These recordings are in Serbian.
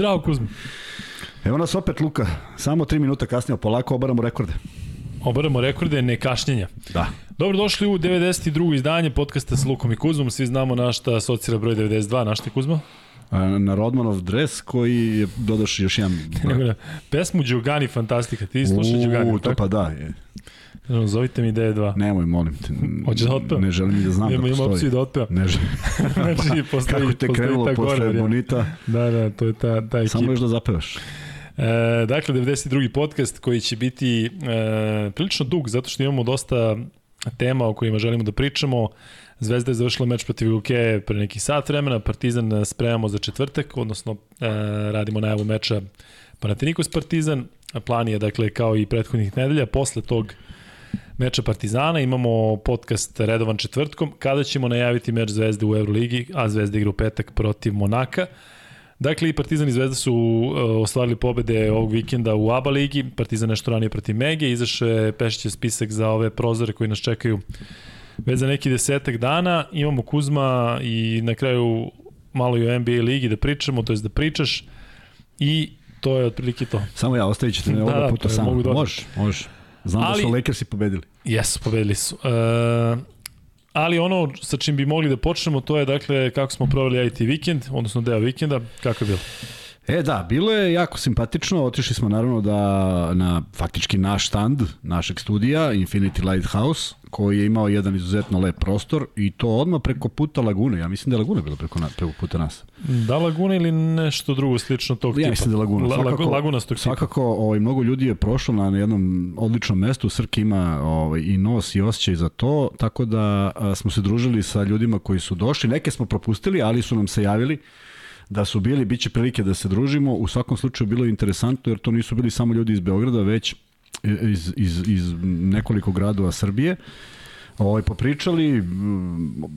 Zdravo, Kuzma. Evo nas opet, Luka. Samo tri minuta kasnije, polako obaramo rekorde. Obaramo rekorde nekašnjenja. Da. Dobro došli u 92. izdanje podcasta sa Lukom i Kuzmom. Svi znamo na šta asocira broj 92. Na šta je Kuzma? Na Rodmanov dres koji je dodaš još jedan... Pesmu Đugani fantastika. Ti slušaj Đugani. To pa da. Je. Zovite mi D2. Nemoj, molim te. Hoćeš da otpevam? Ne želim da znam Nema, da postoji. Ima opciju da otpevam. Ne želim. znači, postoji, Kako te krenulo posle gore, Bonita? Da, da, to je ta, ta ekipa. Samo još da zapevaš. E, dakle, 92. podcast koji će biti e, prilično dug, zato što imamo dosta tema o kojima želimo da pričamo. Zvezda je završila meč protiv Luke pre neki sat vremena, Partizan spremamo za četvrtak, odnosno e, radimo najavu meča Panathinaikos Partizan. Plan je, dakle, kao i prethodnih nedelja, posle tog meča Partizana, imamo podcast redovan četvrtkom, kada ćemo najaviti meč Zvezde u Euroligi, a Zvezda igra u petak protiv Monaka. Dakle, i Partizan i Zvezda su uh, ostvarili pobede ovog vikenda u ABA ligi, Partizan nešto ranije protiv Mege, izašao je Pešićev spisak za ove prozore koji nas čekaju već za neki desetak dana. Imamo Kuzma i na kraju malo i o NBA ligi da pričamo, to je da pričaš i to je otprilike to. Samo ja, ostavit ćete me da, ovoga da, puta. Mogu da može, može. Znam ali, da su Lakersi pobedili. Jesu, pobedili su. Uh, ali ono sa čim bi mogli da počnemo, to je dakle kako smo proveli IT vikend, odnosno deo vikenda, kako je bilo? E da, bilo je jako simpatično, otišli smo naravno da na faktički naš stand, našeg studija, Infinity Lighthouse, koji je imao jedan izuzetno lep prostor i to odmah preko puta Lagune. Ja mislim da je Laguna bila preko, na, preko puta nas. Da, Laguna ili nešto drugo slično tog ja tipa? Ja mislim da je Laguna. La, svakako, Laguna tog Svakako ovaj, mnogo ljudi je prošlo na jednom odličnom mestu. Srk ima ovaj, i nos i osjećaj za to, tako da a, smo se družili sa ljudima koji su došli. Neke smo propustili, ali su nam se javili da su bili, bit će prilike da se družimo. U svakom slučaju bilo je interesantno jer to nisu bili samo ljudi iz Beograda, već iz, iz, iz nekoliko gradova Srbije. Ovaj, popričali,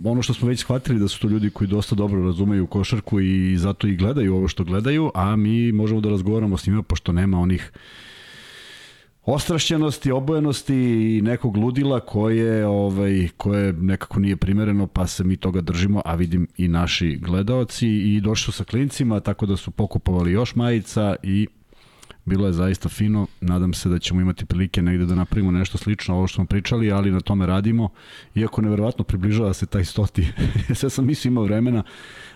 ono što smo već shvatili da su to ljudi koji dosta dobro razumeju košarku i zato i gledaju ovo što gledaju, a mi možemo da razgovaramo s njima pošto nema onih ostrašćenosti, obojenosti i nekog ludila koje, ovaj, koje nekako nije primereno, pa se mi toga držimo, a vidim i naši gledaoci i došli su sa klincima, tako da su pokupovali još majica i bilo je zaista fino. Nadam se da ćemo imati prilike negde da napravimo nešto slično ovo što smo pričali, ali na tome radimo. Iako neverovatno približava se taj stoti. Sve sam mislio ima vremena,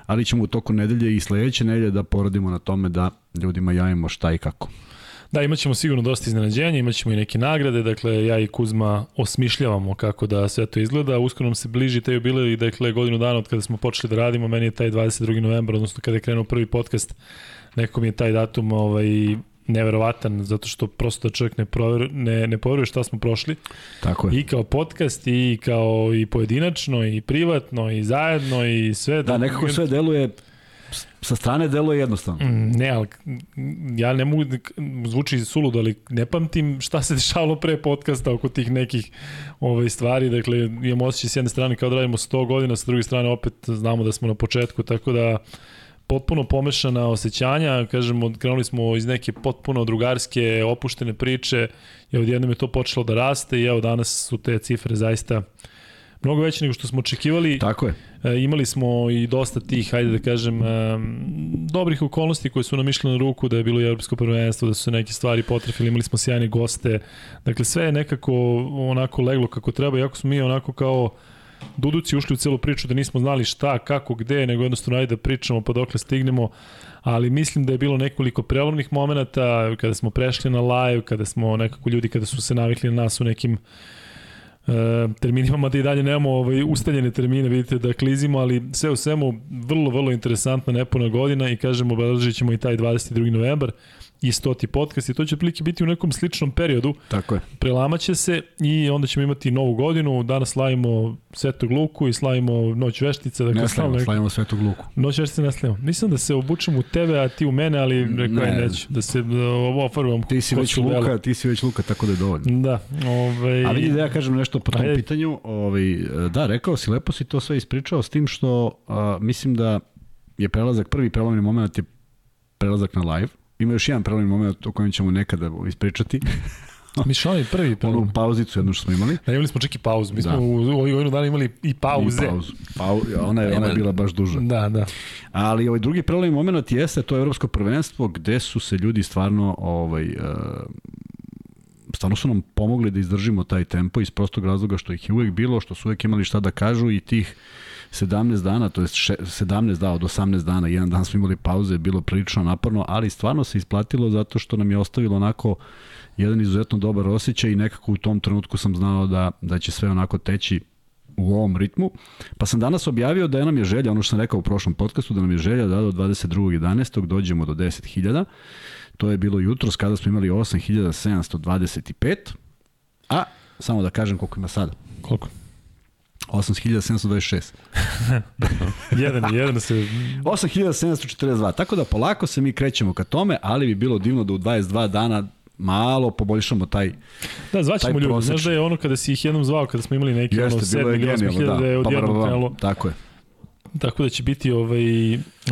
ali ćemo u toku nedelje i sledeće nedelje da poradimo na tome da ljudima javimo šta i kako. Da, imaćemo sigurno dosta iznenađenja, imaćemo i neke nagrade, dakle ja i Kuzma osmišljavamo kako da sve to izgleda. Uskoro nam se bliži taj jubilej, dakle godinu dana od kada smo počeli da radimo, meni je taj 22. novembar, odnosno kada je krenuo prvi podcast, nekako mi je taj datum ovaj, neverovatan, zato što prosto čovjek ne, prover, ne, ne poveruje šta smo prošli. Tako je. I kao podcast, i kao i pojedinačno, i privatno, i zajedno, i sve. Da, nekako sve deluje sa strane delo je jednostavno. Ne, ali ja ne mogu, zvuči suludo, ali ne pamtim šta se dešavalo pre podcasta oko tih nekih ovaj, stvari. Dakle, imamo osjećaj s jedne strane kao da radimo 100 godina, sa druge strane opet znamo da smo na početku, tako da potpuno pomešana osjećanja, kažemo, krenuli smo iz neke potpuno drugarske, opuštene priče i odjednom je to počelo da raste i evo danas su te cifre zaista mnogo veće nego što smo očekivali. Tako je. E, imali smo i dosta tih, hajde da kažem, e, dobrih okolnosti koje su nam išle na ruku, da je bilo i evropsko prvenstvo, da su neke stvari potrefili, imali smo sjajne goste. Dakle, sve je nekako onako leglo kako treba, iako smo mi onako kao Duduci ušli u celu priču da nismo znali šta, kako, gde, nego jednostavno ajde da pričamo pa dokle stignemo, ali mislim da je bilo nekoliko prelomnih momenta kada smo prešli na live, kada smo nekako ljudi kada su se navikli na nas u nekim e, terminima, mada i dalje nemamo ovaj, ustaljene termine, vidite da klizimo, ali sve u svemu vrlo, vrlo interesantna nepuna godina i kažemo, obeležit ćemo i taj 22. novembar i stoti podcast i to će prilike biti u nekom sličnom periodu. Tako je. Prelamaće se i onda ćemo imati novu godinu. Danas slavimo Svetog Luku i slavimo Noć veštica. Dakle, ne slavimo, slavimo Svetog Luku. Noć veštica ne slavimo. Nisam da se obučem u tebe, a ti u mene, ali rekao ne. neću. Da se ovo ofarvam. Ti si već Luka, vela. ti si već Luka, tako da je dovoljno. Da. Ovaj... A vidi da ja kažem nešto po tom Ajde. pitanju. Ovaj, da, rekao si, lepo si to sve ispričao s tim što a, mislim da je prelazak, prvi prelomni moment je prelazak na live Ima još jedan pravilni moment o kojem ćemo nekada ispričati. Mi smo oni prvi, prvi. Onu pauzicu jednu što smo imali. Da, imali smo čak i pauzu. Mi Da. smo u ovih godinu dana imali i pauze. I pauzu. Pau, ona, je, ona je bila baš duža. Da, da. Ali ovaj drugi prelomni moment jeste to evropsko prvenstvo gde su se ljudi stvarno ovaj uh, stvarno su nam pomogli da izdržimo taj tempo iz prostog razloga što ih je uvek bilo, što su uvek imali šta da kažu i tih 17 dana, to je 17 dana od 18 dana, jedan dan smo imali pauze, je bilo prilično naporno, ali stvarno se isplatilo zato što nam je ostavilo onako jedan izuzetno dobar osjećaj i nekako u tom trenutku sam znao da, da će sve onako teći u ovom ritmu. Pa sam danas objavio da je nam je želja, ono što sam rekao u prošlom podcastu, da nam je želja da do 22.11. dođemo do 10.000. To je bilo jutros kada smo imali 8.725. A, samo da kažem koliko ima sada. Koliko? 8.726. jedan, jedan se... 8.742. Tako da polako se mi krećemo ka tome, ali bi bilo divno da u 22 dana malo poboljšamo taj Da, zvaćemo ljudi. Znaš da je ono kada si ih jednom zvao, kada smo imali neki ono Jeste, bilo 7 je ili 8 genijalno, hiljada, da. je Pa, ba, ba, krenulo. Tako je. Tako da će biti, ovaj,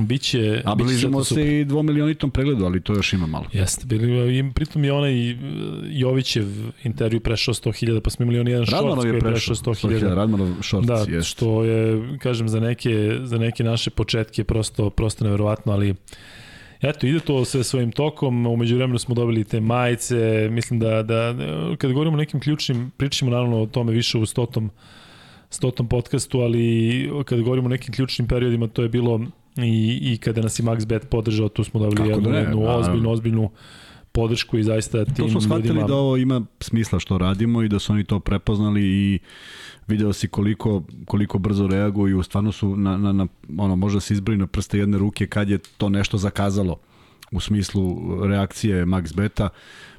biće... A bližimo super. se i dvomilijonitom pregledu, ali to još ima malo. Jeste, bili, i pritom je onaj uh, Jovićev intervju prešao 100.000, pa smo imali jedan Radmanov koji je je prešao prešao 100.000. 100.000. Radmanov shorts, Da, jeste. što je, kažem, za neke, za neke naše početke prosto, prosto neverovatno, ali eto, ide to sve svojim tokom, umeđu vremenu smo dobili te majice, mislim da, da, kad govorimo o nekim ključnim, pričamo naravno o tome više u stotom, stotom podcastu, ali kad govorimo o nekim ključnim periodima, to je bilo i, i kada nas je Max Bet podržao, tu smo dobili Kako jednu, da jednu ozbiljnu, ozbiljnu podršku i zaista tim To smo shvatili ljudima... da ovo ima smisla što radimo i da su oni to prepoznali i video si koliko, koliko brzo reaguju, stvarno su na, na, na ono, možda se izbroji na prste jedne ruke kad je to nešto zakazalo u smislu reakcije Max Beta.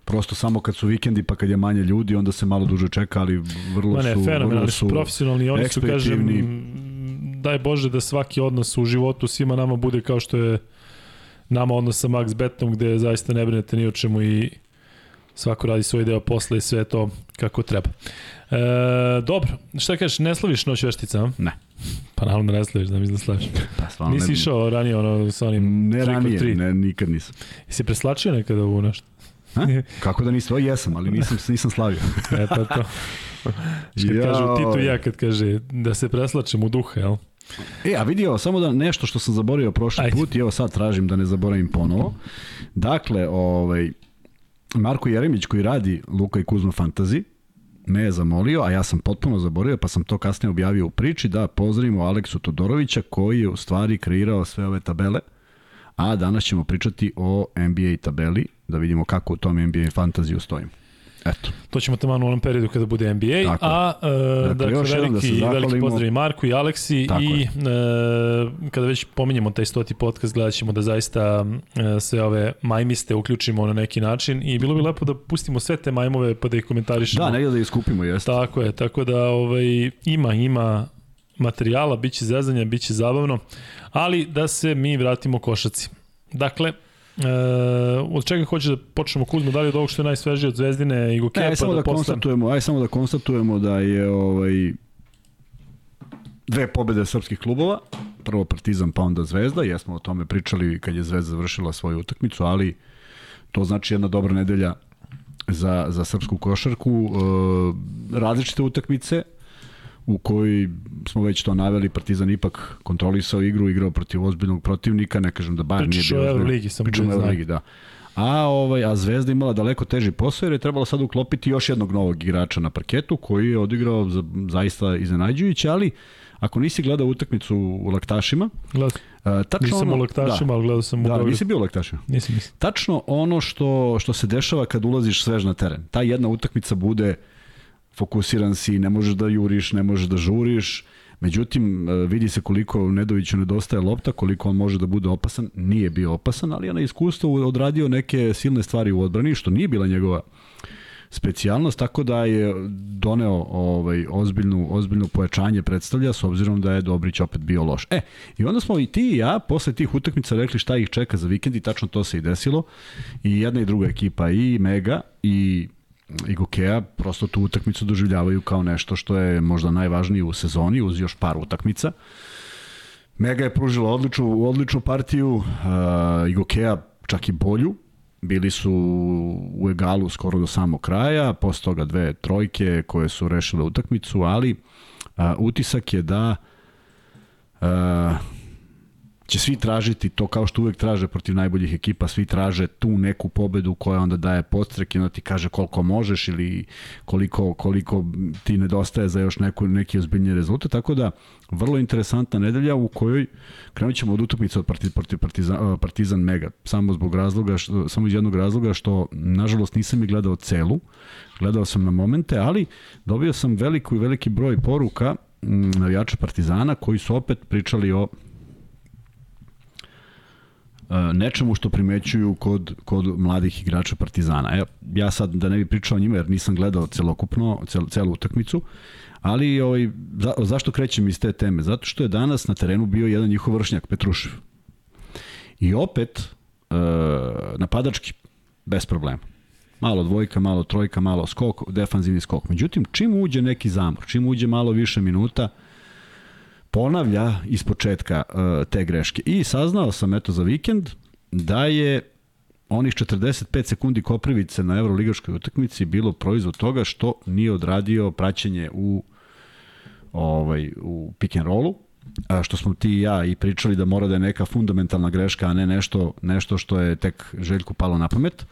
Prosto samo kad su vikendi pa kad je manje ljudi, onda se malo duže čeka, ali vrlo Ma ne, su, vrlo su profesionalni oni su, kažem, daj Bože da svaki odnos u životu svima nama bude kao što je nama odnos sa Max Betom, gde zaista ne brinete ni o čemu i svako radi svoj deo posla i sve to kako treba. E, dobro, šta kažeš, ne slaviš noć veštica, a? Ne. Pa naravno da ne slaviš, da mi da slaviš. Pa, stvarno Nisi ne, išao ranije ono sa onim ne ranije, ne, nikad nisam. Jesi preslačio nekada u nešto? Kako da nisam? O, jesam, ali nisam, nisam slavio. E pa to. Što kad Jao. kažu Tito i ja kad kaže da se preslačem u duha, jel? E, a vidi ovo, samo da nešto što sam zaboravio prošli Ajde. put i evo sad tražim da ne zaboravim ponovo. Dakle, ovaj, Marko Jeremić koji radi Luka i Kuzma Fantasy, me je zamolio, a ja sam potpuno zaboravio, pa sam to kasnije objavio u priči, da pozdravimo Aleksu Todorovića koji je u stvari kreirao sve ove tabele, a danas ćemo pričati o NBA tabeli, da vidimo kako u tom NBA fantaziju stojimo. Eto. To ćemo tamo u onom periodu kada bude NBA, Tako a e, dakle, još jednom da veliki, se veliki pozdrav i Marku i Aleksi Tako i e, kada već pominjemo taj stoti podcast, gledat ćemo da zaista e, sve ove majmiste uključimo na neki način i bilo bi lepo da pustimo sve te majmove pa da ih komentarišemo. Da, negdje da ih skupimo, jeste. Tako je, tako da ovaj, ima, ima materijala, bit će zezanja, bit će zabavno, ali da se mi vratimo košaci. Dakle, E, od čega hoćeš da počnemo? Kuzmo, da li od ovog što je najsvežije od Zvezdine i Gokepa Ne, aj samo da, da konstatujemo, aj samo da konstatujemo da je ovaj dve pobede srpskih klubova, prvo Partizan pa onda Zvezda, jesmo o tome pričali kad je Zvezda završila svoju utakmicu, ali to znači jedna dobra nedelja za, za srpsku košarku. E, različite utakmice u kojoj smo već to naveli, Partizan ipak kontrolisao igru, igrao protiv ozbiljnog protivnika, ne kažem da Bayern nije bio o ozbiljan. Euroligi, samo Pričamo da o. Euroligi, da. A, ovaj, a Zvezda imala daleko teži posao jer je trebalo sad uklopiti još jednog novog igrača na parketu koji je odigrao za, zaista iznenađujuće, ali ako nisi gledao utakmicu u laktašima, Gledao, uh, tačno nisam ono, u laktašima, da, ali gledao sam u da, nisi bio u laktašima. Nisam, nisam. Tačno ono što, što se dešava kad ulaziš svež na teren. Ta jedna utakmica bude fokusiran si, ne možeš da juriš, ne možeš da žuriš, Međutim, e, vidi se koliko Nedoviću nedostaje lopta, koliko on može da bude opasan. Nije bio opasan, ali je na iskustvu odradio neke silne stvari u odbrani, što nije bila njegova specijalnost, tako da je doneo ovaj ozbiljnu ozbiljno pojačanje predstavlja s obzirom da je Dobrić opet bio loš. E, i onda smo i ti i ja posle tih utakmica rekli šta ih čeka za vikend i tačno to se i desilo. I jedna i druga ekipa i Mega i i Gokea prosto tu utakmicu doživljavaju kao nešto što je možda najvažnije u sezoni uz još par utakmica. Mega je pružila odličnu, odličnu partiju, uh, Igokea čak i bolju, bili su u egalu skoro do samog kraja, posle toga dve trojke koje su rešile utakmicu, ali a, utisak je da a, će svi tražiti to kao što uvek traže protiv najboljih ekipa, svi traže tu neku pobedu koja onda daje podstrek i onda ti kaže koliko možeš ili koliko, koliko ti nedostaje za još neku, neki ozbiljni rezultat, tako da vrlo interesantna nedelja u kojoj krenut ćemo od utakmice od protiv, protiv partizan, partizan Mega, samo zbog razloga, što, samo iz jednog razloga što nažalost nisam i gledao celu, gledao sam na momente, ali dobio sam veliku i veliki broj poruka navijača Partizana koji su opet pričali o nečemu što primećuju kod, kod mladih igrača Partizana. E, ja sad da ne bi pričao o njima jer nisam gledao celokupno, cel, celu utakmicu, ali ovaj, za, zašto krećem iz te teme? Zato što je danas na terenu bio jedan njihov vršnjak, Petrušev. I opet, e, napadački, bez problema. Malo dvojka, malo trojka, malo skok, defanzivni skok. Međutim, čim uđe neki zamor, čim uđe malo više minuta, ponavlja iz početka uh, te greške. I saznao sam eto za vikend da je onih 45 sekundi Koprivice na Euroligaškoj utakmici bilo proizvod toga što nije odradio praćenje u ovaj u pick and rollu a što smo ti i ja i pričali da mora da je neka fundamentalna greška, a ne nešto, nešto što je tek Željku palo na pamet.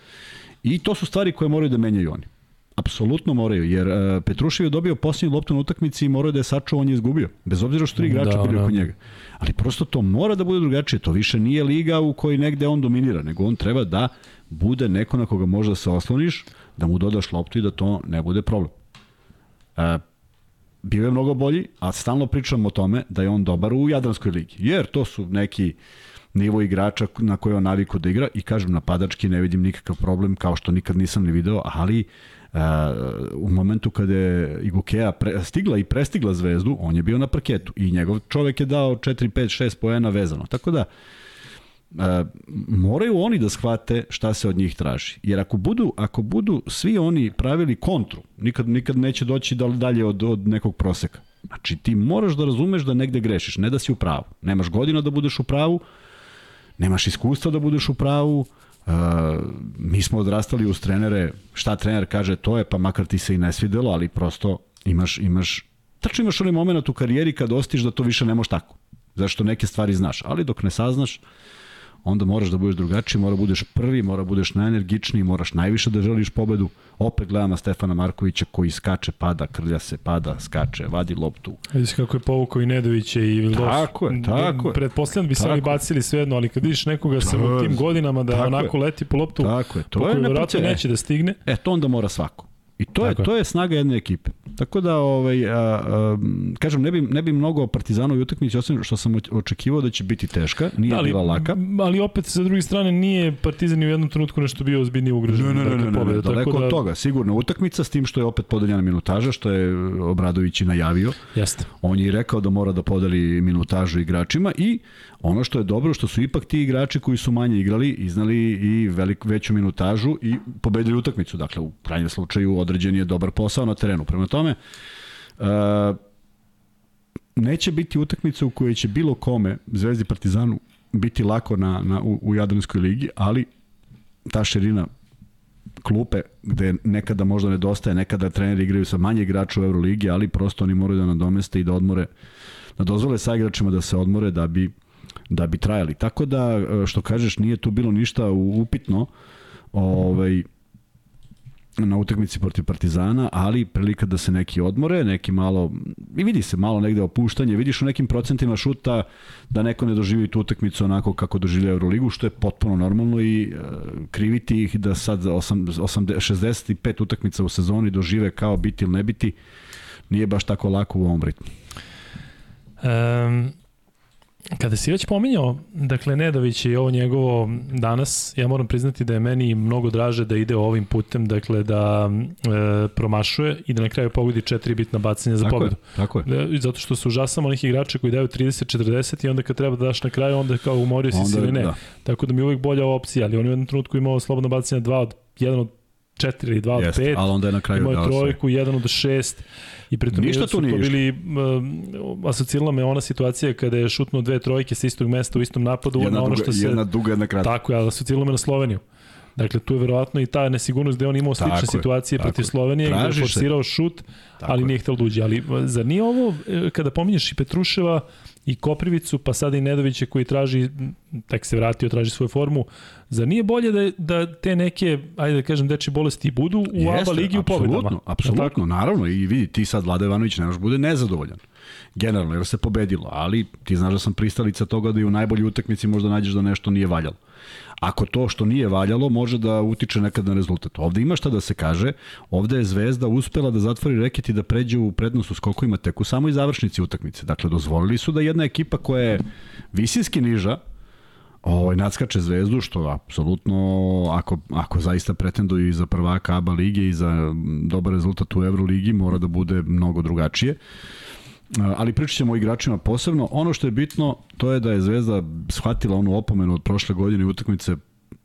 I to su stvari koje moraju da menjaju oni. Apsolutno moraju, jer uh, Petrušev je dobio posljednju loptu na utakmici i morao da je sačuo, on je izgubio. Bez obzira što tri igrača da, bili da. oko njega. Ali prosto to mora da bude drugačije. To više nije liga u kojoj negde on dominira, nego on treba da bude neko na koga možda se osloniš, da mu dodaš loptu i da to ne bude problem. Uh, bio je mnogo bolji, a stalno pričam o tome da je on dobar u Jadranskoj ligi. Jer to su neki nivo igrača na koje on naviku da igra i kažem napadački ne vidim nikakav problem kao što nikad nisam ni video, ali u momentu kada je Igukea pre, stigla i prestigla zvezdu, on je bio na parketu i njegov čovek je dao 4, 5, 6 poena vezano. Tako da, e, moraju oni da shvate šta se od njih traži. Jer ako budu, ako budu svi oni pravili kontru, nikad, nikad neće doći dalje od, od nekog proseka. Znači ti moraš da razumeš da negde grešiš, ne da si u pravu. Nemaš godina da budeš u pravu, nemaš iskustva da budeš u pravu, Uh, mi smo odrastali uz trenere, šta trener kaže to je, pa makar ti se i ne svidelo, ali prosto imaš, imaš, tačno imaš onaj moment u karijeri kad ostiš da to više ne može tako. Zašto neke stvari znaš, ali dok ne saznaš, onda moraš da budeš drugačiji, mora da budeš prvi, mora da budeš najenergičniji, moraš najviše da želiš pobedu. Opet gledamo Stefana Markovića koji skače, pada, krlja se, pada, skače, vadi loptu. Vidiš kako je povukao i Nedovića i Vildoš. Tako je, tako je. Pretpostavljam bi se oni bacili svejedno, ali kad vidiš nekoga sa u tim godinama da onako je. leti po loptu, tako je. To je neće da stigne. E, to onda mora svako. I to je, to je snaga jedne ekipe. Tako da, ovaj, a, a, kažem, ne bi, ne bi mnogo o Partizanovoj utakmici, osim što sam očekivao da će biti teška, nije da, ali, bila laka. Ali opet, sa druge strane, nije Partizan ni u jednom trenutku nešto bio ozbiljnije ugrožen. Ne, ne, ne, ne, ne, ne, daleko da... od toga. Sigurno utakmica, s tim što je opet podeljena minutaža, što je Obradović i najavio. Jeste. On je rekao da mora da podeli minutažu igračima i ono što je dobro, što su ipak ti igrači koji su manje igrali, iznali i velik, veću minutažu i pobedili utakmicu. Dakle, u krajnjem slučaju određen je dobar posao na terenu. Prema tome, uh, neće biti utakmica u kojoj će bilo kome, Zvezdi Partizanu, biti lako na, na, u, u Jadranskoj ligi, ali ta širina klupe gde nekada možda nedostaje, nekada treneri igraju sa manje igrača u Euroligi, ali prosto oni moraju da nadomeste i da odmore, da dozvole sa igračima da se odmore da bi da bi trajali. Tako da, e, što kažeš, nije tu bilo ništa upitno ovaj, na utakmici protiv Partizana, ali prilika da se neki odmore, neki malo, i vidi se malo negde opuštanje, vidiš u nekim procentima šuta da neko ne doživi tu utakmicu onako kako doživlja Euroligu, što je potpuno normalno i uh, kriviti ih da sad 8, 8, 65 utakmica u sezoni dožive kao biti ili ne biti, nije baš tako lako u ovom ritmu. Um, Kada si već pominjao, dakle, Nedović i ovo njegovo danas, ja moram priznati da je meni mnogo draže da ide ovim putem, dakle, da e, promašuje i da na kraju pogodi četiri bitna bacanja za tako pobedu. Je, tako je. E, zato što su užasamo onih igrača koji daju 30-40 i onda kad treba da daš na kraju, onda kao umorio si se ili ne. Da. Tako da mi je uvijek bolja opcija, ali on u jednom trenutku imao slobodno bacanje 2 od, jedan od 4 ili 2 od 5. Ali onda je na kraju imao trojku, jedan od 6 I pritom Ništa tu nije bili, uh, asocirala me ona situacija kada je šutnuo dve trojke sa istog mesta u istom napadu. Jedna, na ono što se, jedna duga, jedna kratka. Tako je, asocirala me na Sloveniju. Dakle, tu je verovatno i ta nesigurnost je on imao slične tako situacije je, protiv Slovenije, gde je forsirao šut, tako ali je. nije htio da uđe. Ali zar nije ovo, e, kada pominješ i Petruševa, i Koprivicu, pa sada i Nedovića koji traži, tek se vratio, traži svoju formu. Zar nije bolje da, da te neke, ajde da kažem, deči bolesti budu u Jeste, ABA ligi u pobedama? Apsolutno, apsolutno, naravno. I vidi, ti sad Vlada Ivanović ne bude nezadovoljan. Generalno, jer se pobedilo, ali ti znaš da sam pristalica toga da i u najbolji utakmici možda nađeš da nešto nije valjalo ako to što nije valjalo može da utiče nekad na rezultat. Ovde ima šta da se kaže, ovde je Zvezda uspela da zatvori reket i da pređe u prednost u skokovima tek u samoj završnici utakmice. Dakle, dozvolili su da jedna ekipa koja je visinski niža, ovaj, nadskače zvezdu, što apsolutno, ako, ako zaista pretenduju i za prvaka ABA lige i za dobar rezultat u Euroligi, mora da bude mnogo drugačije. Uh, ali pričat ćemo o igračima posebno. Ono što je bitno, to je da je Zvezda shvatila onu opomenu od prošle godine utakmice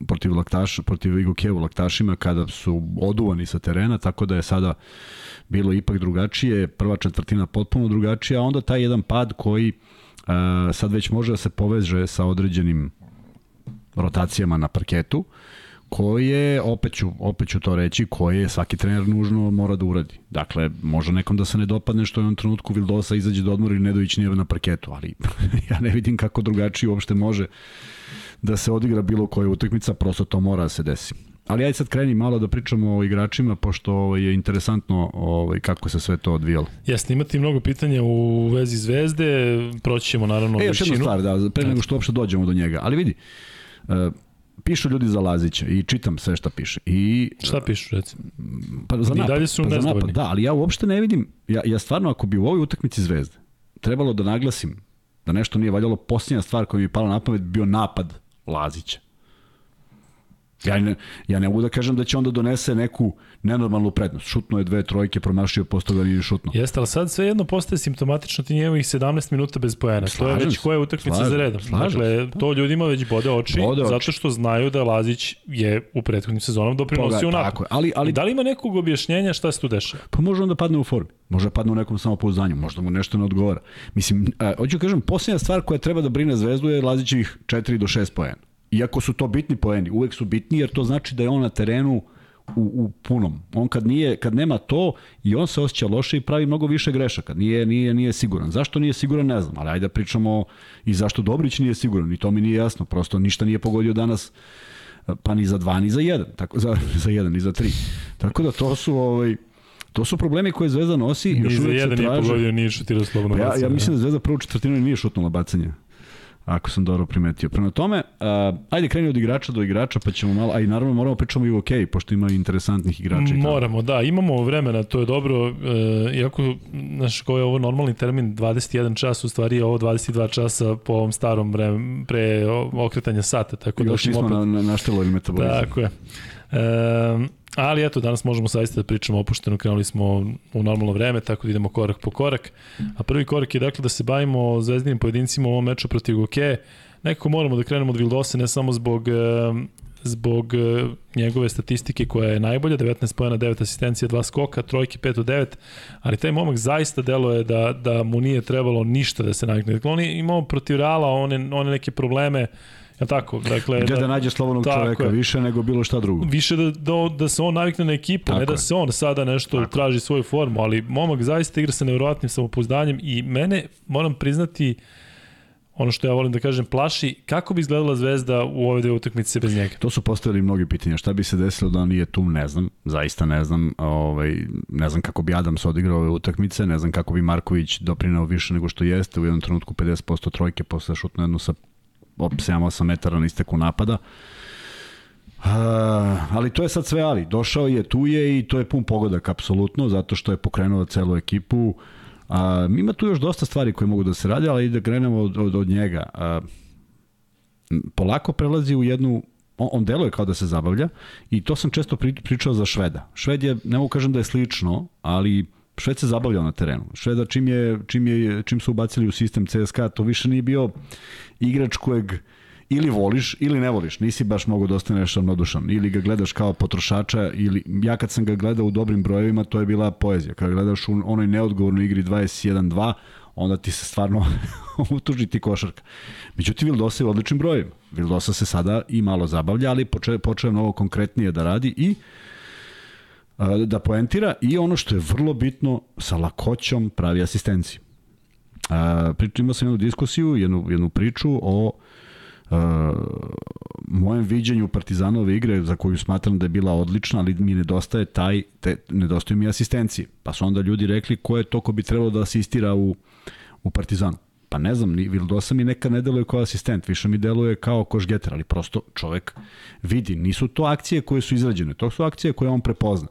protiv Laktaša, protiv Igo u Laktašima kada su oduvani sa terena, tako da je sada bilo ipak drugačije, prva četvrtina potpuno drugačija, a onda taj jedan pad koji uh, sad već može da se poveže sa određenim rotacijama na parketu. Uh, koje, opet ću, opet ću to reći, koje svaki trener nužno mora da uradi. Dakle, može nekom da se ne dopadne što je on trenutku Vildosa izađe do odmora ili Nedović nije na parketu, ali ja ne vidim kako drugačije uopšte može da se odigra bilo koja utakmica, prosto to mora da se desi. Ali ajde sad kreni malo da pričamo o igračima, pošto ovaj, je interesantno ovaj, kako se sve to odvijalo. Jeste, imati mnogo pitanja u vezi Zvezde, proći ćemo naravno e, još jedna stvar, da, pre nego što uopšte dođemo do njega. Ali vidi, uh, pišu ljudi za Lazića i čitam sve šta piše. I, šta pišu, recimo? Pa za napad, I dalje su pa za napad, da, ali ja uopšte ne vidim, ja, ja stvarno ako bi u ovoj utakmici Zvezde trebalo da naglasim da nešto nije valjalo, posljednja stvar koja mi je pala na pamet bio napad Lazića. Ja ne, ja ne mogu da kažem da će onda donese neku nenormalnu prednost. Šutno je dve trojke, promašio, postao da nije šutno. Jeste, ali sad sve jedno postaje simptomatično ti njegovih 17 minuta bez pojena. to je već koja utakmica za redom. Slažem. Dakle, to ljudima već bode oči, bode oči, zato što znaju da Lazić je u prethodnim sezonom doprinosio u napad. Ali, ali, da li ima nekog objašnjenja šta se tu dešava? Pa može on da padne u formi. Može padne u nekom samopouzdanju, možda mu nešto ne odgovara. Mislim, a, hoću da kažem, posljednja stvar koja treba da brine Zvezdu je Lazićevih 4 do 6 pojena. Iako su to bitni poeni, uvek su bitni jer to znači da je on na terenu u, u punom. On kad nije kad nema to i on se osjeća loše i pravi mnogo više grešaka. Nije nije nije siguran. Zašto nije siguran ne znam, ali ajde da pričamo i zašto Dobrić nije siguran. I to mi nije jasno. Prosto ništa nije pogodio danas pa ni za dva ni za jedan, tako za za jedan ni za tri. Tako da to su ovaj To su problemi koje Zvezda nosi. Ni još za jedan nije pogodio, nije šutirao slobodno pa ja, ja mislim da Zvezda prvu četvrtinu nije šutnula bacanje ako sam dobro primetio. Prema tome, uh, ajde kreni od igrača do igrača, pa ćemo malo, a i naravno moramo pričamo i u OK, pošto ima interesantnih igrača. Moramo, da, imamo vremena, to je dobro, uh, iako, znaš, ko je ovo normalni termin, 21 čas, u stvari je ovo 22 časa po ovom starom vreme, pre okretanja sata, tako da Još nismo opet... na, na, naštelo ili metabolizam. Tako je. Um, Ali eto, danas možemo saista da pričamo opušteno, krenuli smo u normalno vreme, tako da idemo korak po korak. A prvi korak je dakle da se bavimo zvezdinim pojedincima u ovom meču protiv Goke. Nekako moramo da krenemo od Vildose, ne samo zbog zbog njegove statistike koja je najbolja, 19 pojena, 9 asistencija, 2 skoka, trojke 5 od 9, ali taj momak zaista deluje da, da mu nije trebalo ništa da se navikne. Dakle, on je imao protiv Reala one, one neke probleme Ja tako, dakle... Gde da, da nađe slobodnog čoveka, je. više nego bilo šta drugo. Više da, da, da se on navikne na ekipu, tako ne da se on sada nešto tako. traži svoju formu, ali momak zaista igra sa nevjerovatnim samopouzdanjem i mene, moram priznati, ono što ja volim da kažem, plaši, kako bi izgledala Zvezda u ove dve utakmice bez njega? To su postavili mnogi pitanja. Šta bi se desilo da on nije tu, ne znam. Zaista ne znam. Ovaj, ne znam kako bi Adams odigrao ove utakmice, ne znam kako bi Marković doprinao više nego što jeste. U jednom trenutku 50% trojke, posle šutno jednu sa 7-8 metara na isteku napada. Uh, ali to je sad sve ali. Došao je, tu je i to je pun pogodak, apsolutno, zato što je pokrenuo celu ekipu. Uh, ima tu još dosta stvari koje mogu da se radi, ali da krenemo od, od, od njega. Uh, polako prelazi u jednu on, on deluje kao da se zabavlja i to sam često pri, pričao za Šveda. Šved je, ne mogu kažem da je slično, ali Šved se zabavljao na terenu. Šveda čim, je, čim, je, čim su ubacili u sistem CSKA, to više nije bio igrač kojeg ili voliš ili ne voliš, nisi baš mogo da ostaneš ravnodušan, ili ga gledaš kao potrošača, ili ja kad sam ga gledao u dobrim brojevima, to je bila poezija. Kada gledaš u onoj neodgovornoj igri 21-2, onda ti se stvarno utuži ti košarka. Međutim, Vildosa je u odličnim brojima. Vildosa se sada i malo zabavlja, ali počeo, počeo mnogo konkretnije da radi i da poentira i ono što je vrlo bitno, sa lakoćom pravi asistenciju. Pričao imao sam jednu diskusiju, jednu, jednu priču o uh, mojem viđenju Partizanove igre za koju smatram da je bila odlična, ali mi nedostaje taj, te, nedostaje mi asistencije. Pa su onda ljudi rekli ko je to ko bi trebalo da asistira u, u Partizanu. Pa ne znam, Vildosa mi nekad ne deluje kao asistent, više mi deluje kao košgeter, ali prosto čovek vidi, nisu to akcije koje su izrađene, to su akcije koje on prepozna.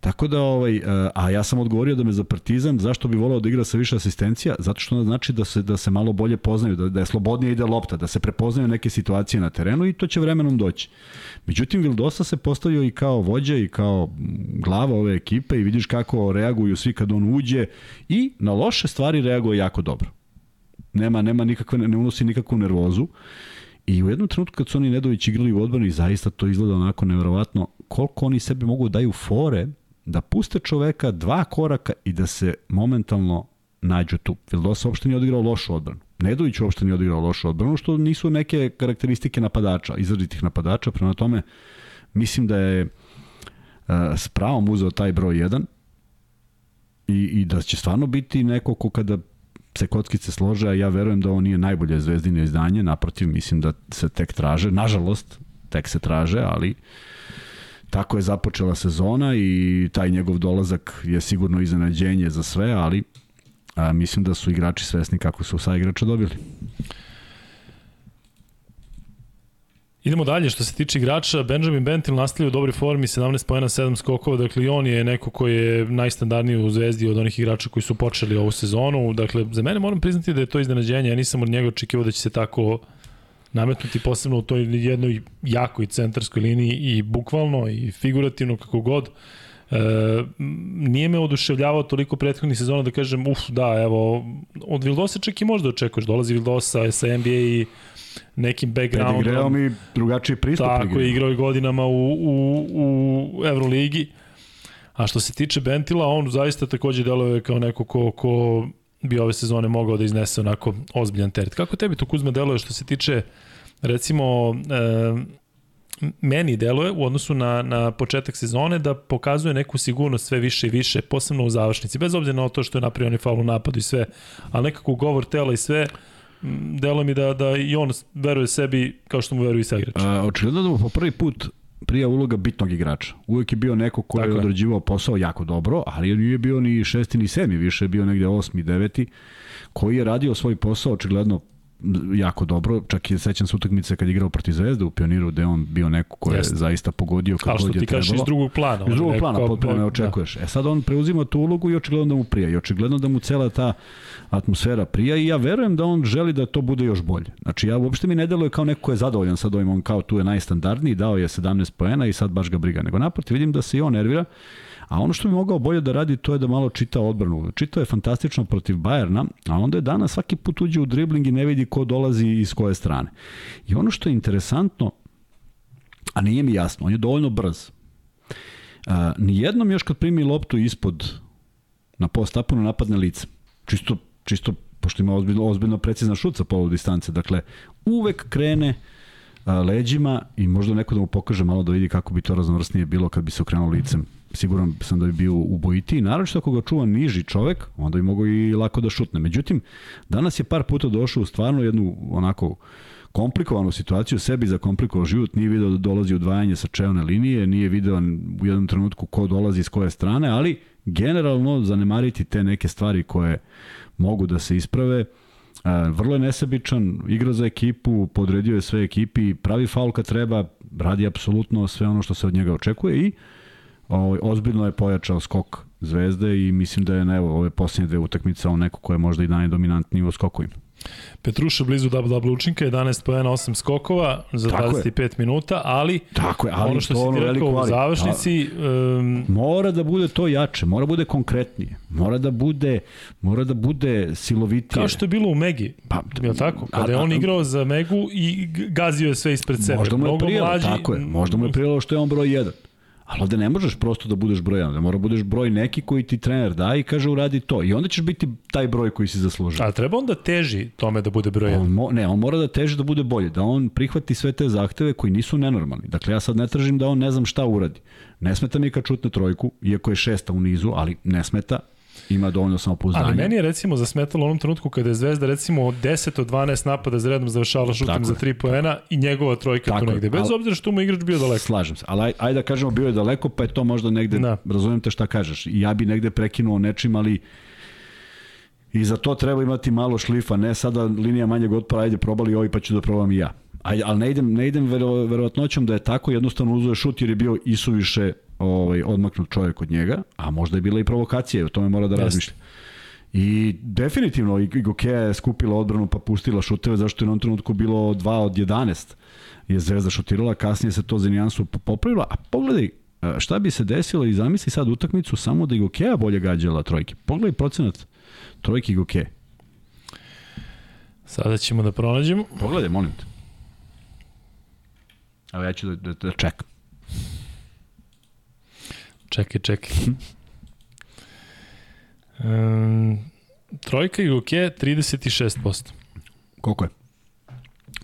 Tako da, ovaj, e, a ja sam odgovorio da me za Partizan, zašto bi volao da igra sa više asistencija? Zato što znači da se, da se malo bolje poznaju, da, da je slobodnije ide lopta, da se prepoznaju neke situacije na terenu i to će vremenom doći. Međutim, Vildosa se postavio i kao vođa i kao glava ove ekipe i vidiš kako reaguju svi kad on uđe i na loše stvari reaguje jako dobro. Nema, nema nikakve, ne unosi nikakvu nervozu. I u jednom trenutku kad su oni Nedović igrali u odbrani, zaista to izgleda onako neverovatno koliko oni sebi mogu da daju fore da puste čoveka dva koraka i da se momentalno nađu tu. Vildosa uopšte nije odigrao lošu odbranu. Nedović uopšte nije odigrao lošu odbranu, što nisu neke karakteristike napadača, izraditih napadača, prema tome mislim da je uh, s pravom uzeo taj broj 1 i, i da će stvarno biti neko ko kada se kockice slože, a ja verujem da on nije najbolje zvezdine izdanje, naprotiv mislim da se tek traže, nažalost, tek se traže, ali Tako je započela sezona i taj njegov dolazak je sigurno iznenađenje za sve, ali a, mislim da su igrači svesni kako su sa igrača dobili. Idemo dalje, što se tiče igrača, Benjamin Bentil nastavlja u dobroj formi, 17 pojena, 7 skokova, dakle on je neko koji je najstandardniji u Zvezdi od onih igrača koji su počeli ovu sezonu, dakle za mene moram priznati da je to iznenađenje, ja nisam od njega očekivao da će se tako nametnuti posebno u toj jednoj jakoj centarskoj liniji i bukvalno i figurativno kako god. E, nije me oduševljavao toliko prethodnih sezona da kažem uf da evo od Vildosa čak i možda očekuješ dolazi Vildosa sa NBA i nekim backgroundom. Pedigreom i drugačiji pristup. Tako je, igrao i godinama u, u, u Euroligi. A što se tiče Bentila, on zaista takođe deluje kao neko ko, ko bi ove sezone mogao da iznese onako ozbiljan teret. Kako tebi to Kuzme deluje što se tiče recimo e, meni deluje u odnosu na, na početak sezone da pokazuje neku sigurnost sve više i više, posebno u završnici, bez obzira na to što je napravio onaj faul u napadu i sve, ali nekako govor tela i sve, deluje mi da, da i on veruje sebi kao što mu veruje i sa igrač. Očigledno da mu po prvi put prija uloga bitnog igrača. Uvek je bio neko ko je odrađivao posao jako dobro, ali nije bio ni šesti ni sedmi, više je bio negde osmi, deveti, koji je radio svoj posao očigledno jako dobro, čak i sećam se utakmice kad je igrao protiv Zvezde u Pioniru, gde on bio neko ko je Jeste. zaista pogodio kako god je trebalo. Ali što ti kažeš iz drugog plana. Iz drugog plana, potpuno ne očekuješ. Da. E sad on preuzima tu ulogu i očigledno da mu prija. I očigledno da mu cela ta atmosfera prija i ja verujem da on želi da to bude još bolje. Znači ja uopšte mi ne deluje kao neko ko je zadovoljan sad ovim, on kao tu je najstandardniji, dao je 17 poena i sad baš ga briga. Nego naprotiv vidim da se i on nervira A ono što bi mogao bolje da radi, to je da malo čita odbranu. Čitao je fantastično protiv Bajerna, a onda je danas svaki put uđe u dribling i ne vidi ko dolazi iz koje strane. I ono što je interesantno, a nije mi jasno, on je dovoljno brz. A, nijednom još kad primi loptu ispod na post apunu napadne lice. Čisto, čisto pošto ima ozbiljno, ozbiljno precizna šut sa polu distance. Dakle, uvek krene a, leđima i možda neko da mu pokaže malo da vidi kako bi to raznovrsnije bilo kad bi se okrenuo licem siguran sam da bi bio ubojitiji, naravno ako ga čuva niži čovek, onda bi mogao i lako da šutne. Međutim, danas je par puta došao u stvarno jednu onako komplikovanu situaciju, sebi zakomplikovao život, nije video da dolazi udvajanje sa čevne linije, nije video u jednom trenutku ko dolazi iz koje strane, ali generalno zanemariti te neke stvari koje mogu da se isprave, vrlo je nesebičan, igra za ekipu, podredio je sve ekipi, pravi faul kad treba, radi apsolutno sve ono što se od njega očekuje i ovaj, ozbiljno je pojačao skok Zvezde i mislim da je na evo, ove posljednje dve utakmice on neko ko je možda i najdominantniji u skokovima. Petruša blizu double-double učinka, 11 po 8 skokova za Tako 25 je. minuta, ali, Tako je, ali ono što si ti rekao u završnici... Um, mora da bude to jače, mora da bude konkretnije, mora da bude, mora da bude silovitije. Kao što je bilo u Megi, pa, je tako? Kada je on igrao za Megu i gazio je sve ispred sebe. Možda mu je prijelo, tako je, možda mu je prijelo što je on broj 1 Ali ovde ne možeš prosto da budeš broj 1, da mora budeš broj neki koji ti trener da i kaže uradi to. I onda ćeš biti taj broj koji si zaslužio. A treba onda teži tome da bude broj 1? On mo, ne, on mora da teži da bude bolje, da on prihvati sve te zahteve koji nisu nenormalni. Dakle, ja sad ne tražim da on ne znam šta uradi. Ne smeta mi kad čutne trojku, iako je šesta u nizu, ali ne smeta, ima dovoljno samopouzdanja. Ali meni je recimo zasmetalo u onom trenutku kada je Zvezda recimo od 10 od 12 napada za redom završavala šutom za 3 poena i njegova trojka Tako tu negde. Bez ali, obzira što mu igrač bio daleko. Slažem se, ali aj, ajde da kažemo bio je daleko, pa je to možda negde, da. razumijem te šta kažeš. Ja bi negde prekinuo nečim, ali i za to treba imati malo šlifa, ne sada linija manjeg otpora, ajde probali ovi pa ću da probam i ja. Aj, ali ne idem, ne idem vero, verovatnoćom da je tako, jednostavno uzuje šut jer je bio isuviše ovaj, odmaknut čovjek od njega, a možda je bila i provokacija, o tome mora da razmišlja. I definitivno Igokea je skupila odbranu pa pustila šuteve zašto je na trenutku bilo 2 od 11 je Zvezda šutirala, kasnije se to za nijansu popravila, a pogledaj šta bi se desilo i zamisli sad utakmicu samo da Igokea bolje gađala trojke. Pogledaj procenat trojke Igokea. Sada ćemo da pronađemo. Pogledaj, molim te. Evo ja ću da, da, da čekam. Čekaj, čekaj. um, trojka i Uke 36%. Koliko je?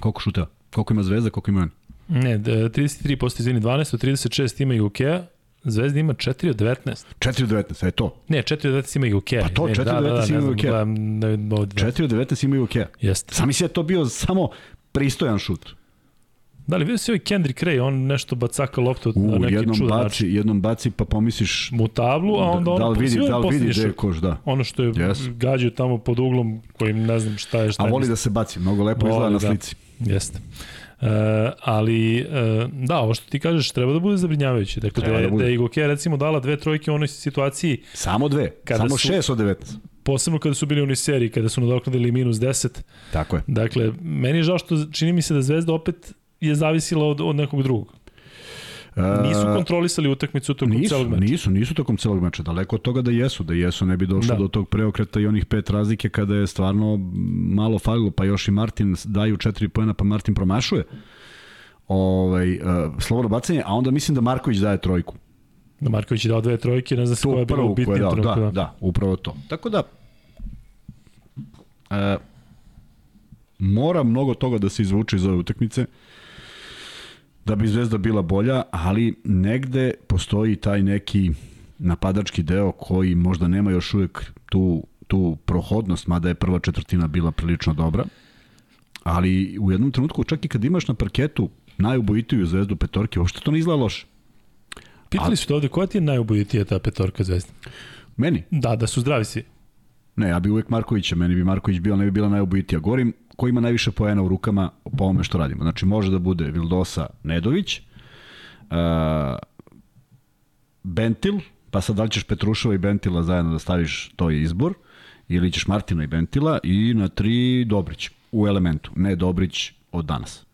Koliko šuteva? Koliko ima Zvezda, koliko ima on? Ne, 33% izvini 12, od 36 ima i Ukea, Zvezda ima 4 od 19. 4 od 19, je to. Ne, 4 od 19 ima i Ukea. Pa to, 4 da, od 19 da, da, ima i Ukea. 4 od 19 ima i Ukea. Jeste. Sam misli da to bio samo pristojan šut. Da li vidio si ovaj Kendrick Ray, on nešto bacaka loptu na neki jednom čudan baci, način. Jednom baci pa pomisliš... Mu tablu, a onda ono... Da li vidi, da li vidi gde je koš, da. Ono što je yes. gađao tamo pod uglom kojim ne znam šta je šta A je. voli da se baci, mnogo lepo izgleda na da. slici. Da, jeste. Uh, ali uh, da, ovo što ti kažeš treba da bude zabrinjavajuće. Dakle, treba da, da, da je Igoke recimo dala dve trojke u onoj situaciji... Samo dve, samo su, šest od 19 posebno kada su bili u onoj seriji, kada su nadoknadili minus 10. Tako je. Dakle, meni je žao što čini mi se da Zvezda opet je zavisila od, od nekog drugog. Nisu kontrolisali utakmicu tokom nisu, celog meča. Nisu, nisu tokom celog meča. Daleko od toga da jesu. Da jesu ne bi došlo da. do tog preokreta i onih pet razlike kada je stvarno malo falilo. Pa još i Martin daju četiri pojena pa Martin promašuje ovaj, uh, slobodno bacanje, a onda mislim da Marković daje trojku. Da Marković je dao dve trojke, ne znam se koja je bila u bitnim da, da, da, upravo to. Tako da, uh, mora mnogo toga da se izvuče iz ove utakmice. Uh, da bi Zvezda bila bolja, ali negde postoji taj neki napadački deo koji možda nema još uvek tu, tu prohodnost, mada je prva četvrtina bila prilično dobra. Ali u jednom trenutku, čak i kad imaš na parketu najubojitiju zvezdu petorke, uopšte to ne izgleda loše. Pitali su te ovde, koja ti je najubojitija ta petorka zvezda? Meni? Da, da su zdravi svi. Ne, ja bi uvek Markovića, meni bi Marković bio, ne bi bila najubojitija. Govorim, ko ima najviše poena u rukama po ovome što radimo. Znači, može da bude Vildosa Nedović, uh, Bentil, pa sad da li ćeš Petrušova i Bentila zajedno da staviš, to je izbor, ili ćeš Martina i Bentila i na tri Dobrić u elementu, ne Dobrić od danas.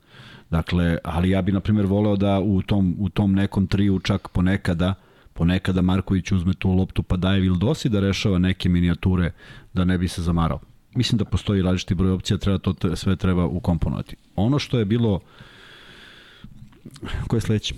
Dakle, ali ja bi, na primjer, voleo da u tom, u tom nekom triju čak ponekada ponekada Marković uzme tu loptu pa daje Vildosi da rešava neke minijature da ne bi se zamarao mislim da postoji različiti broj opcija, treba to sve treba ukomponovati. Ono što je bilo ko je sledeći?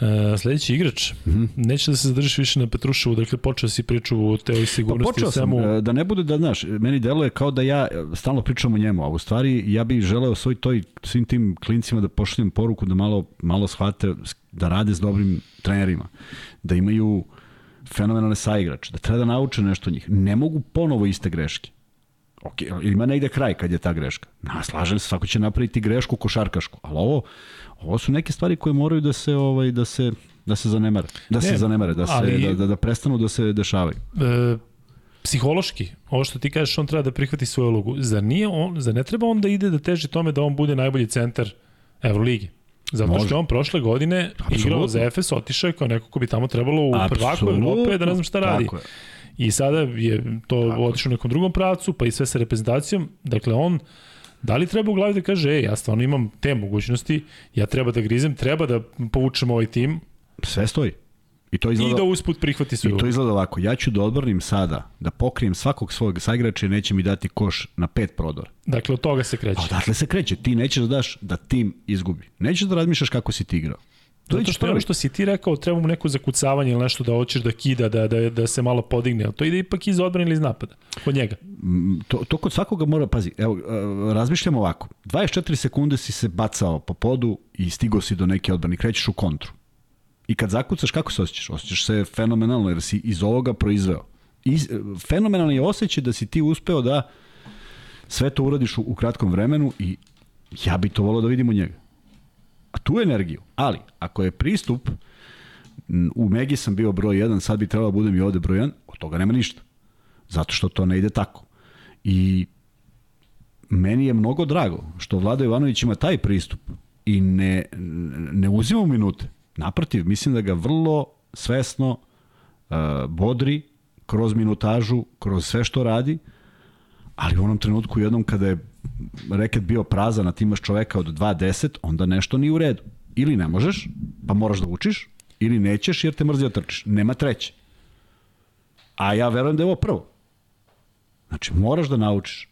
Uh, sledeći igrač, mm -hmm. neće da se zadržiš više na Petruševu, dakle počeo si priču o teoj sigurnosti. Pa počeo sam, svemu... da ne bude da, znaš, meni deluje kao da ja stalno pričam o njemu, a u stvari ja bih želeo svoj toj, svim tim klincima da pošaljem poruku da malo, malo shvate, da rade s dobrim trenerima, da imaju uh, fenomenalne saigrače, da treba da nauče nešto njih. Ne mogu ponovo iste greške. Ok, ima negde kraj kad je ta greška. Na, slažem se, svako će napraviti grešku košarkašku, ali ovo, ovo su neke stvari koje moraju da se ovaj da se da se zanemare, da ne, se zanemare, da se ali, da, da, da prestanu da se dešavaju. E, psihološki, ovo što ti kažeš, on treba da prihvati svoju ulogu. Zar nije on, zar ne treba on da ide da teži tome da on bude najbolji centar Evroligi? Zato Može. što on prošle godine Absolutno. igrao za Efes, otišao je kao neko ko bi tamo trebalo u prvaku Evrope da ne znam šta radi. je. I sada je to Tako. otišao u nekom drugom pravcu, pa i sve sa reprezentacijom. Dakle, on Da li treba u glavi da kaže, ej, ja stvarno imam te mogućnosti, ja treba da grizem, treba da povučem ovaj tim. Sve stoji. I, to izgleda, I da usput prihvati sve. I to izgleda ovako, ja ću da odbrnim sada, da pokrijem svakog svog saigrača i neće mi dati koš na pet prodora. Dakle, od toga se kreće. A odatle se kreće, ti nećeš da daš da tim izgubi. Nećeš da razmišljaš kako si ti igrao. Zato što je ono što si ti rekao, treba mu neko zakucavanje ili nešto da hoćeš da kida, da, da, da se malo podigne. To ide ipak iz odbrane ili iz napada, kod njega. To, to kod svakoga mora, pazi, evo, e, razmišljamo ovako. 24 sekunde si se bacao po podu i stigo si do neke odbrane, krećeš u kontru. I kad zakucaš, kako se osjećaš? Osjećaš se fenomenalno, jer si iz ovoga proizveo. I, fenomenalno je osjećaj da si ti uspeo da sve to uradiš u, u kratkom vremenu i ja bi to volao da vidimo njega. A tu energiju. Ali, ako je pristup, u Megi sam bio broj 1, sad bi trebalo da budem i ovde broj 1, od toga nema ništa. Zato što to ne ide tako. I meni je mnogo drago što Vlada Jovanović ima taj pristup i ne, ne uzima minute. Naprotiv, mislim da ga vrlo svesno uh, bodri kroz minutažu, kroz sve što radi, ali u onom trenutku jednom kada je reket bio prazan, a ti imaš čoveka od 2.10, onda nešto nije u redu. Ili ne možeš, pa moraš da učiš, ili nećeš jer te mrzio da trčiš. Nema treće. A ja verujem da je ovo prvo. Znači, moraš da naučiš.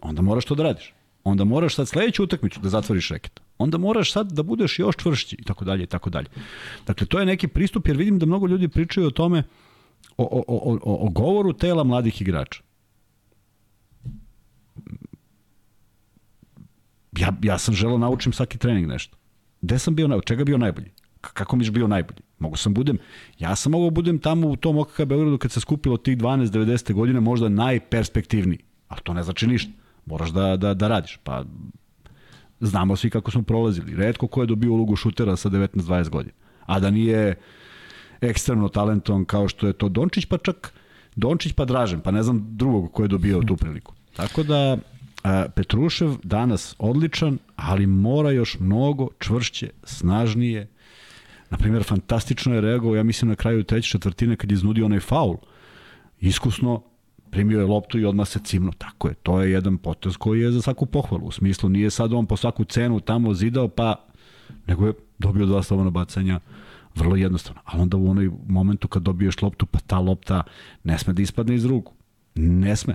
Onda moraš to da radiš. Onda moraš sad sledeću utakmicu da zatvoriš reket. Onda moraš sad da budeš još čvršći i tako dalje i tako dalje. Dakle, to je neki pristup jer vidim da mnogo ljudi pričaju o tome o, o, o, o, o govoru tela mladih igrača. ja, ja sam želeo naučim svaki trening nešto. Gde sam bio, od čega bio najbolji? Kako mi je bio najbolji? Mogu sam budem, ja sam mogao da budem tamo u tom OKK Beogradu kad se skupilo tih 12-90. godine možda najperspektivniji. Ali to ne znači ništa. Moraš da, da, da radiš. Pa znamo svi kako smo prolazili. Redko ko je dobio ulogu šutera sa 19-20 godina. A da nije ekstremno talentovan kao što je to Dončić, pa čak Dončić pa Dražen, pa ne znam drugog ko je dobio tu priliku. Tako da Petrušev danas odličan, ali mora još mnogo čvršće, snažnije. Naprimjer, fantastično je reagovao, ja mislim, na kraju treće četvrtine kad je iznudio onaj faul. Iskusno primio je loptu i odmah se cimno. Tako je, to je jedan potez koji je za svaku pohvalu. U smislu, nije sad on po svaku cenu tamo zidao, pa nego je dobio dva slobodna bacanja vrlo jednostavno. A onda u onoj momentu kad dobiješ loptu, pa ta lopta ne sme da ispadne iz ruku. Ne sme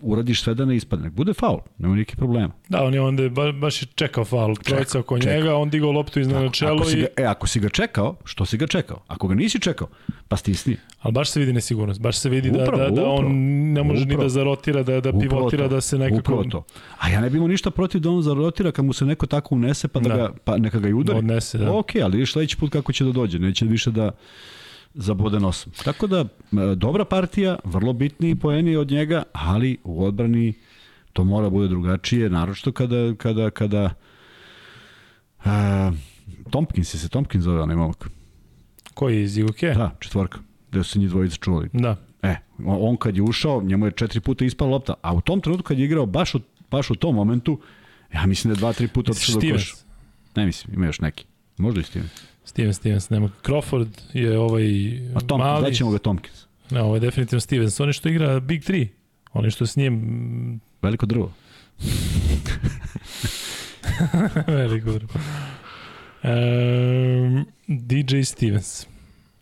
uradiš sve da ne ispadne. Bude faul, nema nikakvih problema. Da, on je onda ba, baš je čekao faul, trojica oko čeka. njega, on digao loptu iznad na čelo i... Ga, e, ako si ga čekao, što si ga čekao? Ako ga nisi čekao, pa stisni. Ali baš se vidi nesigurnost, baš se vidi upravo, da, da, da on ne može upravo, ni da zarotira, da, da pivotira, to, da se nekako... Upravo to. A ja ne bih ništa protiv da on zarotira kad mu se neko tako unese, pa, da, da. Ga, pa neka ga i udari. Odnese, da. Ok, ali viš sledeći put kako će da dođe, neće više da za boden 8. Tako da, dobra partija, vrlo bitni poeni od njega, ali u odbrani to mora bude drugačije, naročito kada, kada, kada a, Tompkins je se Tompkins zove onaj momak. Koji iz UK? Da, četvorka, gde su se njih dvojica čuvali. Da. E, on kad je ušao, njemu je četiri puta ispala lopta, a u tom trenutku kad je igrao baš u, baš u tom momentu, ja mislim da je dva, tri puta otišao do koša. Ne mislim, ima još neki. Možda i Stevens. Steven Stevens, nema. Crawford je ovaj A Tom, mali. Daćemo ga Tompkins. Ne, ovo je definitivno Stevens. On je što igra Big 3. On je što s njim... Veliko drvo. Veliko drvo. Um, DJ Stevens.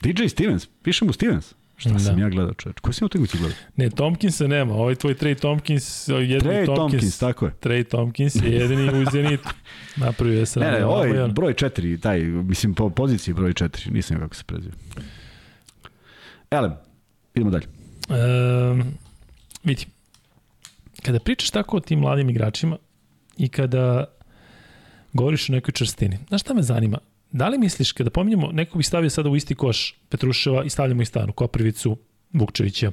DJ Stevens? Piše mu Stevens? Šta da. sam ja gledao, čovječ? Ko si u utakmici gledao? Ne, Tompkinsa nema. Ovaj tvoj Trey Tompkins, jedini Trey Tompkins, Tompkins, tako je. Trey Tompkins je jedini u Zenitu. Napravio je sranje. Ne, ne, ovaj broj 4, taj, mislim, po poziciji broj 4, nisam kako se preziva. Elem, idemo dalje. Um, vidi, kada pričaš tako o tim mladim igračima i kada govoriš o nekoj črstini, znaš šta me zanima? Da li misliš, kada pominjamo, neko bi stavio sada u isti koš Petruševa i stavljamo i stanu, Koprivicu, Vukčevića,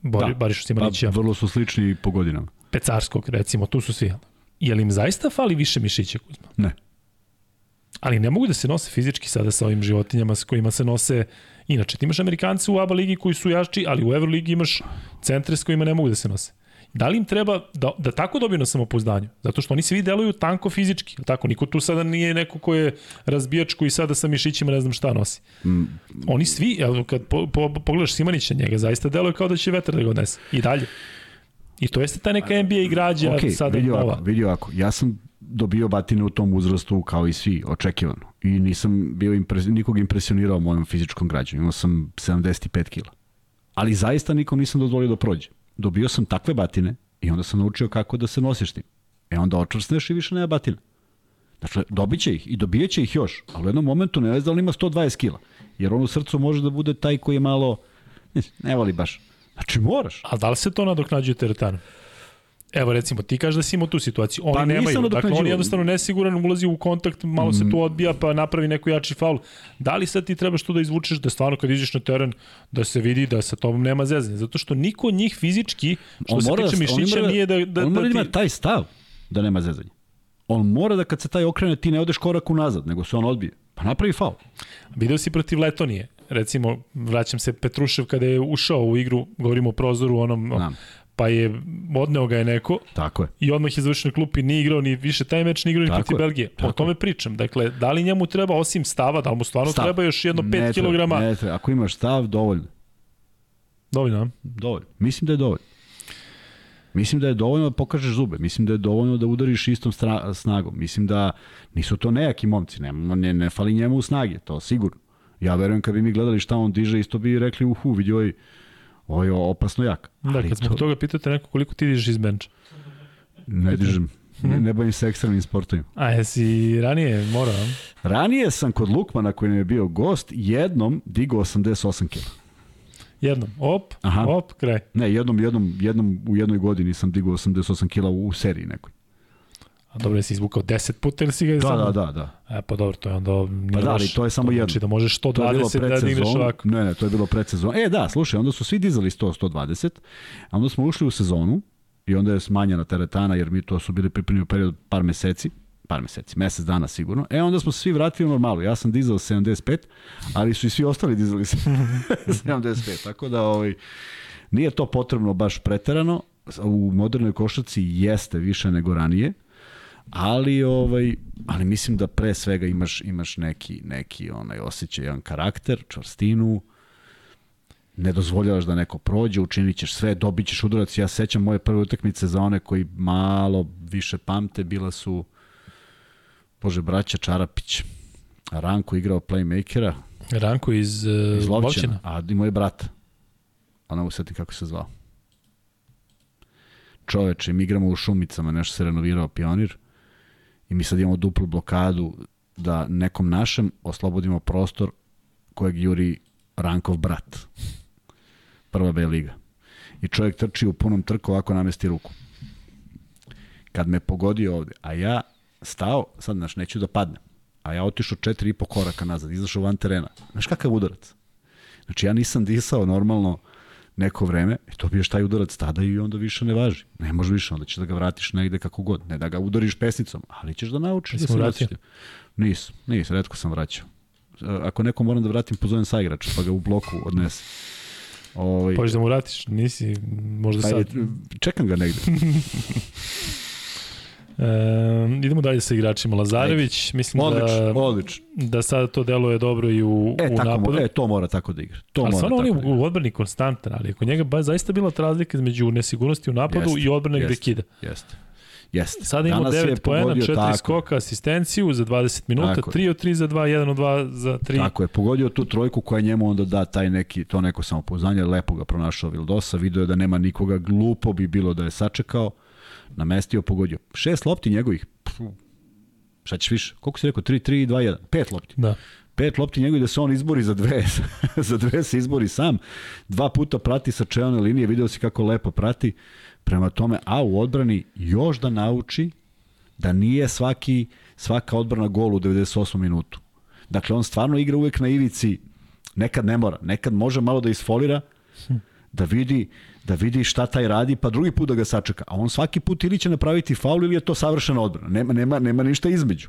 Bori, da. Barišu Simanića. Pa, vrlo su slični po godinama. Pecarskog, recimo, tu su svi. Je li im zaista fali više mišića, Kuzma? Ne. Ali ne mogu da se nose fizički sada sa ovim životinjama s kojima se nose inače. Ti imaš Amerikanci u ABA ligi koji su jači, ali u Euroligi imaš centre s kojima ne mogu da se nose. Da li im treba da, da tako dobiju na samopouzdanju? Zato što oni svi deluju tanko fizički. Tako, niko tu sada nije neko ko je razbijač koji sada sa mišićima ne znam šta nosi. Mm. Oni svi, kad po, po, pogledaš Simanića njega, zaista deluje kao da će vetar da ga odnese. I dalje. I to jeste ta neka NBA igrađa okay, sada vidi ovako, vidi ovako. Ja sam dobio batine u tom uzrastu kao i svi, očekivano. I nisam bio impres, nikog impresionirao mojom fizičkom građanju. Imao sam 75 kila. Ali zaista nikom nisam dozvolio da prođe dobio sam takve batine i onda sam naučio kako da se nosiš tim. E onda očvrsneš i više nema batina. Dakle, dobit će ih i dobijat će ih još, ali u jednom momentu ne znam da ima 120 kila. Jer on u srcu može da bude taj koji je malo, ne, ne voli baš. Znači moraš. A da li se to nadoknađuje teretanom? Evo recimo, ti kažeš da si imao tu situaciju. Oni Pa nemaju, dakle nadoknađivao. on je jednostavno nesiguran, ulazi u kontakt, malo se tu odbija pa napravi neko jači faul. Da li sad ti trebaš to da izvučeš da stvarno kad iđeš na teren da se vidi da sa tobom nema zezanja? Zato što niko od njih fizički, što se tiče on mišića, mora nije da, da, on mora da da ti... ima taj stav da nema zezanja. On mora da kad se taj okrene ti ne odeš korak unazad, nego se on odbije. Pa napravi faul. Video si protiv Letonije. Recimo, vraćam se Petrušev kada je ušao u igru, govorimo o prozoru onom, Znam. Pa je odneo ga je neko Tako je. i odmah je završen na klupi, nije igrao ni više taj meč, nije igrao ni protiv je, Belgije. O tako tome pričam. Dakle, da li njemu treba osim stava, da li mu stvarno Stav. treba još jedno 5 Ne treba, kg? Ne treba. Ako imaš stav, dovoljno. Dovoljno? Dovoljno. Mislim da je dovoljno. Mislim da je dovoljno da pokažeš zube. Mislim da je dovoljno da udariš istom stra, snagom. Mislim da nisu to nejaki momci. Ne, ne, ne fali njemu snage, to sigurno. Ja verujem kad bi mi gledali šta on diže, isto bi rekli, uhu, vidi ovaj, ovaj je opasno jak. Da, kad zbog toga pitate neko koliko ti dižeš iz benča. Ne dižem. Ne, ne bavim se ekstremnim sportovima. A jesi ranije morao? Ranije sam kod Lukmana koji nam je bio gost jednom digao 88 kg. Jednom. Op, Aha. op, kraj. Ne, jednom, jednom, jednom u jednoj godini sam digao 88 kg u, u seriji nekoj. A dobro, jesi izvukao 10 puta ili si ga Da, samo... da, da, da. E, pa dobro, to je onda... Pa da, ali to je samo jedno. Znači da možeš To je bilo 120 da digneš ovako. Ne, ne, to je bilo pred sezonu. E, da, slušaj, onda su svi dizali 100, 120, a onda smo ušli u sezonu i onda je smanjena teretana, jer mi to su bili pripremljeni u period par meseci, par meseci, mesec dana sigurno. E, onda smo svi vratili u normalu. Ja sam dizao 75, ali su i svi ostali dizali 75. Tako da, ovaj, nije to potrebno baš preterano. U modernoj košarci jeste više nego ranije, ali ovaj ali mislim da pre svega imaš imaš neki neki onaj osjećaj jedan karakter, čvrstinu, ne dozvoljavaš da neko prođe, učinit ćeš sve, dobit ćeš udarac. Ja sećam moje prve utakmice za one koji malo više pamte, bila su Bože, braća Čarapić. Ranko igrao playmakera Ranko iz, uh, iz Lovćena, a i moj brat. A ne mogu kako se zvao. Čoveče, mi igramo u Šumicama, nešto se renovirao pionir i mi sad imamo duplu blokadu da nekom našem oslobodimo prostor kojeg juri Rankov brat. Prva B liga. I čovjek trči u punom trku, ovako namesti ruku. Kad me pogodio ovde, a ja stao, sad znaš, neću da padnem, a ja otišao četiri i po koraka nazad, izašao van terena. Znaš kakav udarac? Znači ja nisam disao normalno neko vreme, i dobiješ taj udarac tada i onda više ne važi. Ne može više, onda ćeš da ga vratiš negde kako god. Ne da ga udariš pesnicom, ali ćeš da naučiš da se vratiš. Nisam, nisam, redko sam vraćao. Ako neko moram da vratim, pozovem sa igrača, pa ga u bloku odnese. Ovaj, Hoćeš da mu vratiš? Nisi, možda pa sad. je, čekam ga negde. E, idemo dalje sa igračima. Lazarević, mislim Odlično, da, odlično. da sada to deluje dobro i u, E, u tako, napadu. mo- e, to mora tako da igra. To ali mora stvarno on je da u odbrani konstantan, ali kod njega ba, zaista bila ta razlika između nesigurnosti u napadu Jeste, i odbrane gde jeste. kida. Jeste. Jeste. Sada Danas je 9 poena, pogodio 4 tako. skoka, asistenciju za 20 minuta, Tako je. 3 od 3 za 2, 1 od 2 za 3. Tako je, pogodio tu trojku koja njemu onda da taj neki, to neko samopouzdanje, lepo ga pronašao Vildosa, video je da nema nikoga, glupo bi bilo da je sačekao, namestio, pogodio. Šest lopti njegovih, pfu, šta ćeš više? Koliko si rekao? 3, 3, 2, 1. Pet lopti. Da. Pet lopti njegovih da se on izbori za dve, za dve se izbori sam. Dva puta prati sa čelne linije, video si kako lepo prati. Prema tome, a u odbrani još da nauči da nije svaki, svaka odbrana gol u 98 minutu. Dakle, on stvarno igra uvek na ivici, nekad ne mora, nekad može malo da isfolira, da vidi, da vidi šta taj radi, pa drugi put da ga sačeka. A on svaki put ili će napraviti faul ili je to savršena odbrana. Nema, nema, nema ništa između.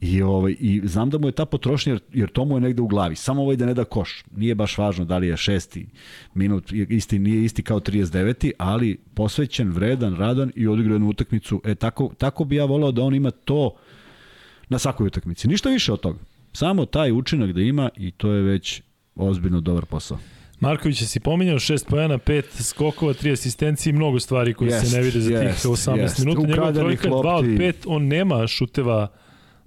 I, ovaj, I znam da mu je ta potrošnja, jer, jer to mu je negde u glavi. Samo ovaj da ne da koš. Nije baš važno da li je šesti minut, isti, nije isti kao 39. ali posvećen, vredan, radan i odigrao jednu utakmicu. E, tako, tako bi ja volao da on ima to na svakoj utakmici. Ništa više od toga. Samo taj učinak da ima i to je već ozbiljno dobar posao. Marković si pominjao 6 poena, 5 skokova, 3 asistencije i mnogo stvari koje Jest, se ne vide za tih jest, 18 jest. minuta. Njegova Ukradenih trojka 2 od lopti. 5, on nema šuteva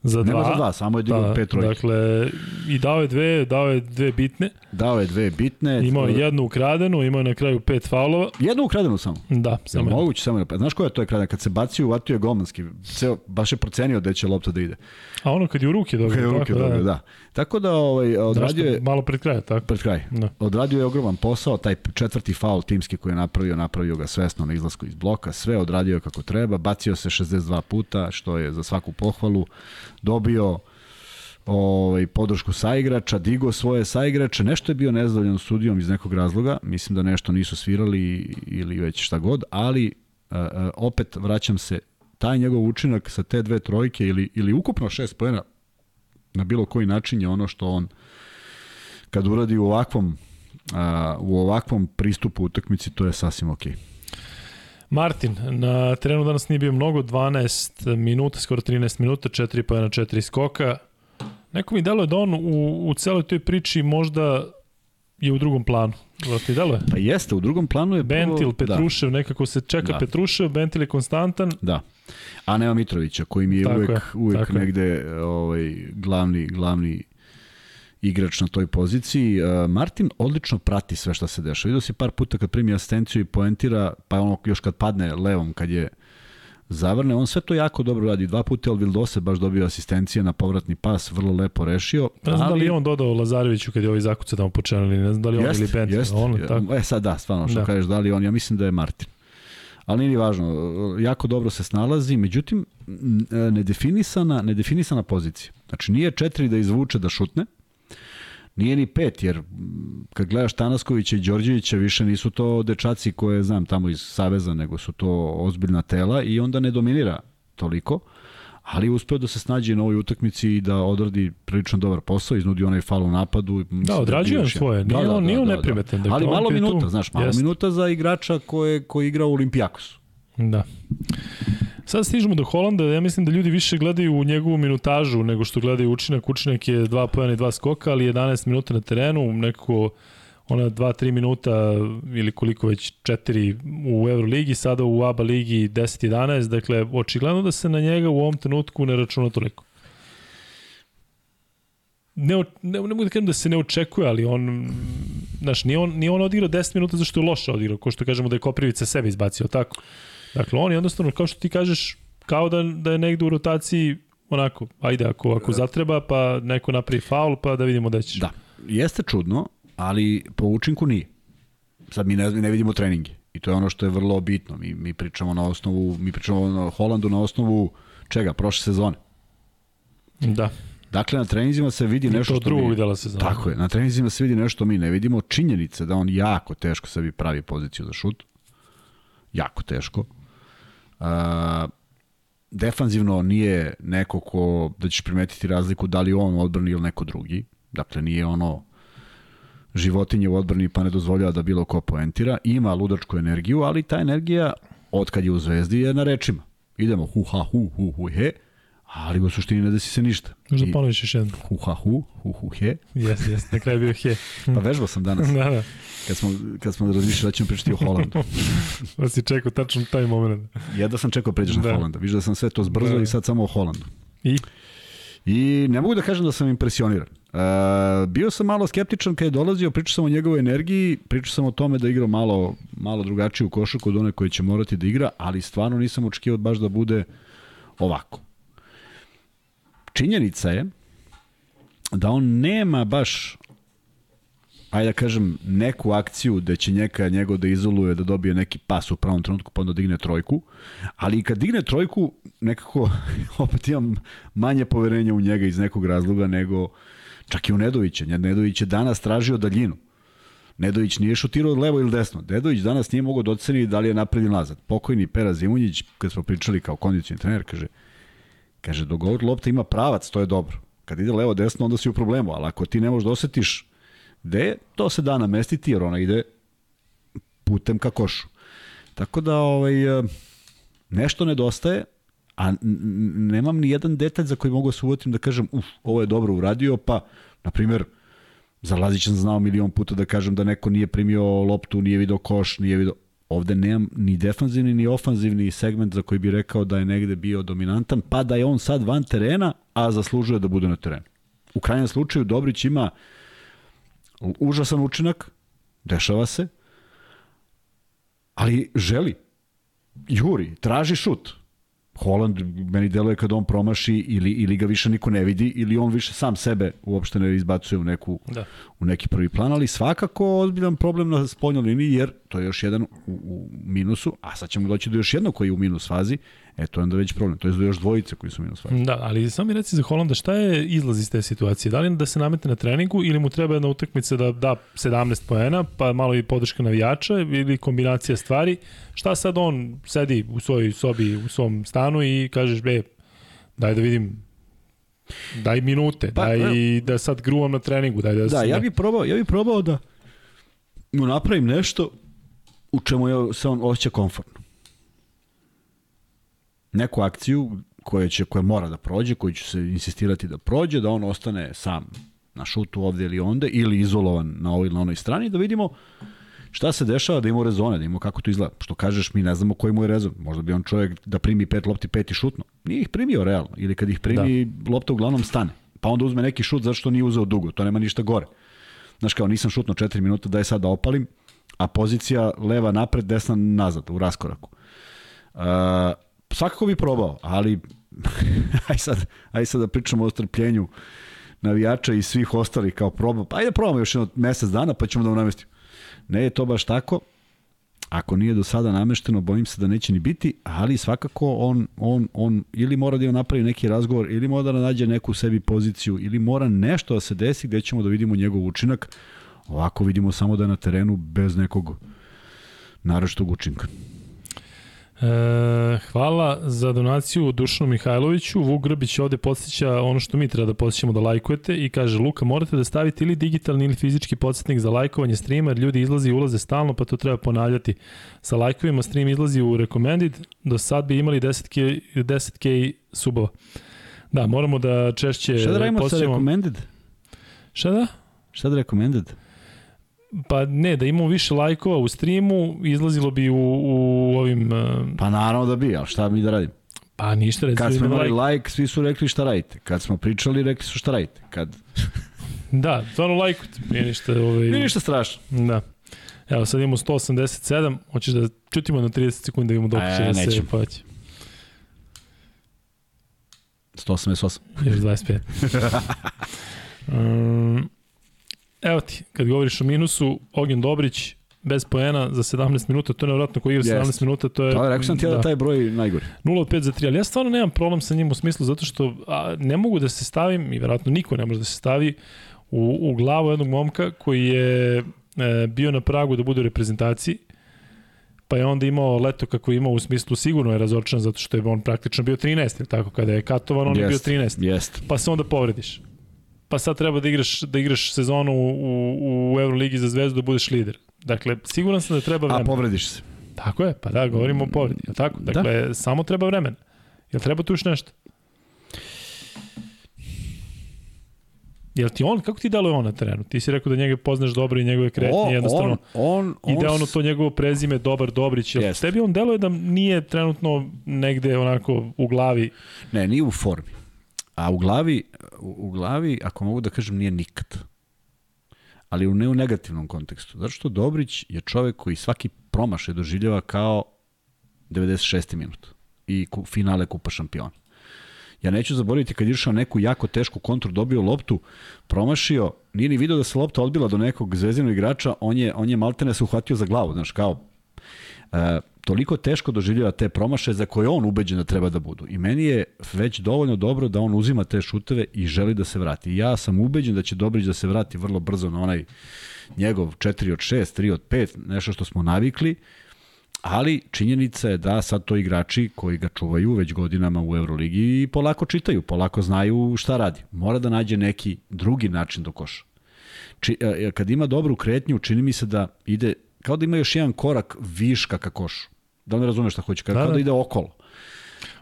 Za dva. Nema za dva, samo je digao Da, pet trojke. Dakle, i dao je dve, dao je dve bitne. Dao je dve bitne. Imao je jednu ukradenu, imao je na kraju pet faulova. Jednu ukradenu samo. Da, samo jednu. moguće samo da Znaš koja je to je kradan? Kad se bacio, uvatio je golmanski. Ceo, baš je procenio da će lopta da ide. A ono kad je u ruke dobro. Kad je u ruke tako, dobro, da. Tako da ovaj, odradio je... Malo pred kraja, tako. Pred kraj. Da. Odradio je ogroman posao, taj četvrti faul timski koji je napravio, napravio ga svesno na izlasku iz bloka, sve odradio je kako treba, bacio se 62 puta, što je za svaku pohvalu, dobio ovaj, podršku saigrača, digo svoje saigrače, nešto je bio nezadovoljan sudijom iz nekog razloga, mislim da nešto nisu svirali ili već šta god, ali a, a, opet vraćam se, taj njegov učinak sa te dve trojke ili, ili ukupno šest pojena na bilo koji način je ono što on kad uradi u ovakvom a, u ovakvom pristupu utakmici to je sasvim okej. Okay. Martin, na terenu danas nije bio mnogo, 12 minuta, skoro 13 minuta, 4 pa na 4 skoka. Neko mi deluje da on u, u celoj toj priči možda je u drugom planu. Da ti deluje? Pa jeste, u drugom planu je Bentil, prvo, Petrušev, da. nekako se čeka da. Petrušev, Bentil je konstantan. Da. A nema Mitrovića, koji mi je Tako uvek, je, uvek negde ovaj, glavni, glavni igrač na toj poziciji. Uh, Martin odlično prati sve što se dešava. Vidio si par puta kad primi asistenciju i poentira, pa ono još kad padne levom, kad je zavrne, on sve to jako dobro radi. Dva puta je Vildose baš dobio asistencije na povratni pas, vrlo lepo rešio. Ne znam ali... da li je on dodao Lazareviću kad je ovaj zakuca tamo počeli, ne znam da li on jest, ili Bentil. Jest, on, tako. E sad da, stvarno što Da. kažeš, da li on, ja mislim da je Martin. Ali nije ni važno, jako dobro se snalazi, međutim, n- nedefinisana, nedefinisana pozicija. Znači, nije četiri da izvuče da šutne, Nije ni pet, jer kad gledaš Tanaskovića i Đorđevića, više nisu to dečaci koje znam tamo iz Saveza, nego su to ozbiljna tela i onda ne dominira toliko, ali je uspeo da se snađe na ovoj utakmici i da odradi prilično dobar posao, iznudi onaj fal u napadu. Da, je odrađuje on svoje. Nije on- nije on neprimetan, dakle, Ali on malo je tu- minuta, znaš, malo Jeste. minuta za igrača koje, koji igra u Olimpijakosu. Da. Sad stižemo do Holanda, ja mislim da ljudi više gledaju u njegovu minutažu nego što gledaju učinak. Učinak je dva pojena i dva skoka, ali 11 minuta na terenu, nekako ona 2-3 minuta ili koliko već 4 u Euroligi, sada u ABA ligi 10-11, dakle očigledno da se na njega u ovom trenutku ne računa toliko. Ne, ne, ne mogu da kažem da se ne očekuje, ali on, znaš, nije on, nije on odigrao 10 minuta zašto je loše odigrao, ko što kažemo da je Koprivica sebe izbacio, tako. Dakle, on je jednostavno, kao što ti kažeš, kao da, da je negde u rotaciji onako, ajde, ako, ako zatreba, pa neko napravi faul, pa da vidimo da ćeš. Da, jeste čudno, ali po učinku nije. Sad mi ne, ne vidimo treninge. I to je ono što je vrlo bitno. Mi, mi pričamo na osnovu, mi pričamo na Holandu na osnovu čega? Prošle sezone. Da. Dakle, na treninzima se vidi nešto to što drugog mi... dela. Tako je, na treninzima se vidi nešto što mi ne vidimo. Činjenice da on jako teško sebi pravi poziciju za šut. Jako teško. Uh, defanzivno nije neko ko, da ćeš primetiti razliku da li on odbrani ili neko drugi. Dakle, nije ono životinje u odbrani pa ne dozvoljava da bilo ko poentira. Ima ludačku energiju, ali ta energija od kad je u zvezdi je na rečima. Idemo hu ha hu hu hu he, ali u suštini ne desi se ništa. Možda I ponoviš još jednu. hu ha hu, hu hu he. Jes, jes, na kraju bio he. Pa vežbao sam danas, da, da. kad smo, kad smo razmišljali da ćemo pričati o Holandu. Da si čekao tačno taj moment. Jedva sam čekao pređeš na Da. Holanda. Viš da sam sve to zbrzo Da. i sad samo o Holandu. I? I ne mogu da kažem da sam impresioniran. Uh, bio sam malo skeptičan kad je dolazio, pričao sam o njegovoj energiji, pričao sam o tome da igra malo, malo drugačiju košarku od one koje će morati da igra, ali stvarno nisam očekivao baš da bude ovako. Činjenica je da on nema baš ajde da kažem, neku akciju da će njeka njegov da izoluje, da dobije neki pas u pravom trenutku, pa onda digne trojku. Ali kad digne trojku, nekako opet imam manje poverenja u njega iz nekog razloga nego čak i u Nedovića. Nedović je danas tražio daljinu. Nedović nije šutirao levo ili desno. Nedović danas nije mogao da oceni da li je napred ili nazad. Pokojni Pera Zimunjić, kad smo pričali kao kondicioni trener, kaže, kaže, dogovor lopta ima pravac, to je dobro. Kad ide levo desno, onda si u problemu, ali ako ti ne možeš da osetiš gde to se da namestiti jer ona ide putem ka košu. Tako da ovaj, eh, nešto nedostaje, a nemam ni jedan detalj za koji mogu da se uvotim da kažem, uf, ovo je dobro uradio, pa, na primjer, za Lazića sam znao milion puta da kažem da neko nije primio loptu, nije video koš, nije video... Ovde nemam ni defanzivni ni ofanzivni segment za koji bi rekao da je negde bio dominantan, pa da je on sad van terena, a zaslužuje da bude na terenu. U krajnjem slučaju Dobrić ima užasan učinak, dešava se, ali želi, juri, traži šut. Holland meni deluje kad on promaši ili, ili ga više niko ne vidi ili on više sam sebe uopšte ne izbacuje u, neku, da. u neki prvi plan, ali svakako ozbiljan problem na spoljnoj liniji jer to je još jedan u, u minusu, a sad ćemo doći do još jednog koji je u minus fazi, E, to je onda već problem. To je još dvojice koji su minus fazi. Da, ali sam mi reci za Holanda, šta je izlaz iz te situacije? Da li da se namete na treningu ili mu treba jedna utakmica da da 17 poena, pa malo i podrška navijača ili kombinacija stvari? Šta sad on sedi u svojoj sobi, u svom stanu i kažeš, be, daj da vidim daj minute, pa, daj ne. da sad gruvam na treningu, daj da... Da, ja bih probao, ja bih probao da mu napravim nešto u čemu se on osjeća komfortno neku akciju koja, će, koja mora da prođe, koju će se insistirati da prođe, da on ostane sam na šutu ovde ili onde, ili izolovan na ovoj ili na onoj strani, da vidimo šta se dešava, da imamo rezone, da imamo kako to izgleda. Što kažeš, mi ne znamo koji mu je rezon. Možda bi on čovjek da primi pet lopti, pet i šutno. Nije ih primio realno. Ili kad ih primi, da. lopta uglavnom stane. Pa onda uzme neki šut zato što nije uzeo dugo. To nema ništa gore. Znaš kao, nisam šutno 4 minuta, daj sad da opalim, a pozicija leva napred, desna nazad, u raskoraku. Uh, svakako bi probao, ali aj sad, aj sad da pričamo o strpljenju navijača i svih ostalih kao probao. Pa ajde probamo još jedno mesec dana pa ćemo da mu namestimo. Ne je to baš tako. Ako nije do sada namešteno, bojim se da neće ni biti, ali svakako on, on, on ili mora da napravi neki razgovor, ili mora da nađe neku sebi poziciju, ili mora nešto da se desi gde ćemo da vidimo njegov učinak. Ovako vidimo samo da je na terenu bez nekog naročitog učinka. E, hvala za donaciju Dušanu Mihajloviću. Vuk Grbić ovde podsjeća ono što mi treba da podsjećamo da lajkujete i kaže Luka morate da stavite ili digitalni ili fizički podsjetnik za lajkovanje streama jer ljudi izlazi i ulaze stalno pa to treba ponavljati. Sa lajkovima stream izlazi u recommended, do sad bi imali 10k, 10k subova. Da, moramo da češće Šta da radimo sa recommended? Šta da? Šta da recommended? Pa ne, da imamo više lajkova u streamu, izlazilo bi u, u ovim... Uh... Pa naravno da bi, ali šta mi da radimo? Pa ništa, recimo. Kad smo imali like. like, svi su rekli šta radite. Kad smo pričali, rekli su šta radite. Kad... da, stvarno lajkujte. Nije ništa... Ovaj... Nije ništa strašno. Da. Evo, sad imamo 187. Hoćeš da čutimo na 30 sekundi da imamo dok će e, da se poveći. 188. Još 25. um, Evo ti, kad govoriš o minusu, Ogen Dobrić, bez poena za 17 minuta, to je nevratno ko igra yes. 17 minuta, to je... Da, rekao sam ti da, da taj broj najgori. 0 od 5 za 3, ali ja stvarno nemam problem sa njim u smislu zato što a, ne mogu da se stavim, i verovatno niko ne može da se stavi u, u glavu jednog momka koji je e, bio na pragu da bude u reprezentaciji, pa je onda imao leto kako je imao u smislu sigurno je razočan zato što je on praktično bio 13, ili tako, kada je katovan on jest, je bio 13. Jest. Pa se onda povrediš pa sad treba da igraš, da igraš sezonu u, u Euroligi za zvezdu da budeš lider. Dakle, siguran sam da treba vremena. A povrediš se. Tako je, pa da, govorimo o povredi. Je tako? Da. Dakle, da. samo treba vremena. Jel treba tu još nešto? Jel ti on, kako ti deluje on na terenu? Ti si rekao da njega poznaš dobro i njegove kretnje, jednostavno on, on, ide ono to njegovo prezime, dobar Dobrić. Jel jest. tebi on deluje da nije trenutno negde onako u glavi? Ne, nije u formi. A u glavi, u, glavi, ako mogu da kažem, nije nikad. Ali u ne u negativnom kontekstu. Zato što Dobrić je čovek koji svaki promašaj doživljava kao 96. minut i finale Kupa šampiona. Ja neću zaboraviti kad išao neku jako tešku kontru, dobio loptu, promašio, nije ni video da se lopta odbila do nekog zvezdinog igrača, on je, on je maltene se uhvatio za glavu, znaš, kao, toliko teško doživljava te promaše za koje on ubeđen da treba da budu. I meni je već dovoljno dobro da on uzima te šuteve i želi da se vrati. ja sam ubeđen da će Dobrić da se vrati vrlo brzo na onaj njegov 4 od 6, 3 od 5, nešto što smo navikli, ali činjenica je da sad to igrači koji ga čuvaju već godinama u Euroligi polako čitaju, polako znaju šta radi. Mora da nađe neki drugi način do koša. Či, e, e, kad ima dobru kretnju, čini mi se da ide kao da ima još jedan korak viška ka košu. Da li razumeš šta hoće? Kao da, da. da ide okolo.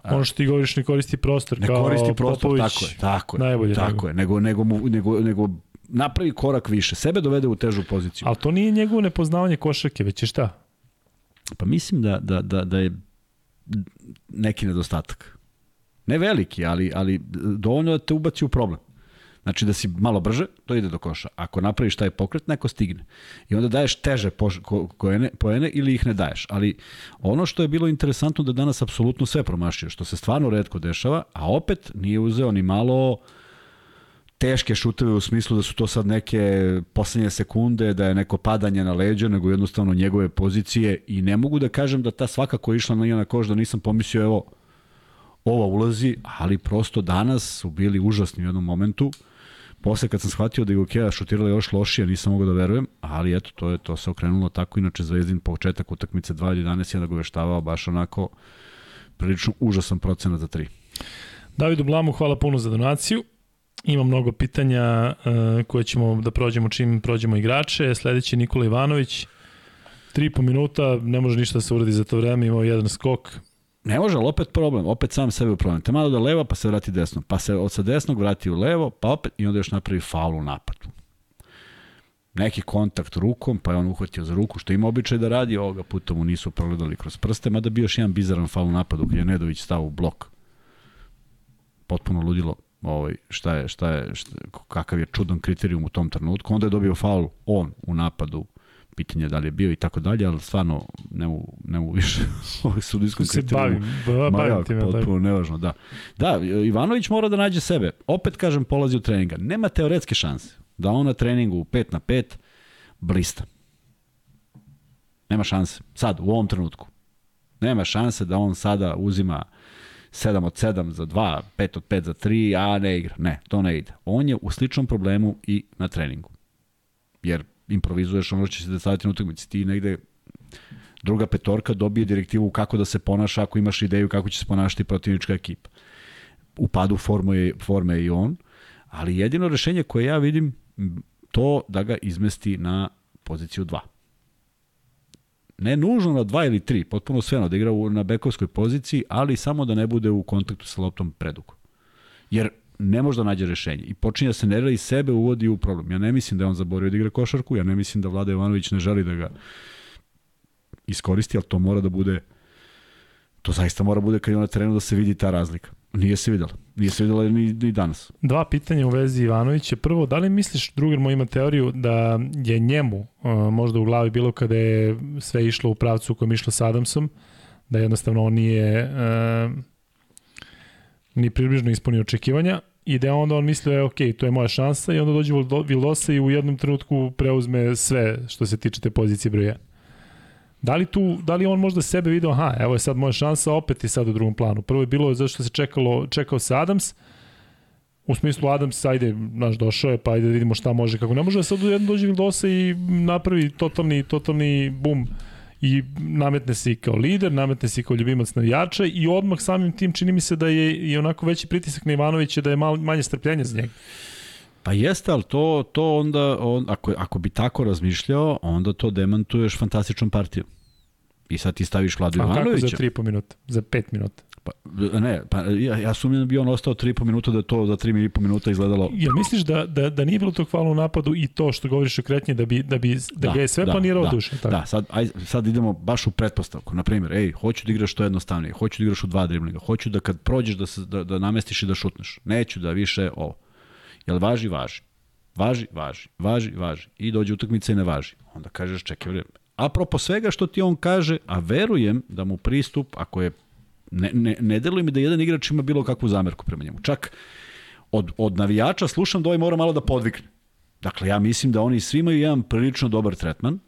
Ono što ti govoriš ne koristi prostor ne kao koristi prostor, Popović, tako je, tako je, najbolje tako nego. je, nego, nego, nego, nego, nego napravi korak više, sebe dovede u težu poziciju. Ali to nije njegovo nepoznavanje košarke, već je šta? Pa mislim da, da, da, da je neki nedostatak. Ne veliki, ali, ali dovoljno da te ubaci u problem. Znači da si malo brže, to ide do koša. Ako napraviš taj pokret, neko stigne. I onda daješ teže poene, poene ili ih ne daješ. Ali ono što je bilo interesantno da danas apsolutno sve promašio, što se stvarno redko dešava, a opet nije uzeo ni malo teške šuteve u smislu da su to sad neke poslednje sekunde, da je neko padanje na leđa, nego jednostavno njegove pozicije i ne mogu da kažem da ta svakako je išla na na koš, da nisam pomislio evo ova ulazi, ali prosto danas su bili užasni u jednom momentu. Posle kad sam shvatio da je Gokea šutirala još lošije, nisam mogao da verujem, ali eto, to je to se okrenulo tako. Inače, Zvezdin početak utakmice 2-11 je da ga veštavao baš onako prilično užasan procenat za 3. Davidu Blamu, hvala puno za donaciju. Ima mnogo pitanja uh, koje ćemo da prođemo čim prođemo igrače. Sledeći Nikola Ivanović, 3,5 minuta, ne može ništa da se uradi za to vreme, imao jedan skok, Ne može, ali opet problem, opet sam sebe u problem. Te malo da leva, pa se vrati desno, pa se od sa desnog vrati u levo, pa opet i onda još napravi faul u napadu. Neki kontakt rukom, pa je on uhvatio za ruku, što ima običaj da radi, ovoga puta mu nisu progledali kroz prste, mada bio još jedan bizaran faul u napadu, kad je Nedović stao u blok. Potpuno ludilo ovaj, šta je, šta je, šta, kakav je čudan kriterijum u tom trenutku. Onda je dobio faul on u napadu pitanje da li je bio i tako dalje, ali stvarno ne u, ne u više ovoj sudijskoj se bavim, bavim time. Potpuno nevažno, da. Da, Ivanović mora da nađe sebe. Opet kažem, polazi u treninga. Nema teoretske šanse da on na treningu 5 na 5 blista. Nema šanse. Sad, u ovom trenutku. Nema šanse da on sada uzima 7 od 7 za 2, 5 od 5 za 3, a ne igra. Ne, to ne ide. On je u sličnom problemu i na treningu. Jer improvizuješ ono što će se dešavati na utakmici. Ti negde druga petorka dobije direktivu kako da se ponaša ako imaš ideju kako će se ponašati protivnička ekipa. U padu forme je, forme i on, ali jedino rešenje koje ja vidim to da ga izmesti na poziciju 2. Ne nužno na 2 ili 3, potpuno sve da igra na bekovskoj poziciji, ali samo da ne bude u kontaktu sa loptom predugo. Jer ne može da nađe rešenje i počinje da se nerira i sebe uvodi u problem. Ja ne mislim da je on zaborio da igra košarku, ja ne mislim da Vlada Jovanović ne želi da ga iskoristi, ali to mora da bude to zaista mora bude kad je na terenu da se vidi ta razlika. Nije se videla. Nije se videla ni, ni danas. Dva pitanja u vezi Ivanovića. Prvo, da li misliš, drugar moj ima teoriju, da je njemu uh, možda u glavi bilo kada je sve išlo u pravcu u kojem išlo s Adamsom, da jednostavno on nije uh, ni približno ispunio očekivanja i da onda on mislio, je, ok, to je moja šansa i onda dođe Vildosa i u jednom trenutku preuzme sve što se tiče te pozicije broja. Da li, tu, da li on možda sebe video, aha, evo je sad moja šansa, opet je sad u drugom planu. Prvo je bilo zašto se čekalo, čekao se Adams, u smislu Adams, ajde, naš došao je, pa ajde da vidimo šta može, kako ne može, sad jedno dođe Vildosa i napravi totalni, totalni bum i nametne se i kao lider, nametne se i kao ljubimac navijača i odmah samim tim čini mi se da je i onako veći pritisak na Ivanovića da je malo, manje strpljenja za njega. Pa jeste, ali to, to onda, on, ako, ako bi tako razmišljao, onda to demantuješ fantastičnom partijom. I sad ti staviš Vladu Ivanovića. A kako za 3,5 minuta? Za 5 minuta? Pa, ne, pa ja, ja sumnjam da bi on ostao 3,5 minuta da to za 3,5 minuta izgledalo. Ja misliš da, da, da nije bilo tog hvala u napadu i to što govoriš o kretnji da bi, da bi da, da ga je sve da, planirao da, duše? Tako? Da, sad, aj, sad idemo baš u pretpostavku. Na primjer, ej, hoću da igraš što jednostavnije, hoću da igraš u dva driblinga, hoću da kad prođeš da, se, da, da namestiš i da šutneš. Neću da više ovo. Jel važi? Važi. Važi, važi, važi, važi. I dođe utakmica i ne važi. Onda kažeš, čekaj, apropo svega što ti on kaže, a verujem da mu pristup, ako je Ne, ne, ne deluje mi da jedan igrač ima bilo kakvu zamerku prema njemu. Čak od, od navijača slušam da ovaj mora malo da podvikne. Dakle, ja mislim da oni svi imaju jedan prilično dobar tretman.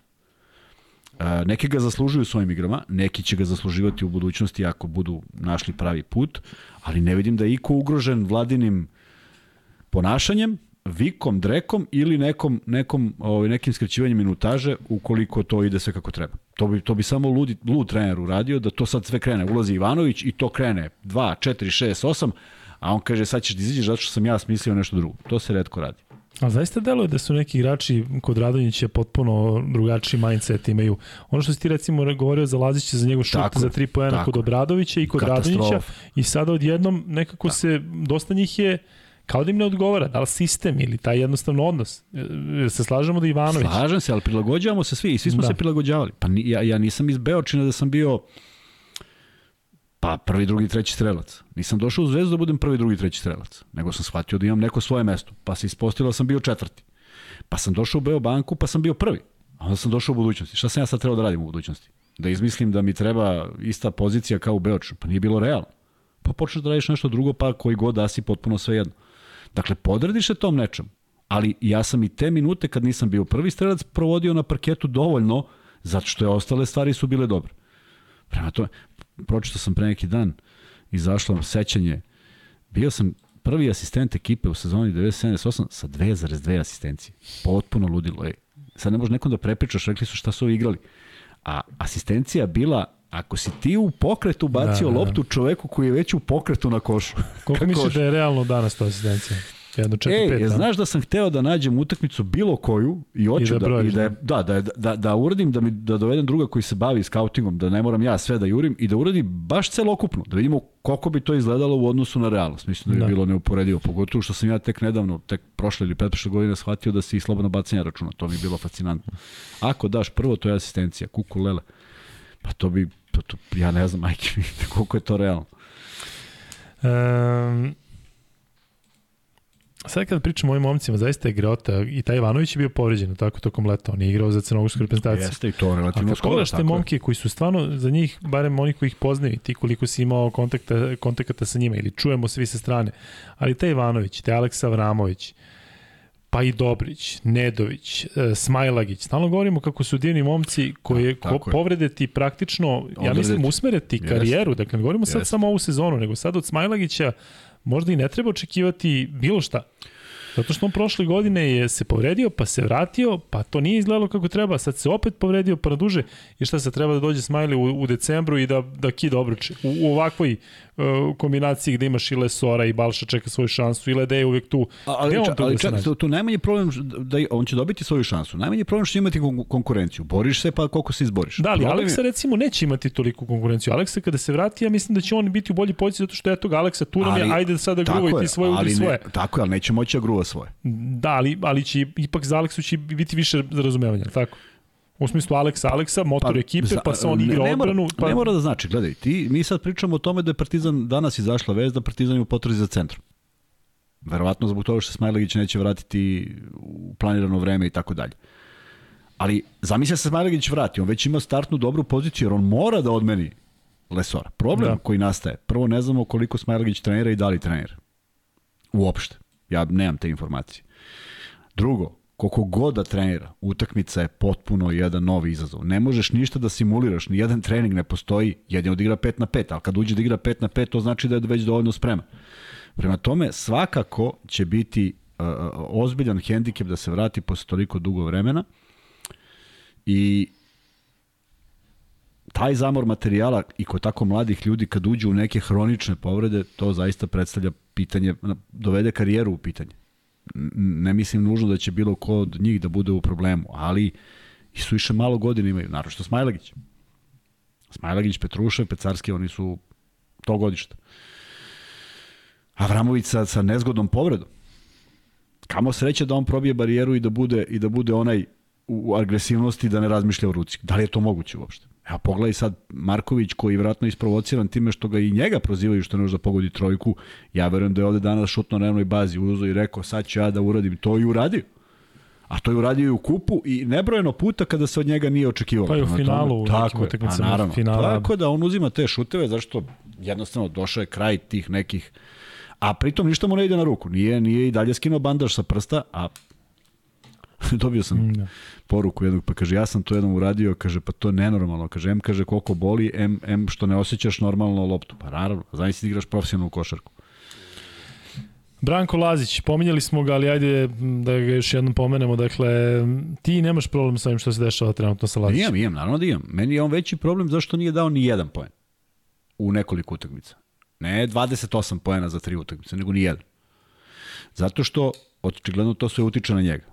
E, neki ga zaslužuju svojim igrama, neki će ga zasluživati u budućnosti ako budu našli pravi put, ali ne vidim da je iko ugrožen vladinim ponašanjem, vikom, drekom ili nekom, nekom ovaj, nekim skraćivanjem minutaže ukoliko to ide sve kako treba. To bi, to bi samo ludi, lud trener uradio da to sad sve krene. Ulazi Ivanović i to krene 2, 4, 6, 8, a on kaže sad ćeš da izađeš zato što sam ja smislio nešto drugo. To se redko radi. A zaista deluje da su neki igrači kod Radonjića potpuno drugačiji mindset imaju. Ono što si ti recimo govorio za Lazića za njegov šut tako, za 3 poena kod Obradovića i kod Radonjića i sada odjednom nekako da. se, dosta njih je kao da im ne odgovara, da li sistem ili taj jednostavno odnos. Se slažemo da Ivanović... Slažem se, ali prilagođavamo se svi i svi smo da. se prilagođavali. Pa ja, ja nisam iz Beočina da sam bio pa prvi, drugi, treći strelac. Nisam došao u Zvezdu da budem prvi, drugi, treći strelac, nego sam shvatio da imam neko svoje mesto. Pa se ispostavilo da sam bio četvrti. Pa sam došao u Beobanku, pa sam bio prvi. A onda sam došao u budućnosti. Šta sam ja sad trebao da radim u budućnosti? Da izmislim da mi treba ista pozicija kao u Beočinu. Pa nije bilo realno. Pa počneš da radiš nešto drugo, pa koji god da si potpuno sve jedno. Dakle, podrediš se tom nečem. Ali ja sam i te minute kad nisam bio prvi strelac provodio na parketu dovoljno zato što je ostale stvari su bile dobre. Prema tome, pročito sam pre neki dan, izašlo sećanje, bio sam prvi asistent ekipe u sezoni 97-98 sa 2,2 asistencije. Potpuno ludilo. Ej. Sad ne može nekom da prepričaš, rekli su šta su igrali. A asistencija bila Ako si ti u pokretu bacio da, da. loptu čoveku koji je već u pokretu na košu. Koliko misliš da je realno danas to asistencija? Jedno 4 Ej, 5. Ej, znaš da sam hteo da nađem utakmicu bilo koju i hoću I da, da, i da, je, da, da, da, da uradim, da, mi, da dovedem druga koji se bavi skautingom, da ne moram ja sve da jurim i da uradim baš celokupno, da vidimo koliko bi to izgledalo u odnosu na realnost. Mislim da bi da. bilo neuporedivo, pogotovo što sam ja tek nedavno, tek prošle ili pretprošle godine shvatio da se i slobodno bacanja računa, to mi je bilo fascinantno. Ako daš prvo, to je asistencija, kuku lele. Pa to bi, to, to, ja ne znam, majke mi, koliko je to realno. Um, Sad kad pričamo o ovim momcima, zaista je grota i taj Ivanović je bio povređen tako tokom leta, on je igrao za crnogorsku reprezentaciju. Jeste i to relativno skoro. A kad te momke koji su stvarno za njih, barem oni koji ih poznaju, ti koliko si imao kontakta, kontakata sa njima ili čujemo svi sa strane, ali taj Ivanović, taj Aleksa Vramović, pa i Dobrić, Nedović, e, Smajlagić. Stalno govorimo kako su divni momci koje da, ko, povrede ti praktično, ja mislim, usmere ti karijeru. Dakle, ne govorimo sad samo ovu sezonu, nego sad od Smajlagića možda i ne treba očekivati bilo šta. Zato što on prošle godine je se povredio, pa se vratio, pa to nije izgledalo kako treba, sad se opet povredio pa duže i šta se treba da dođe Smiley u, u decembru i da, da kida obruče. U, u ovakvoj uh, kombinaciji gde imaš i Lesora i Balša čeka svoju šansu i Lede je uvek tu. A, ali, on ali čak, tu, tu najmanji problem da on će dobiti svoju šansu. Najmanji problem što imati konkurenciju. Boriš se pa koliko se izboriš. Da, ali Aleksa je... recimo neće imati toliko konkurenciju. Aleksa kada se vrati, ja mislim da će on biti u bolji poziciji zato što je tog Aleksa tu nam je, ajde sada gruvaj ti svoje, udri svoje. Tako je, ali neće moći da gruva svoje. Da, ali, ali će, ipak za Aleksu će biti više razumevanja, tako? U smislu Aleksa Aleksa, motor pa, ekipe, za, pa se on igra ne, ne odbranu. Pa... Ne mora da znači, gledaj, ti, mi sad pričamo o tome da je Partizan, danas izašla vez da Partizan je u potrazi za centrom. Verovatno zbog toga što Smajlegić neće vratiti u planirano vreme i tako dalje. Ali zamisля se Smajlegić vrati, on već ima startnu dobru poziciju jer on mora da odmeni Lesora. Problem da. koji nastaje, prvo ne znamo koliko Smajlegić trenira i da li trenira. Uopšte. Ja nemam te informacije. Drugo, koliko god da trenira, utakmica je potpuno jedan novi izazov. Ne možeš ništa da simuliraš, ni jedan trening ne postoji, jedan odigra 5 na 5, ali kad uđe da igra 5 na 5, to znači da je već dovoljno spreman. Prema tome, svakako će biti uh, ozbiljan hendikep da se vrati posle toliko dugo vremena i taj zamor materijala i kod tako mladih ljudi kad uđu u neke hronične povrede, to zaista predstavlja pitanje, dovede karijeru u pitanje ne mislim nužno da će bilo ko od njih da bude u problemu, ali i su više malo godina imaju, naravno što Smajlagić. Smajlagić, Petrušev, Pecarski, oni su to godišta. Avramović sa, sa nezgodnom povredom. Kamo sreće da on probije barijeru i da bude, i da bude onaj u agresivnosti da ne razmišlja o ruci. Da li je to moguće uopšte? Evo pogledaj sad Marković koji je vratno isprovociran time što ga i njega prozivaju što ne može da pogodi trojku. Ja verujem da je ovde danas šutno na jednoj bazi uzo i rekao sad ću ja da uradim to i uradio. A to je uradio i u kupu i nebrojeno puta kada se od njega nije očekivalo. Pa i u finalu, u tako je, pa naravno. Finala. Tako da on uzima te šuteve zašto jednostavno došao je kraj tih nekih a pritom ništa mu ne ide na ruku. Nije, nije i dalje skinuo bandaž sa prsta, a dobio sam mm, da. poruku jednog, pa kaže, ja sam to jednom uradio, kaže, pa to je nenormalno, kaže, M kaže, koliko boli, M, M što ne osjećaš normalno loptu, pa naravno, znaš si da igraš profesionalnu košarku. Branko Lazić, pominjali smo ga, ali ajde da ga još jednom pomenemo. Dakle, ti nemaš problem sa ovim što se dešava trenutno sa Lazićem. Imam, imam, naravno da imam. Meni je on veći problem zašto nije dao ni jedan poen u nekoliko utakmica. Ne 28 poena za tri utakmice, nego ni jedan. Zato što očigledno to sve utiče na njega.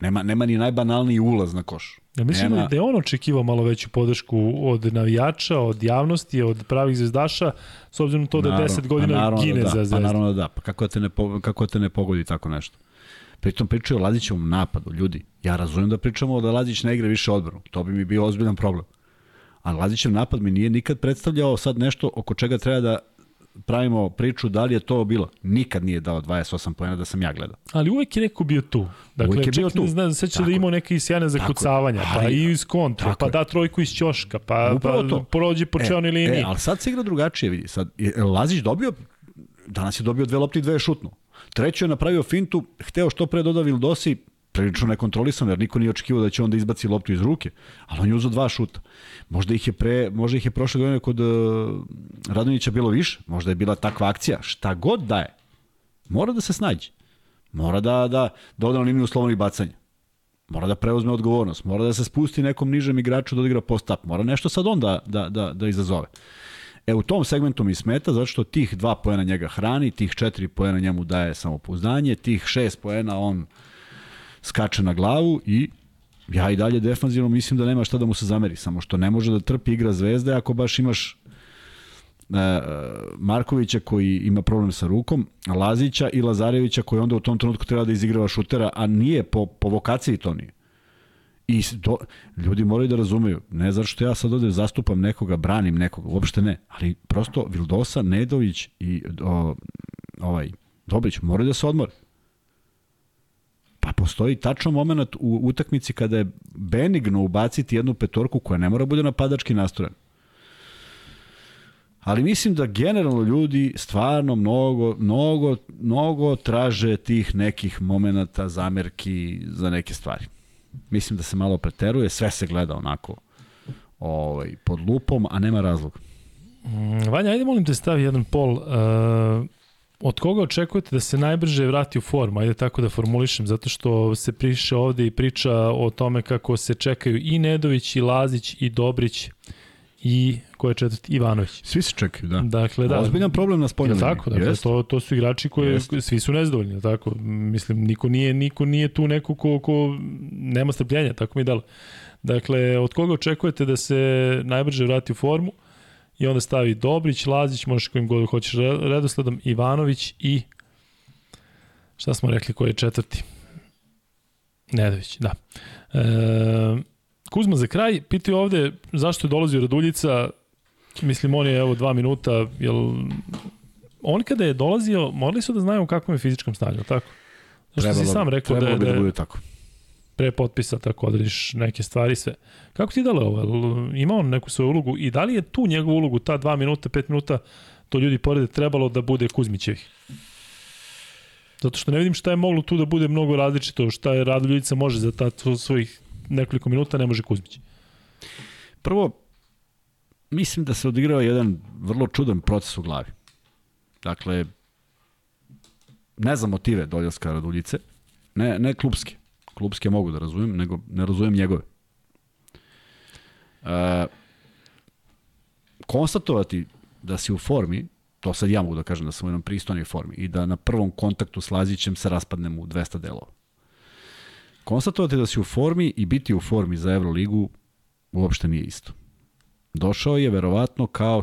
Nema, nema ni najbanalniji ulaz na koš. Ja mislim nema... da je on očekivao malo veću podršku od navijača, od javnosti, od pravih zvezdaša, s obzirom to da Naravno, 10 godina naravno gine da, za Pa zvezdu. naravno da da, pa kako da te ne, kako da te ne pogodi tako nešto. Pritom pričaju o Lazićevom napadu, ljudi. Ja razumem da pričamo da Lazić ne igra više odbranu. To bi mi bio ozbiljan problem. A Lazićev napad mi nije nikad predstavljao sad nešto oko čega treba da pravimo priču da li je to bilo. Nikad nije dao 28 pojena da sam ja gledao. Ali uvek je neko bio tu. Dakle, Uvek je bio tu. Znam, seća da imao neke sjajne zakucavanja, pa i iz kontra, pa da trojku iz ćoška, pa, Upravo pa to. prođe po čelnoj liniji. E, ali sad se igra drugačije, vidi. Sad, je Lazić dobio, danas je dobio dve lopte i dve je šutnu. Treću je napravio fintu, hteo što pre doda Vildosi, prilično nekontrolisano, jer niko nije očekivao da će on da izbaci loptu iz ruke, ali on je uzao dva šuta. Možda ih je pre, možda ih je prošle godine kod uh, Radonjića bilo više, možda je bila takva akcija, šta god da je, mora da se snađe. Mora da, da, da ode na liniju bacanja. Mora da preuzme odgovornost, mora da se spusti nekom nižem igraču da odigra post-up, mora nešto sad on da, da, da, da izazove. E u tom segmentu mi smeta zato što tih dva poena njega hrani, tih četiri poena njemu daje samopouzdanje, tih šest poena on skače na glavu i ja i dalje defanzivno mislim da nema šta da mu se zameri, samo što ne može da trpi igra zvezde ako baš imaš e, Markovića koji ima problem sa rukom, Lazića i Lazarevića koji onda u tom trenutku treba da izigrava šutera, a nije po, po vokaciji to nije. I do, ljudi moraju da razumeju, ne zato što ja sad ovde zastupam nekoga, branim nekoga, uopšte ne, ali prosto Vildosa, Nedović i o, ovaj Dobrić moraju da se odmore. Pa postoji tačno moment u utakmici kada je benigno ubaciti jednu petorku koja ne mora bude napadački nastrojen. Ali mislim da generalno ljudi stvarno mnogo, mnogo, mnogo traže tih nekih momenata, zamerki za neke stvari. Mislim da se malo preteruje, sve se gleda onako ovaj, pod lupom, a nema razloga. Mm, Vanja, ajde molim te stavi jedan pol. Uh, od koga očekujete da se najbrže vrati u formu? Ajde tako da formulišem, zato što se priše ovde i priča o tome kako se čekaju i Nedović, i Lazić, i Dobrić, i ko je četvrti? Ivanović. Svi se čekaju, da. Dakle, da. Ozbiljan problem na spoljnoj liniji. tako? Dakle, to, to su igrači koji Jeste. svi su nezadovoljni, tako? Mislim, niko nije, niko nije tu neko ko, ko nema strpljenja, tako mi je dalo. Dakle, od koga očekujete da se najbrže vrati u formu i onda stavi Dobrić, Lazić, možeš kojim god hoćeš re- redosledom, Ivanović i šta smo rekli, koji je četvrti? Nedović, da. E, Kuzma za kraj, pitaju ovde zašto je dolazio Raduljica, mislim on je evo dva minuta, jel on kada je dolazio, morali su da znaju u kakvom je fizičkom stanju, tako? Zašto si sam rekao da, trebalo je, da, da je bude tako. Pre potpisa tako odrediš neke stvari sve. Kako ti dalo ovo? Ima on neku svoju ulogu i da li je tu njegovu ulogu, ta dva minuta, pet minuta, to ljudi porede trebalo da bude Kuzmićevih? Zato što ne vidim šta je moglo tu da bude mnogo različito, šta je Raduljica može za ta svojih nekoliko minuta, ne može Kuzmić. Prvo, mislim da se odigrao jedan vrlo čudan proces u glavi. Dakle, ne znam motive Doljaska Raduljice, ne, ne klubske. Klubske mogu da razumem, nego ne razumem njegove. E, konstatovati da si u formi, to sad ja mogu da kažem da sam u jednom pristojnoj formi i da na prvom kontaktu s Lazićem se raspadnem u 200 delova. Konstatovati da si u formi i biti u formi za Euroligu uopšte nije isto. Došao je verovatno kao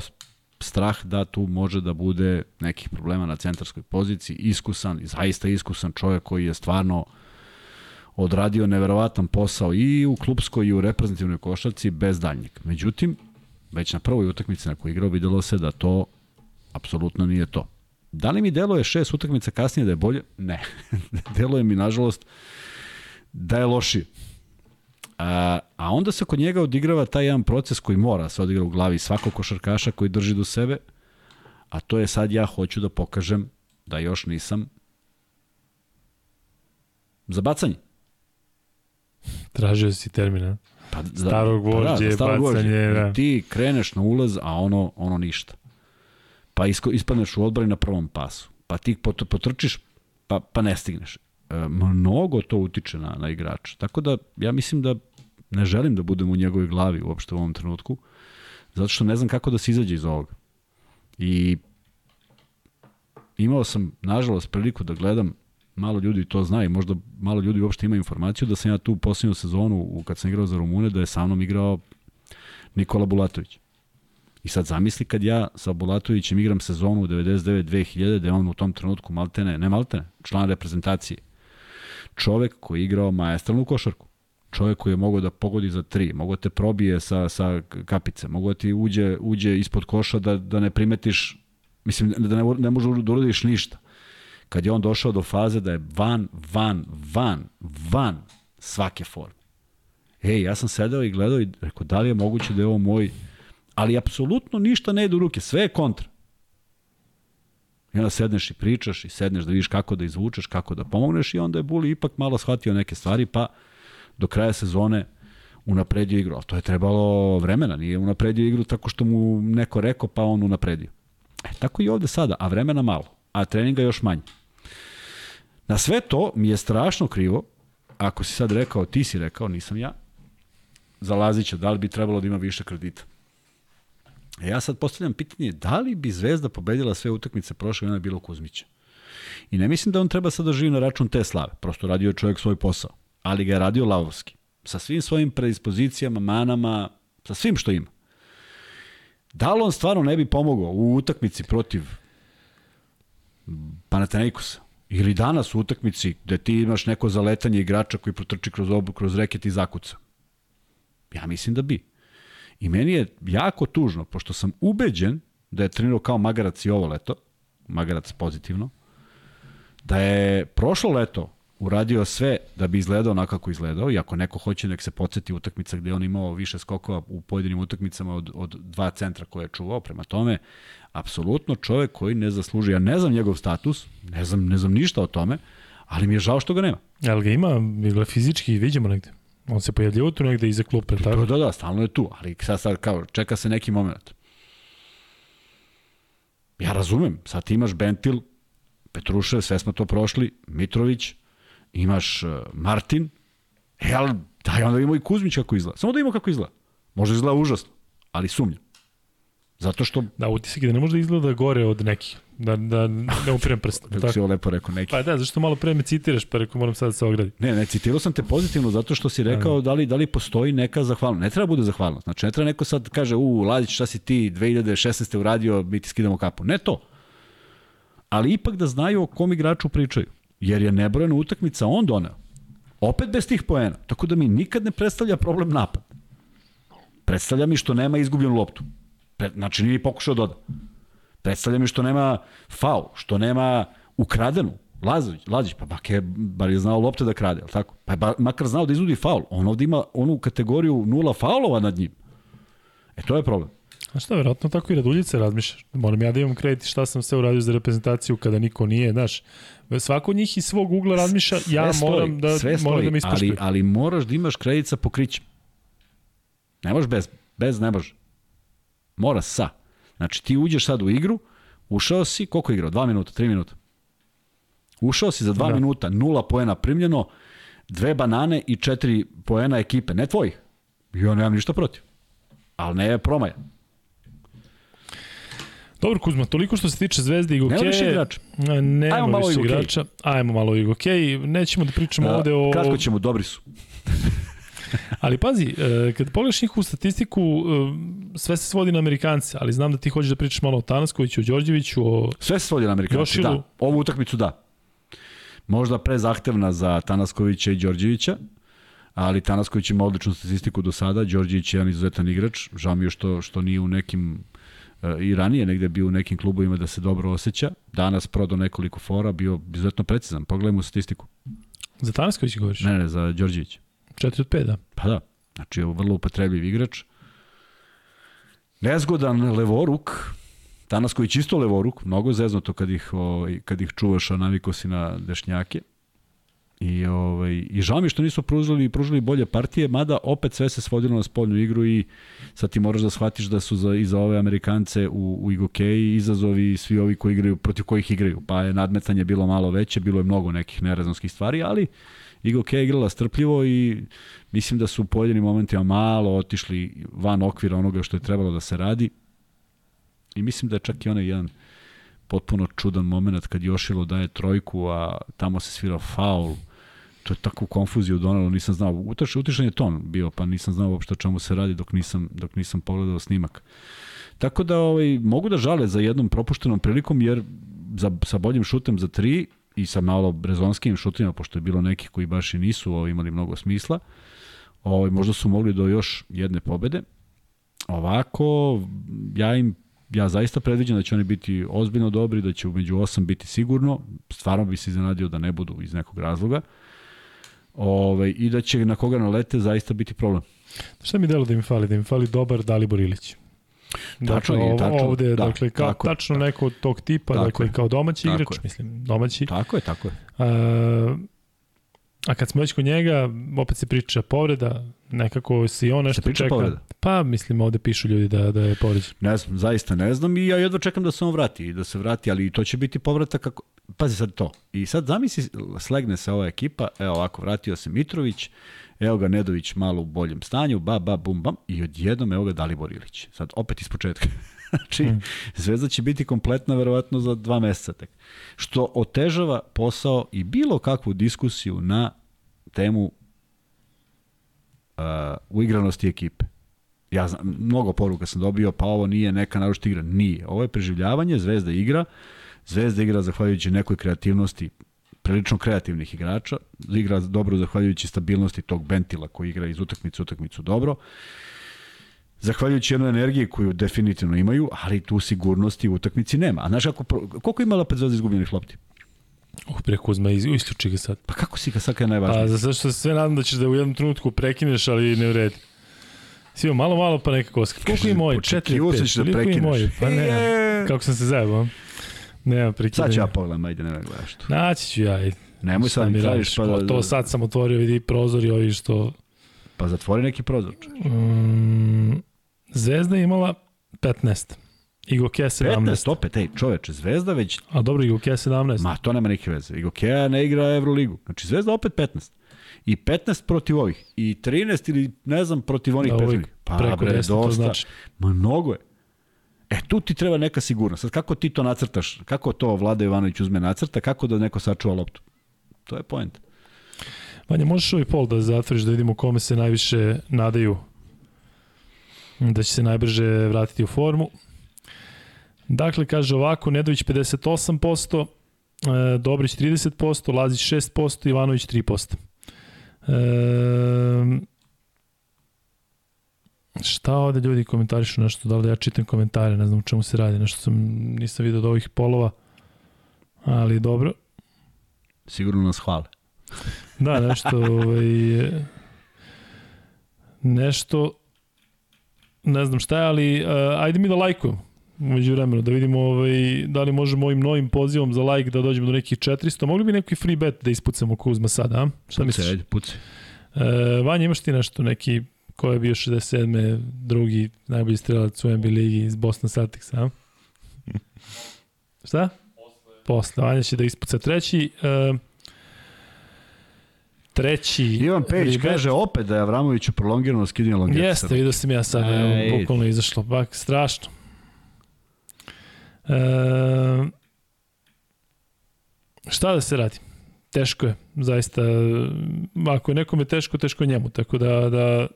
strah da tu može da bude nekih problema na centarskoj poziciji, iskusan, zaista iskusan čovjek koji je stvarno odradio neverovatan posao i u klubskoj i u reprezentativnoj košarci bez daljnjeg. Međutim, već na prvoj utakmici na kojoj igrao videlo se da to apsolutno nije to. Da li mi deluje šest utakmica kasnije da je bolje? Ne. deluje mi, nažalost, da je lošije. A, a onda se kod njega odigrava taj jedan proces koji mora da se odigra u glavi svakog košarkaša koji drži do sebe, a to je sad ja hoću da pokažem da još nisam za bacanje. Tražio si termina. Pa, da- Staro gvožđe, staro gvožđe. bacanje, da. Ti kreneš na ulaz, a ono, ono ništa. Pa isko, ispadneš u odbrani na prvom pasu. Pa ti pot, potrčiš, pa, pa ne stigneš. E, mnogo to utiče na, na igrača. Tako da ja mislim da ne želim da budem u njegovoj glavi uopšte u ovom trenutku, zato što ne znam kako da se izađe iz ovoga. I imao sam, nažalost, priliku da gledam malo ljudi to zna i možda malo ljudi uopšte ima informaciju da sam ja tu u posljednju sezonu, u, kad sam igrao za Rumune, da je sa mnom igrao Nikola Bulatović. I sad zamisli kad ja sa Bulatovićem igram sezonu 99-2000, da je on u tom trenutku maltene, ne maltene, član reprezentacije. Čovek koji je igrao majestralnu košarku. Čovek koji je mogao da pogodi za tri, mogao da te probije sa, sa kapice, mogao da ti uđe, uđe ispod koša da, da ne primetiš, mislim, da ne, ne možeš da uradiš ništa kad je on došao do faze da je van, van, van, van svake forme. Ej, ja sam sedeo i gledao i rekao, da li je moguće da je ovo moj... Ali apsolutno ništa ne ide u ruke, sve je kontra. I onda sedneš i pričaš i sedneš da vidiš kako da izvučeš, kako da pomogneš i onda je Buli ipak malo shvatio neke stvari, pa do kraja sezone unapredio igru. Ali to je trebalo vremena, nije unapredio igru tako što mu neko rekao, pa on unapredio. E, tako i ovde sada, a vremena malo, a treninga još manje. Na sve to mi je strašno krivo, ako si sad rekao, ti si rekao, nisam ja, za Lazića, da li bi trebalo da ima više kredita. E ja sad postavljam pitanje, da li bi Zvezda pobedila sve utakmice prošle godine bilo Kuzmića? I ne mislim da on treba sad da živi na račun te slave, prosto radio čovjek svoj posao, ali ga je radio lavovski, sa svim svojim predispozicijama, manama, sa svim što ima. Da li on stvarno ne bi pomogao u utakmici protiv Panathinaikosa? Ili danas u utakmici gde ti imaš neko zaletanje igrača koji protrči kroz, obu, kroz reket i zakuca. Ja mislim da bi. I meni je jako tužno, pošto sam ubeđen da je trenirao kao magarac i ovo leto, magarac pozitivno, da je prošlo leto uradio sve da bi izgledao onako kako izgledao i ako neko hoće nek se podsjeti utakmica gde on imao više skokova u pojedinim utakmicama od, od dva centra koje je čuvao, prema tome apsolutno čovek koji ne zasluži, ja ne znam njegov status, ne znam, ne znam ništa o tome, ali mi je žao što ga nema. Ali ga ima, ga fizički vidimo negde. On se pojavljava tu negde iza klupe, tako? Da, da, stalno je tu, ali sad, sad kao, čeka se neki moment. Ja razumem, sad ti imaš Bentil, Petrušev, sve smo to prošli, Mitrović, imaš uh, Martin, e, ali daj onda imamo i Kuzmić kako izgleda. Samo da imamo kako izgleda. Može izgleda užasno, ali sumnjam. Zato što... Da, utisak je da ne može da izgleda gore od nekih. Da, da ne upirem prstom. Kako si ovo lepo rekao, neki. Pa da, zašto malo pre me citiraš, pa rekao moram sad da se ogradi. Ne, ne, citirao sam te pozitivno zato što si rekao da li, da li postoji neka zahvalnost. Ne treba bude zahvalnost. Znači, ne treba neko sad kaže, u, Ladić, šta si ti 2016. uradio, mi ti skidamo kapu. Ne to. Ali ipak da znaju o kom igraču pričaju. Jer je nebrojena utakmica on doneo. Opet bez tih poena. Tako da mi nikad ne predstavlja problem napad. Predstavlja mi što nema izgubljenu loptu. Znači nije pokušao da doda. Predstavlja mi što nema faul, što nema ukradenu. Lazović, Lazić, pa bak je, bar je znao lopte da krade, al tako? Pa je bar, makar znao da izvodi faul. On ovde ima onu kategoriju nula faulova nad njim. E to je problem. A šta, verovatno tako i Raduljice razmišljaš. Moram ja da imam kredit šta sam sve uradio za reprezentaciju kada niko nije, znaš. Svako od njih iz svog ugla razmišlja, ja sve moram stoji, da, sve stoji, moram da mi ali, ali moraš da imaš kredit sa pokrićem. Ne možeš bez, bez ne može. Mora sa. Znači ti uđeš sad u igru, ušao si, koliko je igrao? 2 minuta, 3 minuta. Ušao si za 2 da. minuta, nula poena primljeno, dve banane i četiri poena ekipe, ne tvojih. Ja nemam ništa protiv. Ali ne je promaja. Dobro Kuzma, toliko što se tiče Zvezde i Gokeje. Nema više igrača. Nema Ajmo malo više igrača. Ajmo malo i Gokeje. Nećemo da pričamo A, ovde o... Kratko ćemo, dobri su. ali pazi, e, kad pogledaš njihovu statistiku, e, sve se svodi na Amerikance, ali znam da ti hoćeš da pričaš malo o Tanaskoviću, o Đorđeviću, o Sve se svodi na Amerikance, Jošilu. da. Ovu utakmicu da. Možda prezahtevna za Tanaskovića i Đorđevića, ali Tanasković ima odličnu statistiku do sada, Đorđević je jedan izuzetan igrač, žao mi je što, što nije u nekim i ranije negde bio u nekim klubovima da se dobro osjeća. Danas prodao nekoliko fora, bio izuzetno precizan. Pogledajmo statistiku. Za Tanasković govoriš? Ne, ne, za Đorđevića. 4 od 5, da. Pa da, znači je vrlo upotrebljiv igrač. Nezgodan levoruk, Danas koji čisto levoruk, mnogo zeznuto kad ih, ovaj, kad ih čuvaš, a naviko si na dešnjake. I, ovaj, I žao mi što nisu pružili, pružili bolje partije, mada opet sve se svodilo na spoljnu igru i sad ti moraš da shvatiš da su za, i za ove Amerikance u, u Igokeji izazovi svi ovi koji igraju, protiv kojih igraju. Pa je nadmetanje bilo malo veće, bilo je mnogo nekih nerazonskih stvari, ali Igo Kej igrala strpljivo i mislim da su u pojedinim momentima malo otišli van okvira onoga što je trebalo da se radi. I mislim da je čak i onaj jedan potpuno čudan moment kad Jošilo daje trojku, a tamo se svira faul. To je takvu konfuziju donalo, nisam znao. Utaš, utišan je ton bio, pa nisam znao uopšte o čemu se radi dok nisam, dok nisam pogledao snimak. Tako da ovaj, mogu da žale za jednom propuštenom prilikom, jer za, sa boljim šutem za tri i sa malo brezonskim šutima, pošto je bilo nekih koji baš i nisu ovaj, imali mnogo smisla, ovaj, možda su mogli do još jedne pobede. Ovako, ja im ja zaista predviđam da će oni biti ozbiljno dobri, da će umeđu osam biti sigurno, stvarno bi se iznenadio da ne budu iz nekog razloga, ovaj, i da će na koga nalete zaista biti problem. Šta mi delo da im fali? Da im fali dobar Dalibor Ilić. Dakle, tačno, tačno, ovde, da, dakle, kao, tako, tačno tako. neko od tog tipa, Tako dakle, kao domaći igrač, je. mislim, domaći. Tako je, tako je. A, a kad smo već kod njega, opet se priča povreda, nekako se i on nešto čeka. povreda? Pa, mislim, ovde pišu ljudi da, da je povređen. Ne znam, zaista ne znam i ja jedva čekam da se on vrati i da se vrati, ali to će biti povratak kako... Pazi sad to. I sad zamisli, slegne se ova ekipa, evo ovako, vratio se Mitrović, evo ga Nedović malo u boljem stanju, ba, ba, bum, bam, i odjednom evo ga Dalibor Ilić. Sad opet iz početka. znači, Hmm. Zvezda će biti kompletna verovatno za dva meseca tek. Što otežava posao i bilo kakvu diskusiju na temu uh, uigranosti ekipe. Ja znam, mnogo poruka sam dobio, pa ovo nije neka naročita igra. Nije. Ovo je preživljavanje, Zvezda igra, Zvezda igra zahvaljujući nekoj kreativnosti prilično kreativnih igrača, igra dobro zahvaljujući stabilnosti tog Bentila koji igra iz utakmice u utakmicu dobro, zahvaljujući jednoj energiji koju definitivno imaju, ali tu sigurnosti u utakmici nema. A znaš kako, koliko je imala Zvezda izgubljenih lopti? Uh, pre Kuzma, isključi ga sad. Pa kako si ga sad kada je najvažnije? Pa, za sve što se sve nadam da ćeš da u jednom trenutku prekineš, ali ne vredi. Svi malo, malo, pa nekako oskar. Koliko je moj? 4 očekivao sam 5. ćeš da Koliko je prekineš. moj? Pa ne, kako sam se zajebao. Nema Sad prekidanja. ću ja pogledam, ajde, ne gledaš to. Naći ću ja. ajde. Nemoj sad mi radiš? pa da... To sad sam otvorio, vidi prozor i ovi što... Pa zatvori neki prozor. Mm, Zvezda je imala 15. Igoke 17. 15, opet, ej, čoveče, Zvezda već... A dobro, Igoke 17. Ma, to nema neke veze. Igokea ne igra Euroligu. Znači, Zvezda opet 15. I 15 protiv ovih. I 13 ili ne znam protiv onih Da, prethodnih. Pa, preko bre, 10, to dosta. znači. Ma, mnogo je. E, tu ti treba neka sigurnost. Sad, kako ti to nacrtaš? Kako to Vlada Ivanović uzme nacrta? Kako da neko sačuva loptu? To je point. Vanja, možeš ovaj pol da zatvoriš da vidimo kome se najviše nadaju da će se najbrže vratiti u formu. Dakle, kaže ovako, Nedović 58%, e, Dobrić 30%, Lazić 6%, Ivanović 3%. E, šta ovde ljudi komentarišu nešto, da li ja čitam komentare, ne znam u čemu se radi, nešto sam, nisam vidio od ovih polova, ali dobro. Sigurno nas hvale. Da, nešto, ovaj, nešto, ne znam šta je, ali uh, ajde mi da lajkujemo umeđu vremenu, da vidimo ovaj, da li možemo ovim novim pozivom za lajk da dođemo do nekih 400. Mogli bi neki free bet da ispucamo Kuzma sada, a? Šta misliš? Ajde, puci. Uh, Vanja, imaš ti nešto, neki ko je bio 67. drugi najbolji strelac u NBA ligi iz Boston Celtics, a? Šta? Posle. Vanja će da ispuca treći. Uh, treći... Ivan Pejić kaže opet da je Avramoviću prolongirano skidanje longeta. Jeste, vidio sam ja sad, bukvalno izašlo, bak, strašno. E, šta da se radi? Teško je, zaista. Ako je nekome teško, teško je njemu, tako da, da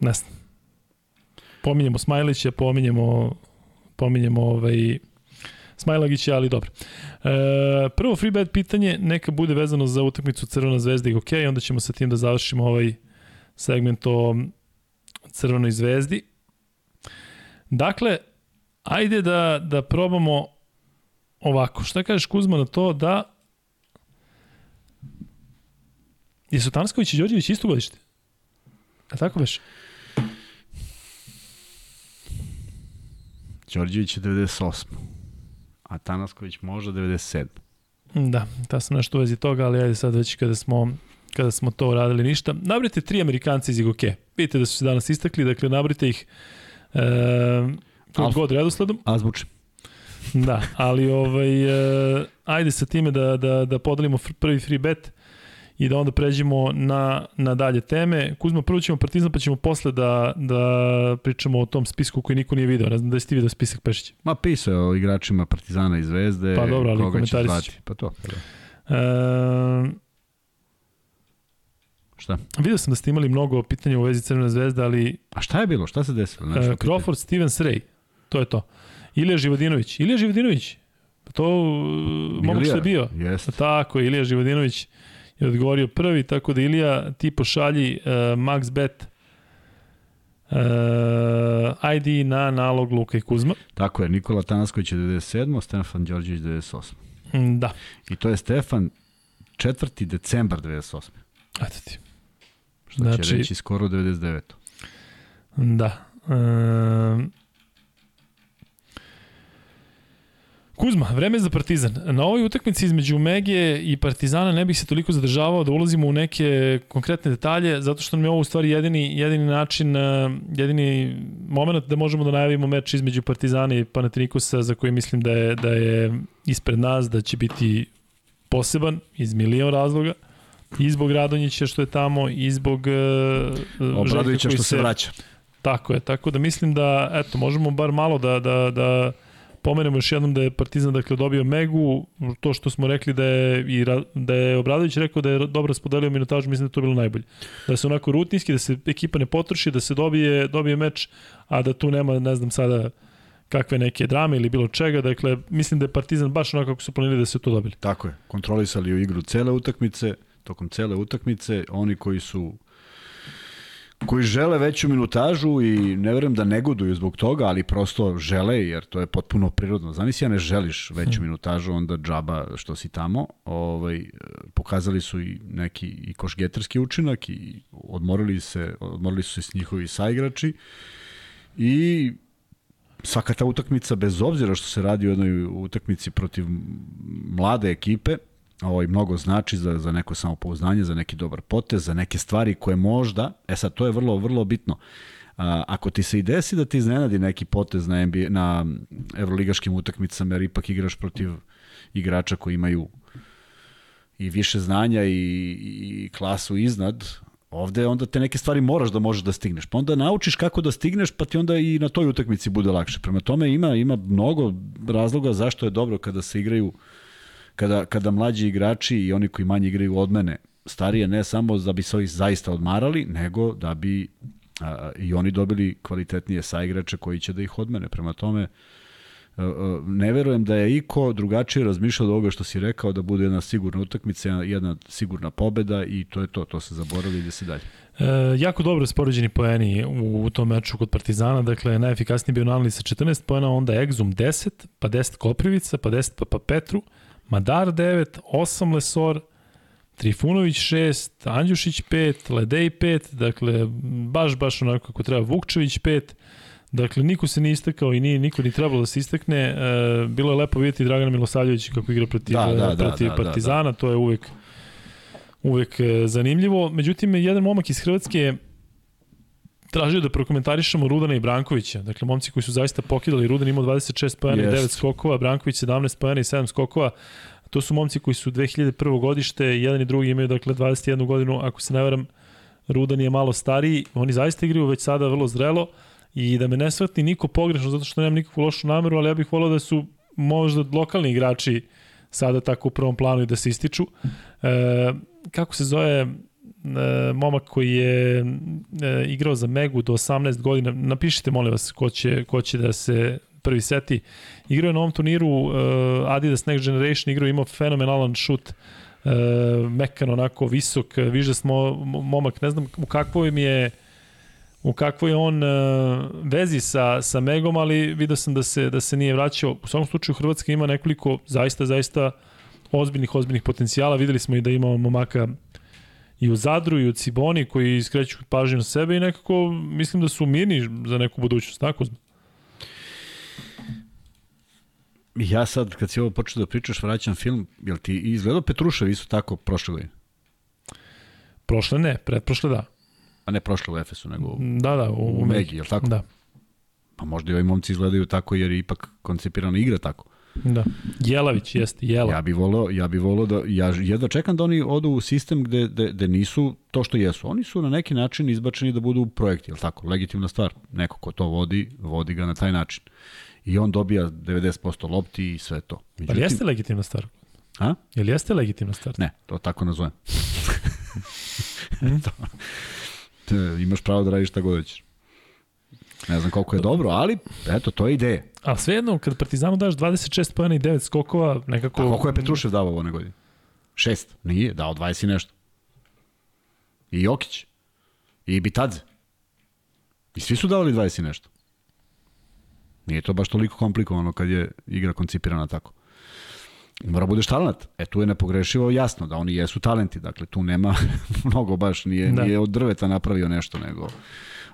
ne znam. Pominjemo Smajlića, pominjemo pominjemo ovaj Smajlagića, ali dobro. E, prvo free bet pitanje neka bude vezano za utakmicu Crvena zvezda i ok, onda ćemo sa tim da završimo ovaj segment o Crvenoj zvezdi. Dakle, ajde da, da probamo ovako. Šta kažeš Kuzma na to da Jesu Tansković i Đorđević isto godište? A tako veš? Đorđević je 98. A Tanasković možda 97. Da, da sam nešto u vezi toga, ali ajde sad već kada smo kada smo to radili ništa. Nabrite tri Amerikanci iz Igoke. Vidite da su se danas istakli, dakle nabrite ih e, kod Alfa. god redosledom. Azbučni. Da, ali ovaj, e, ajde sa time da, da, da podelimo prvi free bet i da onda pređemo na, na dalje teme. Kuzma, prvo ćemo Partizan, pa ćemo posle da, da pričamo o tom spisku koji niko nije video. Ne znam da ti video spisak Pešića. Ma pisao o igračima Partizana i Zvezde. Pa dobro, ali koga će komentari zvati. su- Pa to. E, Šta? video sam da ste imali mnogo pitanja u vezi Crvene zvezde, ali A šta je bilo? Šta se desilo? Nešto Crawford, Stevens, Ray, to je to. Ilija Živodinović. Ilija Živodinović, to uh, mogu što je bio. Jeste. Tako je, Ilija Živodinović je odgovorio prvi, tako da Ilija ti pošalji uh, MaxBet uh, ID na nalog Luka i Kuzma. Tako je, Nikola Tanasković je 97. Stefan Đorđević 98. Mm, Da, I to je Stefan 4. decembar 98. eto ti. Što Znači- će reći skoro 99. Da. Um, Kuzma, vreme za Partizan. Na ovoj utakmici između Megije i Partizana ne bih se toliko zadržavao da ulazimo u neke konkretne detalje, zato što nam je ovo u stvari jedini, jedini način, jedini moment da možemo da najavimo meč između Partizana i Panathinaikosa za koji mislim da je, da je ispred nas, da će biti poseban iz milion razloga. I zbog Radonjića što je tamo, i zbog uh, Obradovića što se vraća. Tako je, tako da mislim da, eto, možemo bar malo da, da, da pomenemo još jednom da je Partizan dakle dobio Megu, to što smo rekli da je i da je Obradović rekao da je dobro raspodelio minutažu, mislim da to bilo najbolje. Da se onako rutinski, da se ekipa ne potroši, da se dobije, dobije meč, a da tu nema, ne znam sada, kakve neke drame ili bilo čega. Dakle, mislim da je Partizan baš onako kako su planili da se to dobili. Tako je, kontrolisali u igru cele utakmice, tokom cele utakmice, oni koji su koji žele veću minutažu i ne verujem da negoduju zbog toga, ali prosto žele, jer to je potpuno prirodno. Zamisli, ja ne želiš veću minutažu, onda džaba što si tamo. Ovaj, pokazali su i neki i košgetarski učinak i odmorili, se, odmorili su se s njihovi saigrači i svaka ta utakmica, bez obzira što se radi o jednoj utakmici protiv mlade ekipe, ovaj, mnogo znači za, za neko samopouznanje, za neki dobar potez, za neke stvari koje možda, e sad to je vrlo, vrlo bitno, A, ako ti se i desi da ti iznenadi neki potez na, NBA, na evroligaškim utakmicama, jer ipak igraš protiv igrača koji imaju i više znanja i, i klasu iznad, ovde onda te neke stvari moraš da možeš da stigneš. Pa onda naučiš kako da stigneš, pa ti onda i na toj utakmici bude lakše. Prema tome ima ima mnogo razloga zašto je dobro kada se igraju kada, kada mlađi igrači i oni koji manje igraju od mene, starije ne samo da bi se ovih zaista odmarali, nego da bi a, i oni dobili kvalitetnije saigrače koji će da ih odmene. Prema tome, ne verujem da je iko drugačije razmišljao od ovoga što si rekao da bude jedna sigurna utakmica, jedna, sigurna pobeda i to je to, to se zaboravi i ide se dalje. E, jako dobro spoređeni poeni u, u tom meču kod Partizana, dakle najefikasniji bio Nanli sa 14 poena, onda Exum 10, pa 10 Koprivica, pa 10 pa, pa Petru, Madar 9, 8 Lesor, Trifunović 6, Andjušić 5, Ledej 5, dakle baš baš onako kako treba, Vukčević 5, Dakle, niko se nije istakao i nije, niko ni trebalo da se istakne. E, bilo je lepo vidjeti Dragana Milosavljevića kako igra protiv, Da, da, da, protiv da, da, Partizana, to je uvek uvek e, zanimljivo. Međutim, jedan momak iz Hrvatske tražio da prokomentarišemo Rudana i Brankovića. Dakle, momci koji su zaista pokidali. Rudan imao 26 pojena i Jest. 9 skokova, Branković 17 pojena i 7 skokova. To su momci koji su 2001. godište, jedan i drugi imaju dakle 21 godinu, ako se ne varam, Rudan je malo stariji, oni zaista igraju već sada vrlo zrelo i da me ne shvati niko pogrešno zato što nemam nikakvu lošu nameru, ali ja bih volao da su možda lokalni igrači sada tako u prvom planu i da se ističu. E, kako se zove momak koji je e, igrao za Megu do 18 godina, napišite molim vas ko će, ko će da se prvi seti. Igrao je na ovom turniru uh, Adidas Next Generation, igrao imao fenomenalan šut, uh, mekan onako visok, viš da smo momak, ne znam u kakvoj mi je u kakvoj on vezi sa, sa Megom, ali vidio sam da se, da se nije vraćao. U svakom slučaju Hrvatska ima nekoliko zaista, zaista ozbiljnih, ozbiljnih potencijala. Videli smo i da imamo momaka i u Zadru i u Ciboni koji iskreću pažnju na sebe i nekako mislim da su mirni za neku budućnost. Tako? Ja sad, kad si ovo počeo da pričaš, vraćam film, jel ti izgledao Petrušev isto tako prošle godine? Prošle ne, pretprošle da. A ne prošle u Efesu, nego u, Da, da, u, u Megi, jel tako? Da. Pa možda i ovi momci izgledaju tako jer je ipak koncipirana igra tako. Da. Jelavić, jeste, Jela. Ja bih voleo, ja bih voleo da, ja jedva čekam da oni odu u sistem gde, gde, gde nisu to što jesu. Oni su na neki način izbačeni da budu projekti, je tako? Legitimna stvar. Neko ko to vodi, vodi ga na taj način. I on dobija 90% lopti i sve to. Međutim, Ali jeste legitimna stvar? A? Jel jeste legitimna stvar? Ne, to tako nazovem. to, imaš pravo da radiš šta god hoćeš. Ne znam koliko je dobro, ali eto, to je ideja. A svejedno, kad Partizanu daš 26 pojena i 9 skokova, nekako... A koliko je Petrušev davao ove godine? Šest. Nije, dao 20 i nešto. I Jokić. I Bitadze. I svi su davali 20 i nešto. Nije to baš toliko komplikovano kad je igra koncipirana tako. Mora budeš talent. E tu je nepogrešivo jasno da oni jesu talenti. Dakle, tu nema mnogo baš, nije, da. nije od drveta napravio nešto, nego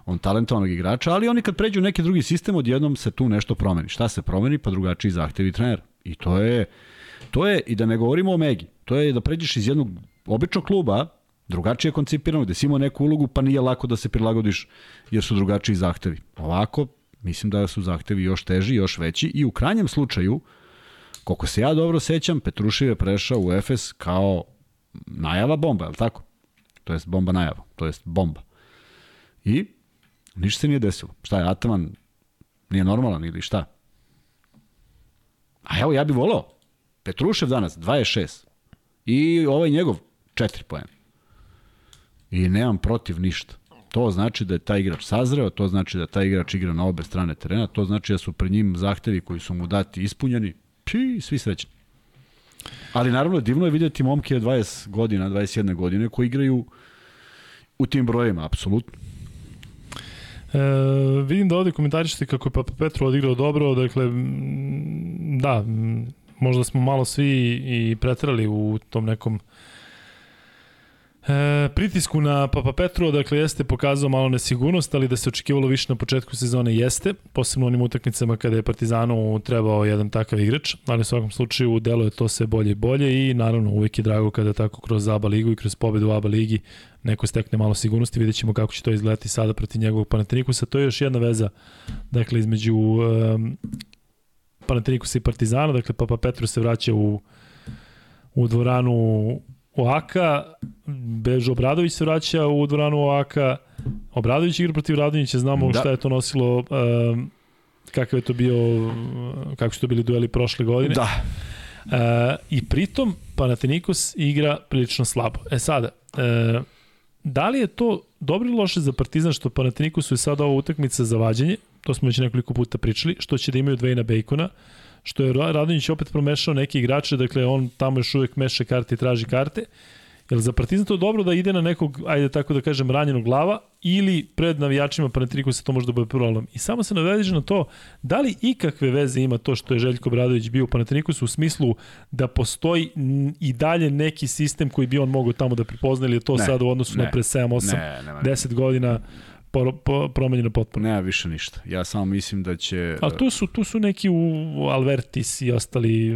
on talentovanog igrača, ali oni kad pređu u neki drugi sistem, odjednom se tu nešto promeni. Šta se promeni? Pa drugačiji zahtevi trener. I to je, to je, i da ne govorimo o Megi, to je da pređeš iz jednog običnog kluba, drugačije koncipirano, gde si imao neku ulogu, pa nije lako da se prilagodiš jer su drugačiji zahtevi. Ovako, mislim da su zahtevi još teži, još veći i u krajnjem slučaju, koliko se ja dobro sećam, Petrušev je prešao u Efes kao najava bomba, je li tako? To jest bomba najava, to jest bomba. I Ništa se nije desilo. Šta je, Ataman nije normalan ili šta? A evo, ja bih volao. Petrušev danas, 26. I ovaj njegov, 4 poena. I nemam protiv ništa. To znači da je taj igrač sazreo, to znači da taj igrač igra na obe strane terena, to znači da su pred njim zahtevi koji su mu dati ispunjeni, pi, svi srećni. Ali naravno divno je videti momke 20 godina, 21 godine koji igraju u tim brojima, apsolutno. E, vidim da ovde komentarišete kako je Papa Petru odigrao dobro, dakle, da, možda smo malo svi i pretrali u tom nekom E, pritisku na Papa Petru, dakle, jeste pokazao malo nesigurnost, ali da se očekivalo više na početku sezone jeste, posebno onim utakmicama kada je Partizanu trebao jedan takav igrač, ali u svakom slučaju delo je to sve bolje i bolje i naravno uvek je drago kada tako kroz ABA ligu i kroz pobedu u ABA ligi neko stekne malo sigurnosti, vidjet ćemo kako će to izgledati sada protiv njegovog Panatenikusa. To je još jedna veza dakle, između um, Panatenikusa i Partizana, dakle Papa Petru se vraća u, u dvoranu Oaka, Bežo Obradović se vraća u dvoranu Oaka, Obradović igra protiv Radonjića, znamo da. šta je to nosilo, um, kakav je to bio, kako su to bili dueli prošle godine. Da. Uh, I pritom Panathinaikos igra prilično slabo. E sada, uh, Da li je to dobro ili loše za Partizan što Panathinaikosu je sada ova utakmica za vađenje, to smo već nekoliko puta pričali, što će da imaju Dvejna Bejkona, što je Radonjić opet promešao neke igrače, dakle on tamo još uvek meše karte i traži karte, Jel za Partizan to dobro da ide na nekog, ajde tako da kažem, ranjenog glava ili pred navijačima se to može da bude problem. I samo se navedeže na to da li ikakve veze ima to što je Željko Bradović bio u Panatinikusu u smislu da postoji i dalje neki sistem koji bi on mogao tamo da prepozna ili je to ne, sad u odnosu ne, na pre 7, 8, ne, ne, 10 godina po, po, promenjeno potpuno. Nema više ništa. Ja samo mislim da će... Ali tu su, tu su neki u Alvertis i ostali,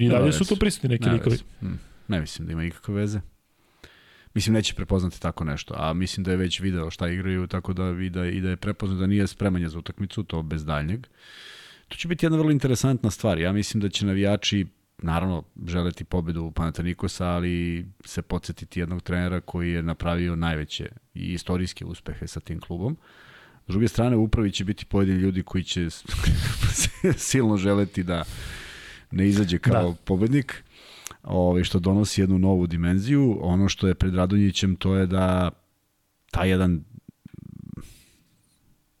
i dalje su tu prisutni neki ne likovi. Hm, ne mislim da ima ikakve veze. Mislim, neće prepoznati tako nešto, a mislim da je već video šta igraju, tako da i da, i da je prepoznat da nije spremanje za utakmicu, to bez daljnjeg. To će biti jedna vrlo interesantna stvar. Ja mislim da će navijači naravno želeti pobedu u Panatanikosa, ali se podsjetiti jednog trenera koji je napravio najveće i istorijske uspehe sa tim klubom. S druge strane, u upravi će biti pojedini ljudi koji će silno želeti da ne izađe kao da. pobednik ovaj, što donosi jednu novu dimenziju. Ono što je pred Radonjićem to je da taj jedan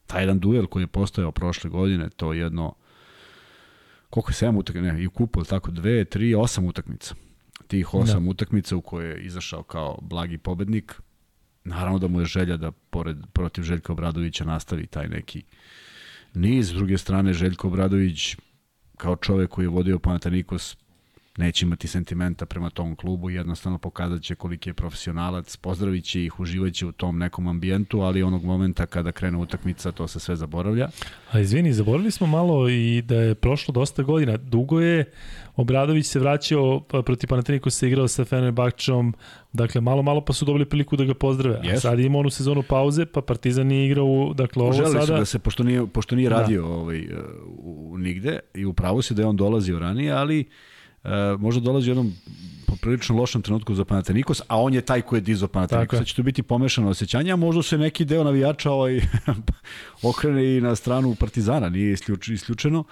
taj jedan duel koji je postojao prošle godine, to jedno koliko je 7 utakmica, ne, i u kupu, tako, dve, tri, osam utakmica. Tih osam da. utakmica u koje je izašao kao blagi pobednik, naravno da mu je želja da pored, protiv Željka Obradovića nastavi taj neki niz. S druge strane, Željko Obradović kao čovek koji je vodio Panathinaikos neće imati sentimenta prema tom klubu, jednostavno pokazat će koliki je profesionalac, pozdravit će ih, uživat će u tom nekom ambijentu, ali onog momenta kada krene utakmica to se sve zaboravlja. A izvini, zaboravili smo malo i da je prošlo dosta godina. Dugo je Obradović se vraćao pa, protiv se igrao sa Fenerbahčom, dakle malo malo pa su dobili priliku da ga pozdrave. Yes. A sad ima onu sezonu pauze, pa Partizan nije igrao, dakle ovo Želi sada... Da se, pošto nije, pošto nije da. radio da. ovaj, u, nigde i upravo se da je on dolazio ranije, ali uh, možda dolazi u jednom poprilično lošem trenutku za Panathinaikos, a on je taj koji je dizo Panathinaikos. Sad će to biti pomešano osjećanje, a možda se neki deo navijača ovaj, okrene i na stranu Partizana, nije isključeno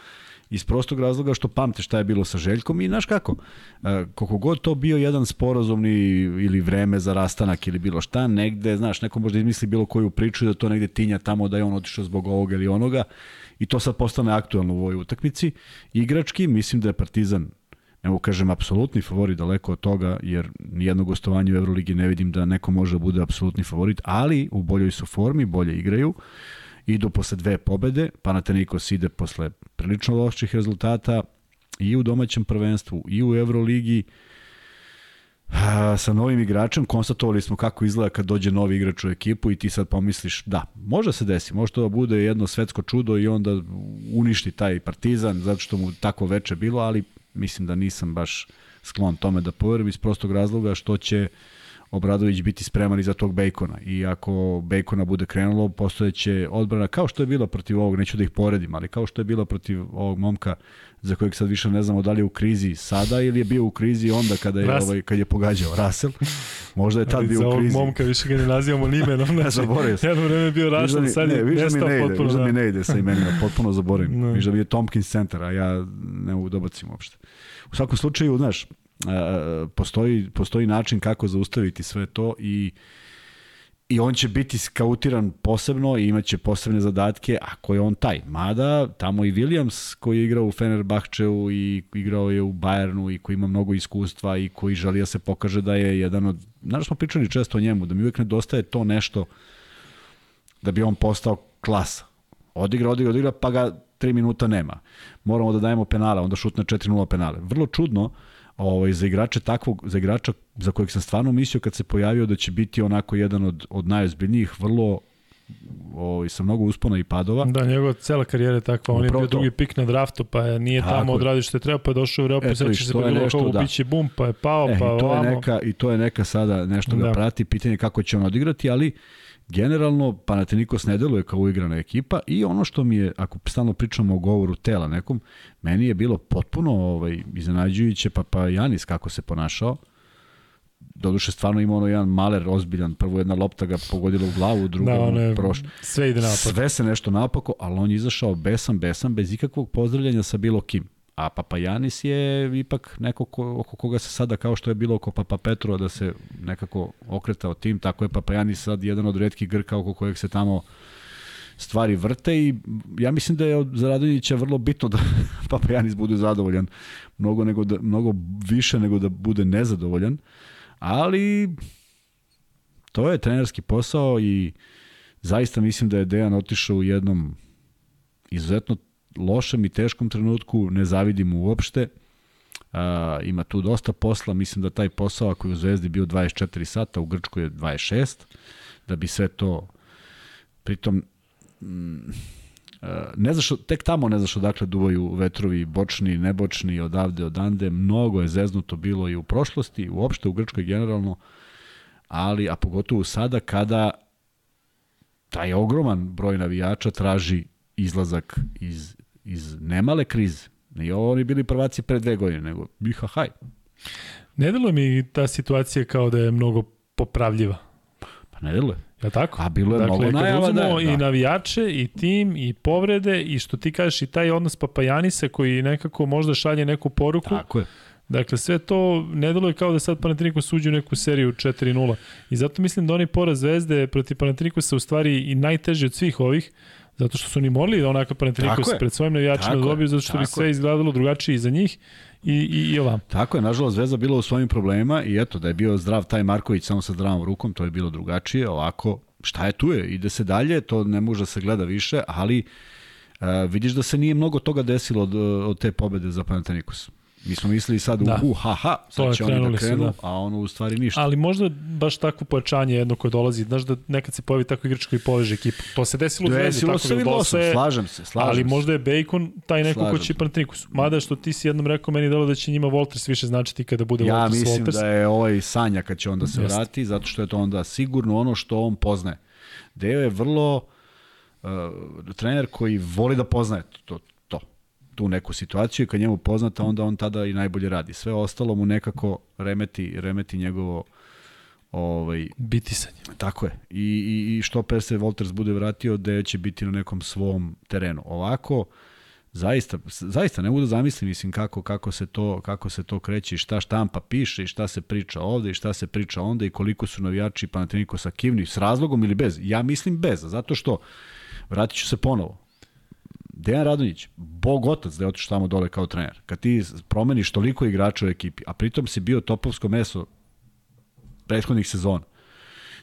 iz prostog razloga što pamte šta je bilo sa Željkom i znaš kako, e, koliko god to bio jedan sporazumni ili vreme za rastanak ili bilo šta, negde, znaš, neko možda izmisli bilo koju priču da to negde tinja tamo da je on otišao zbog ovoga ili onoga i to sad postane aktualno u ovoj utakmici. Igrački, mislim da je Partizan mogu kažem apsolutni favorit daleko od toga, jer nijedno gostovanje u Euroligi ne vidim da neko može da bude apsolutni favorit, ali u boljoj su formi, bolje igraju idu posle dve pobede, Panathinaikos ide posle prilično loših rezultata i u domaćem prvenstvu i u Euroligi. Sa novim igračem, konstatovali smo kako izgleda kad dođe novi igrač u ekipu i ti sad pomisliš, da, može se desi, može to da bude jedno svetsko čudo i onda uništi taj partizan, zato što mu tako veče bilo, ali mislim da nisam baš sklon tome da poverim iz prostog razloga što će Obradović biti spreman i za tog Bejkona. I ako Bejkona bude krenulo, postojeće odbrana, kao što je bila protiv ovog, neću da ih poredim, ali kao što je bila protiv ovog momka za kojeg sad više ne znamo da li je u krizi sada ili je bio u krizi onda kada je, ovaj, kad je pogađao Rasel. Možda je tad bio u krizi. Za ovog momka više ga ne nazivamo ni imenom. Znači, zaboravio sam. Jedno vreme je bio Rasel, sad je ne, nestao ne potpuno. Viš da mi ne ide sa imenima, potpuno zaboravim. No. Viš da mi je Tompkins centar, a ja ne mogu dobacim uopšte. U svakom slučaju, znaš, postoji, postoji način kako zaustaviti sve to i i on će biti skautiran posebno i imaće posebne zadatke, ako je on taj. Mada, tamo i Williams koji je igrao u Fenerbahčeu i igrao je u Bayernu i koji ima mnogo iskustva i koji želi da se pokaže da je jedan od... Znaš, smo pričali često o njemu, da mi uvijek nedostaje to nešto da bi on postao klasa. Odigra, odigra, odigra, pa ga 3 minuta nema. Moramo da dajemo penale, onda šutne 4-0 penale. Vrlo čudno, uh, ovaj, za igrača takvog, za igrača za kojeg sam stvarno mislio kad se pojavio da će biti onako jedan od, od najozbiljnijih, vrlo ovaj, sa mnogo uspona i padova. Da, njegova cela karijera je takva, on je bio drugi pik na draftu, pa je, nije Tako. tamo odradio što je treba, pa je došao u Evropu, seća se pa bilo kao da. biće bum, pa je pao, e, pa i to ovamo. Je neka, I to je neka sada nešto da. ga prati, pitanje kako će on odigrati, ali generalno Panathinaikos ne deluje kao uigrana ekipa i ono što mi je, ako stalno pričamo o govoru tela nekom, meni je bilo potpuno ovaj, iznenađujuće pa, pa Janis kako se ponašao. Doduše stvarno ima ono jedan maler ozbiljan, prvo jedna lopta ga pogodila u glavu, druga da, ono proš... sve ide napad. Sve se nešto napako, ali on je izašao besan, besan, bez ikakvog pozdravljanja sa bilo kim. A Papajanis je ipak neko ko, oko koga se sada, kao što je bilo oko Papa Petrova, da se nekako okretao tim, tako je Papajanis sad jedan od redkih Grka oko kojeg se tamo stvari vrte i ja mislim da je od Zaradonjića vrlo bitno da Papajanis bude zadovoljan. Mnogo, nego da, mnogo više nego da bude nezadovoljan, ali to je trenerski posao i zaista mislim da je Dejan otišao u jednom izuzetno lošem i teškom trenutku, ne zavidim uopšte. A, ima tu dosta posla, mislim da taj posao ako je u Zvezdi bio 24 sata, u Grčkoj je 26, da bi sve to pritom mm, ne znaš, tek tamo ne znaš odakle duvaju vetrovi bočni, nebočni, odavde, odande, mnogo je zeznuto bilo i u prošlosti, uopšte u Grčkoj generalno, ali, a pogotovo sada kada taj ogroman broj navijača traži izlazak iz iz nemale krize. I ovo oni bili prvaci pre dve godine, nego biha haj. Ne delo mi ta situacija kao da je mnogo popravljiva. Pa ne deluje. Ja tako? A bilo je dakle, mnogo najava da, da. i navijače, i tim, i povrede, i što ti kažeš, i taj odnos Papajanisa koji nekako možda šalje neku poruku. Tako je. Dakle, sve to ne deluje kao da sad Panathinaikos uđe u neku seriju 4-0. I zato mislim da oni poraz Zvezde protiv Panathinaikosa u stvari i najteži od svih ovih, Zato što su oni morali da onakav Panathinaikos pred svojim navijačima da dobiju, zato što bi sve izgledalo drugačije i za njih i, i, i ovam. Tako je, nažalost Zvezda bila u svojim problema i eto, da je bio zdrav taj Marković samo sa zdravom rukom, to je bilo drugačije, ovako, šta je tu je, ide se dalje, to ne može da se gleda više, ali uh, vidiš da se nije mnogo toga desilo od, od te pobede za Panathinaikos. Mi smo mislili sad Da. u, ha, ha, sad će oni da krenu, da. a ono u stvari ništa. Ali možda baš takvo pojačanje jedno koje dolazi, znaš da nekad se pojavi tako igrač koji poveže ekipu. To se desilo u Zvezdi, tako se da Losom, slažem se, slažem ali se. možda je Bacon taj neko ko Slažem će se. Panathinaikos. Mada što ti si jednom rekao, meni delo da će njima Walters više značiti kada bude Ja Walters mislim Walters. da je ovaj Sanja kad će onda se Jeste. vrati, zato što je to onda sigurno ono što on poznaje. Deo je vrlo uh, trener koji voli da poznaje to, to, tu neku situaciju i kad njemu poznata, onda on tada i najbolje radi. Sve ostalo mu nekako remeti, remeti njegovo ovaj, Bitisanje. Tako je. I, i, i što per se Walters bude vratio, da će biti na nekom svom terenu. Ovako, zaista, zaista ne mogu da zamislim mislim kako kako se to kako se to kreće i šta štampa piše i šta se priča ovde i šta se priča onda i koliko su navijači Panathinaikosa kivni s razlogom ili bez. Ja mislim bez, zato što vratit ću se ponovo. Dejan Radonjić, bog otac da je otišao tamo dole kao trener. Kad ti promeniš toliko igrača u ekipi, a pritom si bio topovsko meso prethodnih sezona,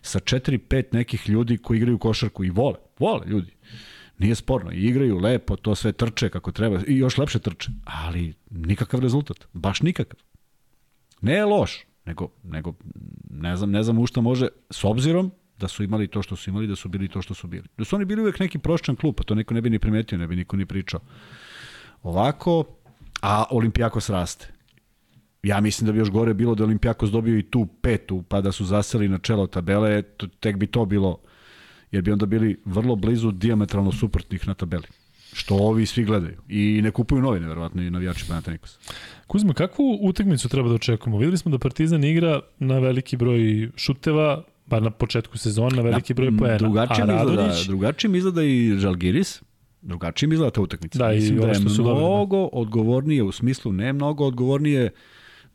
sa 4-5 nekih ljudi koji igraju košarku i vole, vole ljudi. Nije sporno, igraju lepo, to sve trče kako treba i još lepše trče, ali nikakav rezultat, baš nikakav. Ne je loš, nego, nego ne znam, ne znam u šta može, s obzirom da su imali to što su imali, da su bili to što su bili. Da su oni bili uvek neki proščan klub, a to neko ne bi ni primetio, ne bi niko ni pričao. Ovako, a Olimpijakos raste. Ja mislim da bi još gore bilo da Olimpijakos dobio i tu petu, pa da su zaseli na čelo tabele, tek bi to bilo, jer bi onda bili vrlo blizu diametralno suprotnih na tabeli. Što ovi svi gledaju. I ne kupuju novine, verovatno, i navijači Panathinaikosa. Kuzma, kakvu utakmicu treba da očekujemo? Videli smo da Partizan igra na veliki broj šuteva, bar na početku sezona, na veliki broj poena. Drugačije mi izgleda, drugačije mi izgleda i Žalgiris, drugačije mi izgleda ta utakmica. Da, i Mislim da ove je što su dobili, da. mnogo odgovornije, u smislu ne mnogo odgovornije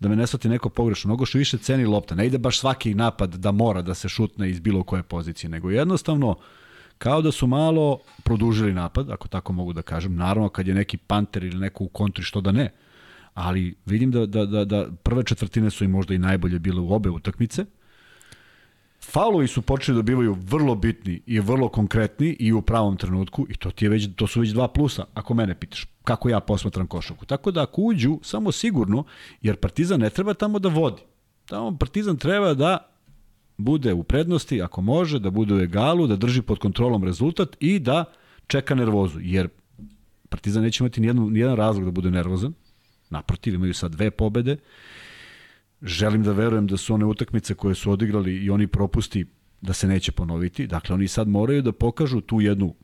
da me ne shvati neko pogrešno, mnogo što više ceni lopta. Ne ide baš svaki napad da mora da se šutne iz bilo koje pozicije, nego jednostavno kao da su malo produžili napad, ako tako mogu da kažem. Naravno, kad je neki panter ili neko u kontri, što da ne. Ali vidim da, da, da, da prve četvrtine su i možda i najbolje bile u obe utakmice. Faulovi su počeli da bivaju vrlo bitni i vrlo konkretni i u pravom trenutku i to ti je već to su već dva plusa ako mene pitaš kako ja posmatram košarku. Tako da ako uđu samo sigurno jer Partizan ne treba tamo da vodi. Tamo Partizan treba da bude u prednosti ako može, da bude u egalu, da drži pod kontrolom rezultat i da čeka nervozu jer Partizan neće imati nijedan, nijedan razlog da bude nervozan. Naprotiv, imaju sad dve pobede želim da verujem da su one utakmice koje su odigrali i oni propusti da se neće ponoviti. Dakle, oni sad moraju da pokažu tu jednu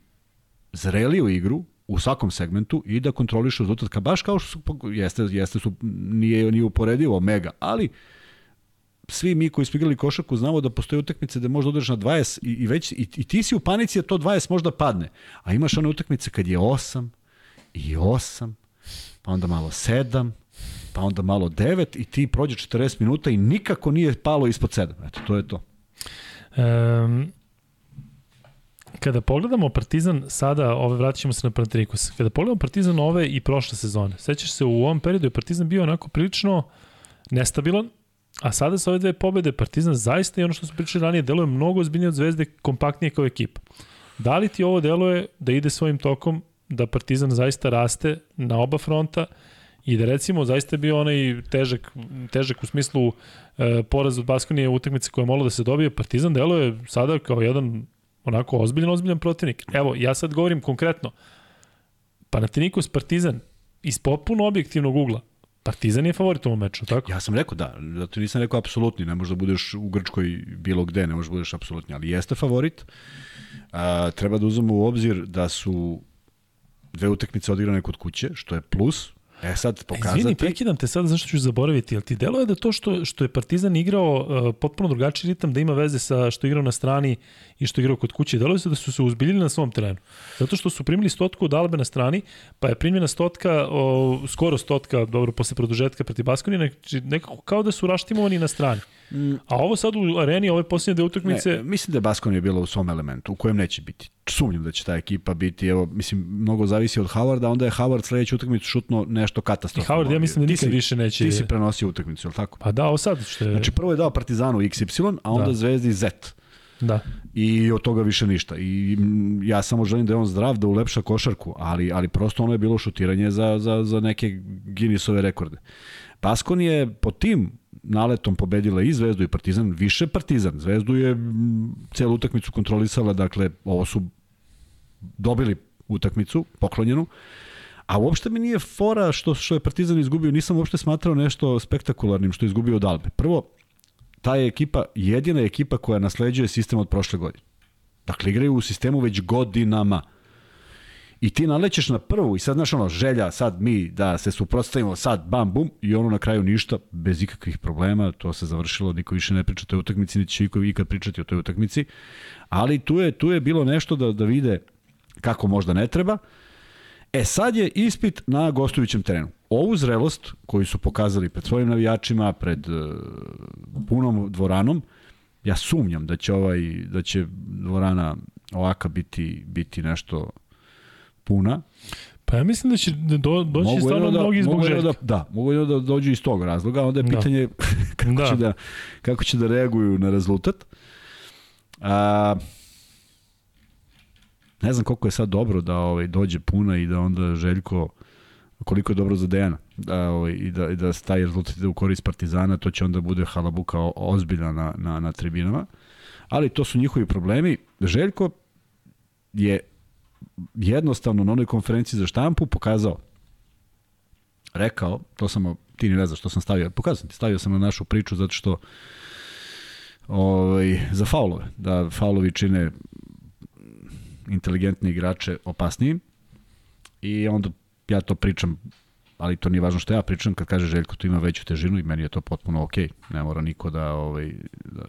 zreliju igru u svakom segmentu i da kontrolišu rezultat, ka baš kao što su, jeste, jeste su, nije, nije uporedivo mega, ali svi mi koji smo igrali košarku znamo da postoje utakmice da možda odreš na 20 i, i već i, i ti si u panici da to 20 možda padne. A imaš one utakmice kad je 8 i 8, pa onda malo 7, pa onda malo 9 i ti prođe 40 minuta i nikako nije palo ispod 7. Eto, to je to. Um, kada pogledamo Partizan sada, ove vratit ćemo se na Panathinaikos, kada pogledamo Partizan ove i prošle sezone, sećaš se u ovom periodu je Partizan bio onako prilično nestabilan, a sada sa ove dve pobede Partizan zaista i ono što smo pričali ranije deluje mnogo ozbiljnije od Zvezde, kompaktnije kao ekipa. Da li ti ovo deluje da ide svojim tokom, da Partizan zaista raste na oba fronta i da recimo zaista je bio onaj težak, težak u smislu e, poraz od Baskonije utakmice koja je mogla da se dobije, Partizan deluje sada kao jedan onako ozbiljan, ozbiljan protivnik. Evo, ja sad govorim konkretno. Panathinaikos Partizan iz popuno objektivnog ugla. Partizan je favorit u ovom meču, tako? Ja sam rekao da, zato nisam rekao apsolutni, ne možeš da budeš u Grčkoj bilo gde, ne možeš da budeš apsolutni, ali jeste favorit. A, treba da uzmemo u obzir da su dve utakmice odigrane kod kuće, što je plus. E sad, pokazati... Izvini, prekidam te sad zašto ću zaboraviti, jel ti delo je da to što, što je Partizan igrao uh, potpuno drugačiji ritam, da ima veze sa što je igrao na strani i što je igrao kod kuće, delo je se da su se uzbiljili na svom terenu. Zato što su primili stotku od Albe na strani, pa je primljena stotka, o, skoro stotka, dobro, posle produžetka protiv Baskonije, znači nekako kao da su raštimovani na strani. A ovo sad u areni, ove posljednje dve utakmice... Ne, mislim da je Baskon je bila u svom elementu, u kojem neće biti. Sumnjam da će ta ekipa biti, evo, mislim, mnogo zavisi od Howarda, onda je Howard sledeću utakmicu šutno nešto I katastrofalno. Howard, ja mislim da nikad si- više neće... Ti si prenosio utakmicu, je li tako? Pa da, ovo sad što je... Znači prvo je dao Partizanu XY, a onda Da. Zvezdi Z. Da. I od toga više ništa. I ja samo želim da je on zdrav, da ulepša košarku, ali, ali prosto ono je bilo šutiranje za, za, za neke Guinnessove rekorde. Paskon je po tim naletom pobedila i Zvezdu i Partizan, više Partizan. Zvezdu je celu utakmicu kontrolisala, dakle, ovo su dobili utakmicu, poklonjenu, a uopšte mi nije fora što, što je Partizan izgubio, nisam uopšte smatrao nešto spektakularnim što je izgubio od Albe. Prvo, ta je ekipa jedina ekipa koja nasleđuje sistem od prošle godine. Dakle, igraju u sistemu već godinama. I ti nalećeš na prvu i sad, znaš, ono, želja, sad mi da se suprotstavimo, sad, bam, bum, i ono na kraju ništa, bez ikakvih problema, to se završilo, niko više ne priča o toj utakmici, niti će iko ikad pričati o toj utakmici, ali tu je, tu je bilo nešto da, da vide kako možda ne treba. E sad je ispit na gostujućem terenu. Ovu zrelost koju su pokazali pred svojim navijačima, pred uh, punom dvoranom, ja sumnjam da će ovaj da će dvorana ovaka biti biti nešto puna. Pa ja mislim da će do, doći mogu stvarno da, mnogi zbog željke. Da, da, mogu da dođu iz tog razloga, onda je da. pitanje da. kako, da. Će da, kako će da reaguju na rezultat. A, ne znam koliko je sad dobro da ovaj dođe puna i da onda Željko koliko je dobro za Dejana da, ovaj, i, da, i da taj rezultat ide u korist Partizana, to će onda bude halabuka ozbiljna na, na, na tribinama. Ali to su njihovi problemi. Željko je jednostavno na onoj konferenciji za štampu pokazao, rekao, to sam, ti ne znaš što sam stavio, pokazao sam ti, stavio sam na našu priču zato što ovaj, za faulove, da faulovi čine inteligentne igrače opasnijim i onda ja to pričam ali to nije važno što ja pričam kad kaže Željko to ima veću težinu i meni je to potpuno. Okay. Ne mora niko da, ovaj, da,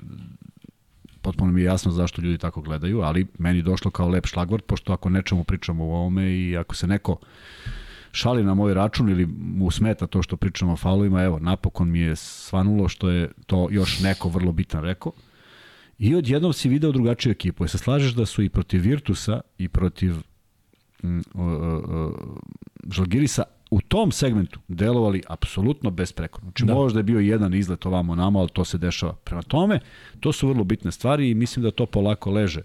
potpuno mi je jasno zašto ljudi tako gledaju, ali meni došlo kao lep šlagvort, pošto ako nečemu pričamo o ovome i ako se neko šali na moj račun ili mu smeta to što pričamo o faulovima, evo, napokon mi je svanulo što je to još neko vrlo bitan rekao. I odjednom si video drugačiju ekipu. I se slažeš da su i protiv Virtusa i protiv mm, uh, uh, Žalgirisa u tom segmentu delovali apsolutno besprekorno. Znači da. možda je bio jedan izlet ovamo nama, ali to se dešava. Prema tome, to su vrlo bitne stvari i mislim da to polako leže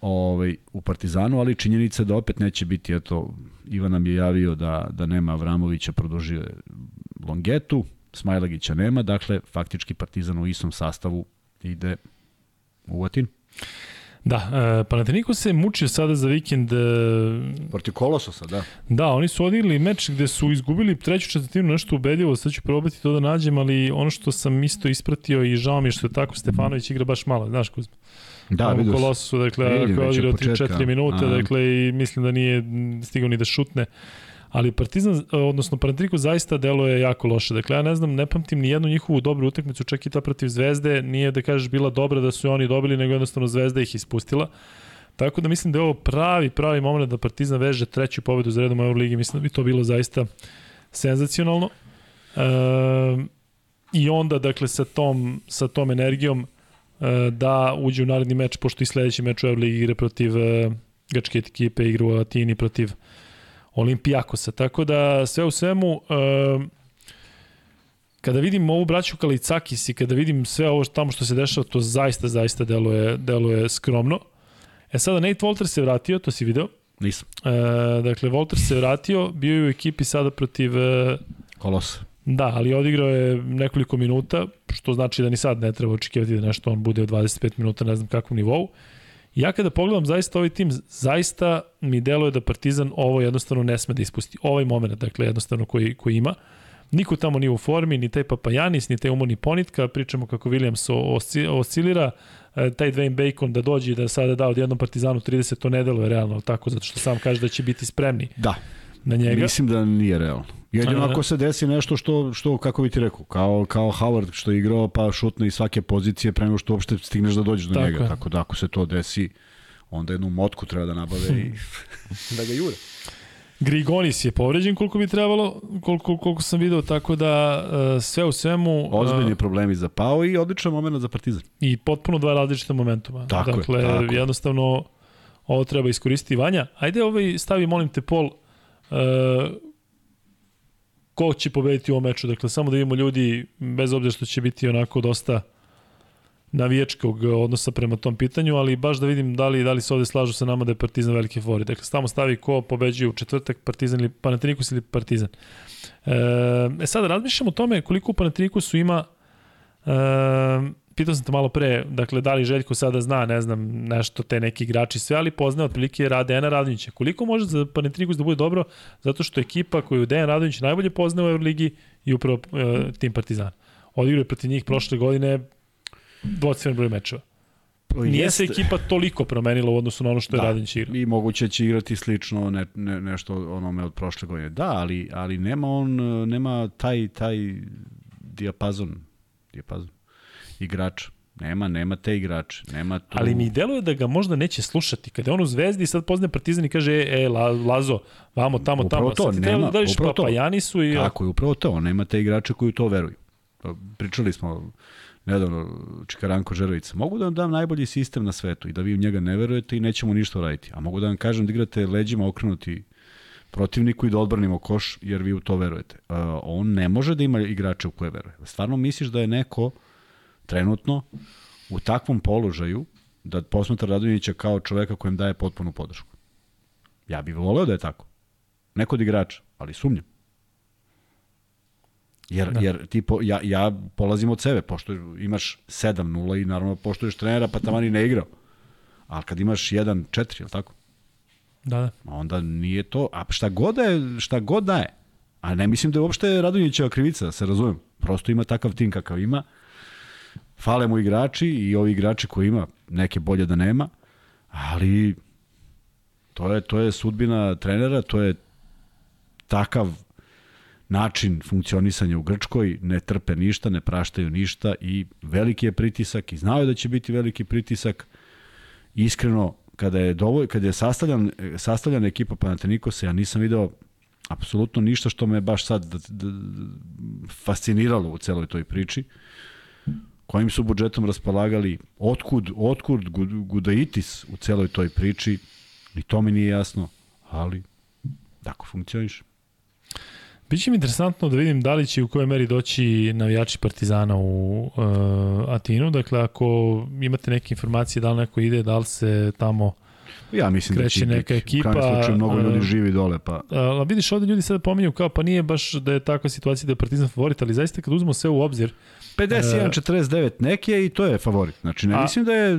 ovaj, u Partizanu, ali činjenica da opet neće biti, eto, Ivan nam je javio da, da nema Avramovića, produžio je Longetu, Smajlagića nema, dakle, faktički Partizan u istom sastavu ide u Atin. Da, uh, Panathinaikos se mučio sada za vikend. Uh, Protiv Kolososa, da. Da, oni su odigrali meč gde su izgubili treću četvrtinu nešto ubedljivo, sad ću probati to da nađem, ali ono što sam isto ispratio i žao mi je što je tako Stefanović igra baš malo, znaš Kuzma. Da, vidio se. Kolososu, dakle, ako je odigrao 3-4 minute, dakle, i mislim da nije stigao ni da šutne. Uh, ali Partizan, odnosno Pantriku zaista deluje jako loše. Dakle, ja ne znam, ne pamtim ni jednu njihovu dobru utakmicu, čak i ta protiv Zvezde, nije da kažeš bila dobra da su oni dobili, nego jednostavno Zvezda ih ispustila. Tako da mislim da je ovo pravi, pravi moment da Partizan veže treću pobedu za redom Euroligi. Mislim da bi to bilo zaista senzacionalno. E, I onda, dakle, sa tom, sa tom energijom e, da uđe u naredni meč, pošto i sledeći meč u Euroligi igre protiv e, grčke ekipe, igra u Atini protiv Olimpijakosa. Tako da sve u svemu kada vidim ovu braću Kalicakis i kada vidim sve ovo tamo što se dešava, to zaista, zaista deluje, deluje skromno. E sada Nate Walter se vratio, to si video? Nisam. E, dakle, Walter se vratio, bio je u ekipi sada protiv... E, Kolos. Da, ali odigrao je nekoliko minuta, što znači da ni sad ne treba očekivati da nešto on bude u 25 minuta, ne znam kakvom nivou. Ja kada pogledam zaista ovaj tim, zaista mi deluje da Partizan ovo jednostavno ne sme da ispusti. Ovaj moment, dakle, jednostavno koji, koji ima. Niko tamo nije u formi, ni taj Papajanis, ni taj umorni Ponitka, pričamo kako Williams oscilira, e, taj Dwayne Bacon da dođe i da sada da odjednom Partizanu 30, to ne deluje realno tako, zato što sam kaže da će biti spremni. Da. Na njega. Mislim da nije realno. Jedino ako se desi nešto što, što kako bi ti rekao, kao, kao Howard što je igrao pa šutne iz svake pozicije pre nego što uopšte stigneš da dođeš do Tako njega. Je. Tako da ako se to desi, onda jednu motku treba da nabave i da ga jure. Grigonis je povređen koliko bi trebalo, koliko, koliko sam video, tako da uh, sve u svemu... Uh, Ozbiljni problemi za Pao i odličan moment za Partizan. I potpuno dva različita momentuma. Tako dakle, je, tako. jednostavno ovo treba iskoristiti. Vanja, ajde ovaj stavi, molim te, pol uh, ko će pobediti u ovom meču. Dakle, samo da vidimo ljudi, bez obzira što će biti onako dosta navijačkog odnosa prema tom pitanju, ali baš da vidim da li, da li se ovde slažu sa nama da je Partizan veliki favorit. Dakle, tamo stavi ko pobeđuje u četvrtak, Partizan ili Panathinaikos ili Partizan. E, e sad, razmišljam o tome koliko u Panathinaikosu ima e, pitao sam te malo pre, dakle, da li Željko sada zna, ne znam, nešto te neki igrači sve, ali poznaje otprilike Radena Radonjića. Koliko može za Panathinaikos da bude dobro? Zato što ekipa koju Dejan Radonjić najbolje poznaje u Euroligi i upravo e, tim Partizan. Odigrao je protiv njih prošle godine dvocifren broj mečeva. Nije Jeste. se ekipa toliko promenila u odnosu na ono što je da, Radonjić igrao. I moguće će igrati slično ne, ne, nešto onome od prošle godine. Da, ali, ali nema on, nema taj, taj dijapazon, dijapazon igrača. Nema, nema te igrače. Nema tu... Ali mi deluje da ga možda neće slušati. Kada je on u Zvezdi sad poznaje Partizan i kaže, e, e Lazo, vamo, tamo, upravo tamo. To, nema, da upravo to. Pa su i... Tako je, upravo to. On nema te igrače koji to veruju. Pa, pričali smo nedavno Čikaranko Žerovica. Mogu da vam dam najbolji sistem na svetu i da vi u njega ne verujete i nećemo ništa raditi. A mogu da vam kažem da igrate leđima okrenuti protivniku i da odbranimo koš jer vi u to verujete. Uh, on ne može da ima igrače u koje veruje. Stvarno misliš da je neko trenutno u takvom položaju da posmatra Radonjića kao čoveka kojem daje potpunu podršku. Ja bih voleo da je tako. Neko od igrača, ali sumnjam. Jer, da. jer ti po, ja, ja polazim od sebe, pošto imaš 7-0 i naravno poštoješ trenera, pa tamo ni ne igrao. Ali kad imaš 1-4, je li tako? Da, da. Onda nije to, a šta god da je, šta god da je. A ne mislim da je uopšte Radonjićeva krivica, da se razumem. Prosto ima takav tim kakav ima fale mu igrači i ovi igrači koji ima, neke bolje da nema, ali to je, to je sudbina trenera, to je takav način funkcionisanja u Grčkoj, ne trpe ništa, ne praštaju ništa i veliki je pritisak i znao je da će biti veliki pritisak. Iskreno, kada je dovoj, kada je sastavljan, sastavljana ekipa Panathinaikosa, ja nisam video apsolutno ništa što me baš sad fasciniralo u celoj toj priči. Uh, kojim su budžetom raspolagali, otkud, otkud Gudaitis u celoj toj priči, ni to mi nije jasno, ali tako funkcioniš. Biće mi interesantno da vidim da li će u kojoj meri doći navijači Partizana u uh, Atinu. Dakle, ako imate neke informacije da li neko ide, da li se tamo Ja mislim da će neka biti. ekipa. U slučaju mnogo ljudi uh, živi dole. Pa. A, vidiš, ovde ljudi sada pominju kao pa nije baš da je takva situacija da je Partizan favorit, ali zaista kad uzmemo sve u obzir, 51-49 neke i to je favorit. Znači, ne a, mislim da je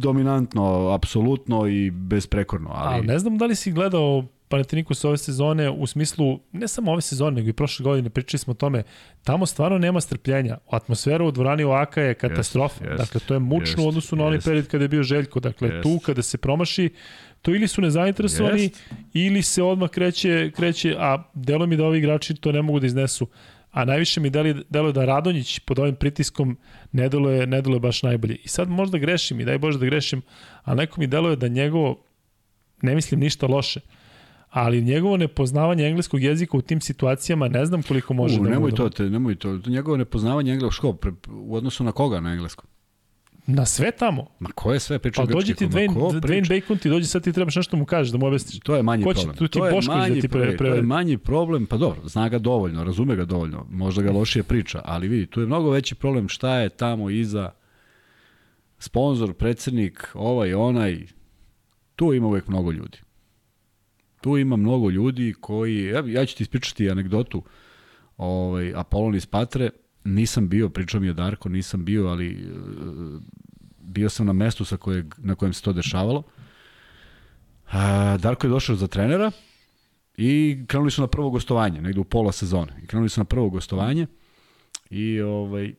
dominantno, apsolutno i besprekorno. Ali... A ne znam da li si gledao Panathinaikos ove sezone u smislu, ne samo ove sezone, nego i prošle godine pričali smo o tome, tamo stvarno nema strpljenja. Atmosfera u dvorani Oaka je katastrofa. Yes, dakle, to je mučno yes, u odnosu na onaj yes. period kada je bio Željko. Dakle, yes. tu kada se promaši, to ili su nezainteresovani, yes. ili se odmah kreće, kreće, a delo mi da ovi igrači to ne mogu da iznesu a najviše mi deluje, deluje da Radonjić pod ovim pritiskom ne deluje, ne deluje baš najbolje. I sad možda grešim i daj Bože da grešim, ali neko mi deluje da njegovo, ne mislim ništa loše, ali njegovo nepoznavanje engleskog jezika u tim situacijama ne znam koliko može u, da nemoj to, te, nemoj to, njegovo nepoznavanje engleskog u odnosu na koga na engleskom? Na sve tamo. Ma ko je sve pričao grčki? Pa dođe ti Dwayne, Dwayne Bacon ti dođe sad ti trebaš nešto mu kažeš da mu objasniš. To je manji Ko će, problem. Tu ti to je manji, da ti pre, pre... To je manji problem, pa dobro, zna ga dovoljno, razume ga dovoljno, možda ga lošije priča, ali vidi, tu je mnogo veći problem šta je tamo iza sponsor, predsednik, ovaj, onaj, tu ima uvek mnogo ljudi. Tu ima mnogo ljudi koji, ja, ja ću ti ispričati anegdotu, ovaj, Apolon iz Patre, Nisam bio, pričao mi je Darko, nisam bio, ali e, bio sam na mestu sa kojeg, na kojem se to dešavalo. A, Darko je došao za trenera i krenuli su na prvo gostovanje, negde u pola sezone. I krenuli su na prvo gostovanje i ovaj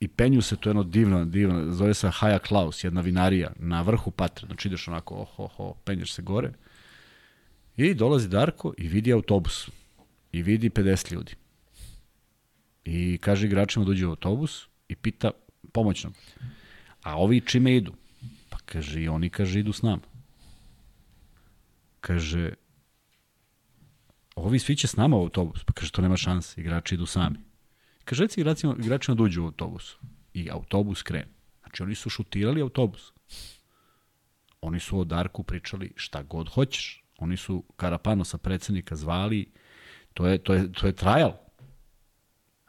i penju se, to je jedno divno, divno, zove se Haja Klaus, jedna vinarija na vrhu patre, znači ideš onako, oh, oh, oh, penješ se gore. I dolazi Darko i vidi autobus. I vidi 50 ljudi. I kaže igračima da uđe u autobus i pita pomoćnog. A ovi čime idu? Pa kaže i oni kaže idu s nama. Kaže ovi svi će s nama u autobus. Pa kaže to nema šanse, igrači idu sami. Kaže reci igračima, igračima da u autobus. I autobus krene. Znači oni su šutirali autobus. Oni su o Darku pričali šta god hoćeš. Oni su Karapano sa predsednika zvali, to je, to je, to je trajal.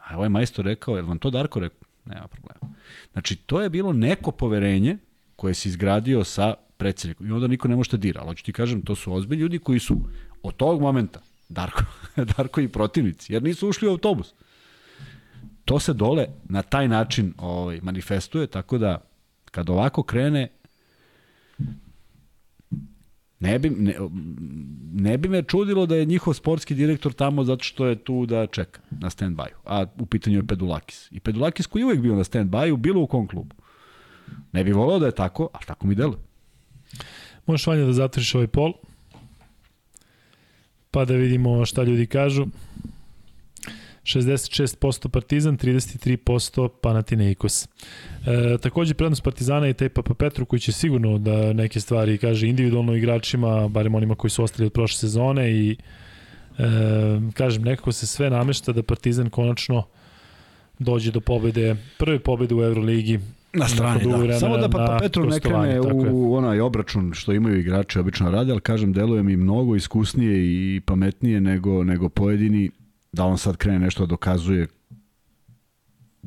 A ovaj majstor rekao, je vam to Darko rekao? nema problema. Znači, to je bilo neko poverenje koje si izgradio sa predsednikom i onda niko ne može da dira. Ali hoću ti kažem, to su ozbiljni ljudi koji su od tog momenta, Darko, Darko i protivnici, jer nisu ušli u autobus. To se dole na taj način ovaj, manifestuje, tako da kad ovako krene, Ne bi, ne, ne bi me čudilo da je njihov sportski direktor tamo zato što je tu da čeka na stand-by. A u pitanju je Pedulakis. I Pedulakis koji je uvek bio na stand-by, bilo u kom klubu. Ne bi volao da je tako, a tako mi deluje. Možeš Vanja da zatvoriš ovaj pol, pa da vidimo šta ljudi kažu. 66% Partizan, 33% Panathinaikos. E, takođe prednost Partizana i taj Papa Petru koji će sigurno da neke stvari kaže individualno igračima, barem onima koji su ostali od prošle sezone i e, kažem nekako se sve namešta da Partizan konačno dođe do pobede, prve pobede u Euroligi Na strani, da. Samo da Papa Petru ne krene u onaj obračun što imaju igrači obično rade, ali kažem, deluje mi mnogo iskusnije i pametnije nego, nego pojedini da on sad krene nešto da dokazuje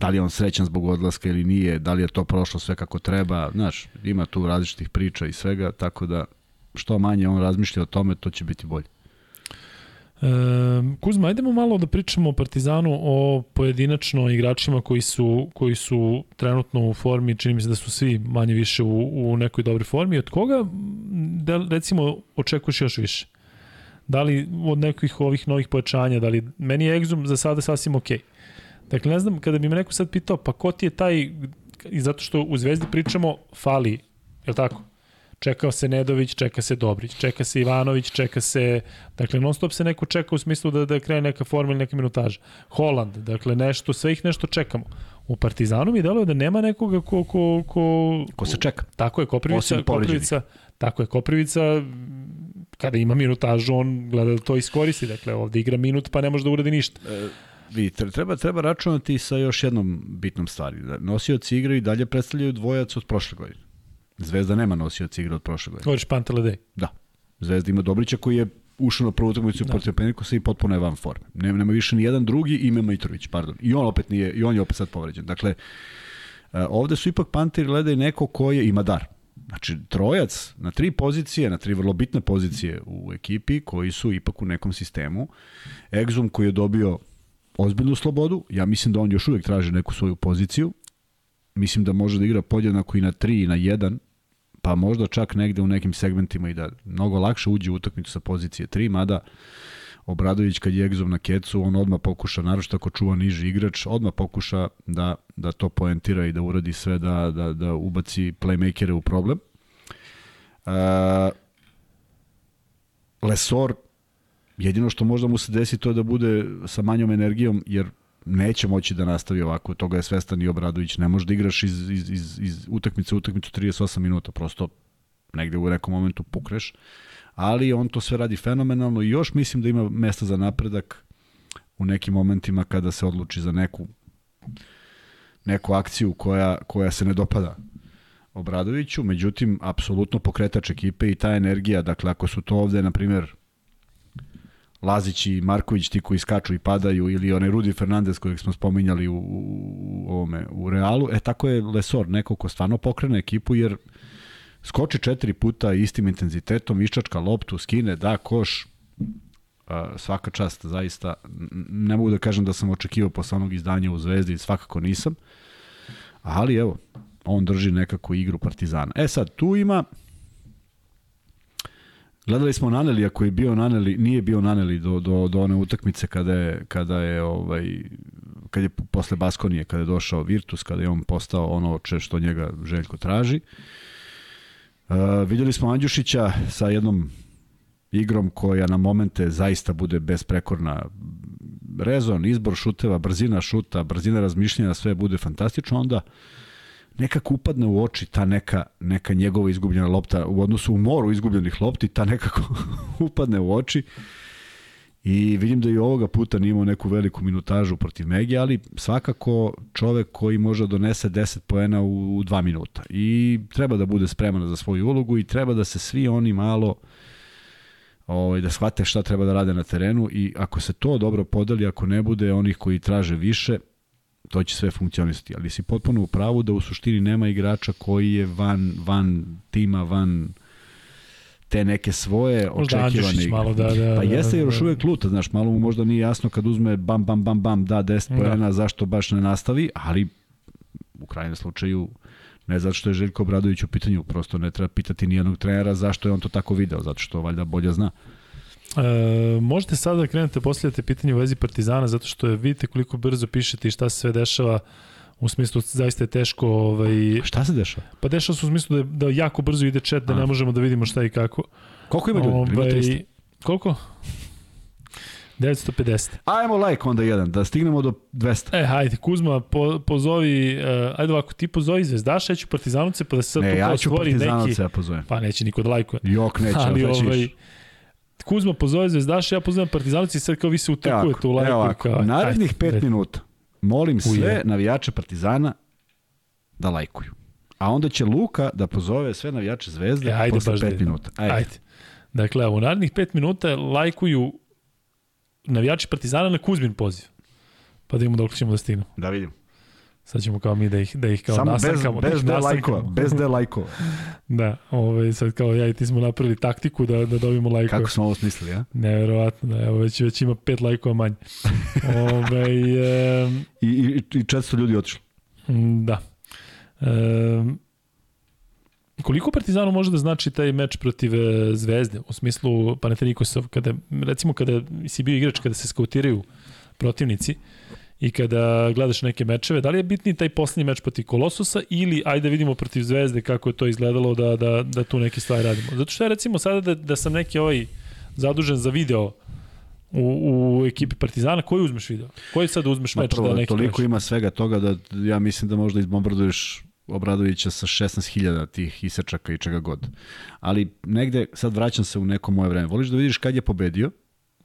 da li je on srećan zbog odlaska ili nije, da li je to prošlo sve kako treba, znaš, ima tu različitih priča i svega, tako da što manje on razmišlja o tome, to će biti bolje. E, Kuzma, ajdemo malo da pričamo o Partizanu, o pojedinačno igračima koji su, koji su trenutno u formi, čini mi se da su svi manje više u, u nekoj dobroj formi. Od koga, da, recimo, očekuješ još više? Da li od nekih ovih novih pojačanja, da li, meni je Exum za sada sasvim okej. Okay. Dakle, ne znam, kada bi me neko sad pitao, pa ko ti je taj, i zato što u Zvezdi pričamo, fali, je li tako? Čekao se Nedović, čeka se Dobrić, čeka se Ivanović, čeka se, dakle, non stop se neko čeka u smislu da, da krene neka forma ili neka minutaža. Holand, dakle, nešto, sve ih nešto čekamo. U Partizanu mi deluje da nema nekoga ko, ko, ko, ko se čeka. Tako je, Koprivica, Koprivica, tako je, Koprivica kada ima minutažu, on gleda da to iskoristi. Dakle, ovde igra minut pa ne može da uradi ništa. E, vidite, treba, treba računati sa još jednom bitnom stvari. Da nosioci igre i dalje predstavljaju dvojac od prošle godine. Zvezda nema nosioci igre od prošle godine. Govoriš Panteledej? Da. Zvezda ima Dobrića koji je ušao na prvu utakmicu da. protiv Penikosa i potpuno je van forme. Nema, nema više ni jedan drugi i ima Mitrović, pardon. I on opet nije, i on je opet sad povređen. Dakle, e, ovde su ipak Panteri gledaju neko ko je, ima dar. Znači, trojac na tri pozicije, na tri vrlo bitne pozicije u ekipi koji su ipak u nekom sistemu. Exum koji je dobio ozbiljnu slobodu, ja mislim da on još uvek traži neku svoju poziciju. Mislim da može da igra podjednako i na 3 i na 1, pa možda čak negde u nekim segmentima i da mnogo lakše uđe u utakmicu sa pozicije 3, mada Obradović kad je egzom na kecu, on odmah pokuša, naročito ako čuva niži igrač, odmah pokuša da, da to poentira i da uradi sve da, da, da ubaci playmakere u problem. Uh, Lesor, jedino što možda mu se desi to da bude sa manjom energijom, jer neće moći da nastavi ovako, toga je svestan i Obradović, ne može da igraš iz, iz, iz, iz utakmice u utakmicu 38 minuta, prosto negde u nekom momentu pukreš. Uh, ali on to sve radi fenomenalno i još mislim da ima mesta za napredak u nekim momentima kada se odluči za neku neku akciju koja, koja se ne dopada Obradoviću, međutim, apsolutno pokretač ekipe i ta energija, dakle, ako su to ovde, na primjer, Lazić i Marković ti koji skaču i padaju ili onaj Rudi Fernandez kojeg smo spominjali u, u, u ovome u Realu, e tako je Lesor, neko ko stvarno pokrene ekipu jer skoči četiri puta istim intenzitetom, iščačka loptu, skine, da, koš, svaka čast, zaista, ne mogu da kažem da sam očekivao posle onog izdanja u Zvezdi, svakako nisam, ali evo, on drži nekako igru Partizana. E sad, tu ima, gledali smo Nanelija koji je bio Naneli, nije bio Naneli do, do, do one utakmice kada je, kada je ovaj, kad je posle Baskonije, kada je došao Virtus, kada je on postao ono što njega Željko traži. Uh, Uh, videli smo Andjušića sa jednom igrom koja na momente zaista bude besprekorna. Rezon, izbor šuteva, brzina šuta, brzina razmišljanja, sve bude fantastično, onda nekako upadne u oči ta neka, neka njegova izgubljena lopta u odnosu u moru izgubljenih lopti, ta nekako upadne u oči. I vidim da i ovoga puta nije imao neku veliku minutažu protiv Megi, ali svakako čovek koji može da donese 10 poena u, u 2 minuta. I treba da bude spreman za svoju ulogu i treba da se svi oni malo ovaj, da shvate šta treba da rade na terenu i ako se to dobro podeli, ako ne bude onih koji traže više, to će sve funkcionisati, ali si potpuno u pravu da u suštini nema igrača koji je van, van tima, van te neke svoje Možda očekivane igre. malo, da, da, Pa da, jeste jer da, još da. uvek luta, znaš, malo mu možda nije jasno kad uzme bam, bam, bam, bam, da 10 Da. poena, zašto baš ne nastavi, ali u krajnjem slučaju ne zato što je Željko Obradović u pitanju, prosto ne treba pitati nijednog trenera zašto je on to tako video, zato što valjda bolje zna. E, možete sada da krenete postavljate pitanje u vezi Partizana, zato što je, vidite koliko brzo pišete i šta se sve dešava u smislu zaista je teško ovaj, A šta se dešava? pa dešava se u smislu da, da jako brzo ide chat da A. ne možemo da vidimo šta i kako Koliko ima ljudi? 300. koliko? 950 Ajmo like onda jedan, da stignemo do 200. E, hajde, Kuzma, po, pozovi, uh, ajde ovako, ti pozovi Zvezdaša, ja ću Partizanovce, pa da se sad Ne, tu ja kao ću stvori Partizanovce neki... ja pozovem. Pa neće niko da lajkuje. Jok neće, ali ali, ovaj, ovaj, Kuzma pozove Zvezdaša, ja pozivam Partizanovce i sad kao vi se utrkujete u lajku. evo ovako, narednih ajde, 5 minuta molim sve Uje. navijače Partizana da lajkuju. A onda će Luka da pozove sve navijače Zvezde E, ajde posle baš da 5 idemo. minuta. Ajde. Ajde. Dakle, u narednih 5 minuta lajkuju navijači Partizana na Kuzmin poziv. Pa da imamo dok ćemo da stignemo. Da vidim. Sad ćemo kao mi da ih, da ih kao Samo bez, nasankamo. bez da de ih lajkova. Bez de lajkova. Da, ovaj, sad kao ja i ti smo napravili taktiku da, da dobijemo lajkove. Kako smo ovo smislili, a? Neverovatno, da, evo već, već ima pet lajkova manje. Ove, e, I, i, i 400 ljudi otišlo. da. E, koliko Partizanu može da znači taj meč protiv e, Zvezde? U smislu Panathinaikosov, kada, recimo kada si bio igrač, kada se skautiraju protivnici i kada gledaš neke mečeve, da li je bitniji taj poslednji meč protiv Kolosusa ili ajde da vidimo protiv Zvezde kako je to izgledalo da, da, da tu neke stvari radimo? Zato što ja recimo sada da, da sam neki ovaj zadužen za video u, u ekipi Partizana, koji uzmeš video? Koji sad uzmeš meč prvo, da neki toliko meč? ima svega toga da ja mislim da možda izbombarduješ Obradovića sa 16.000 tih isečaka i čega god. Ali negde, sad vraćam se u neko moje vreme. Voliš da vidiš kad je pobedio,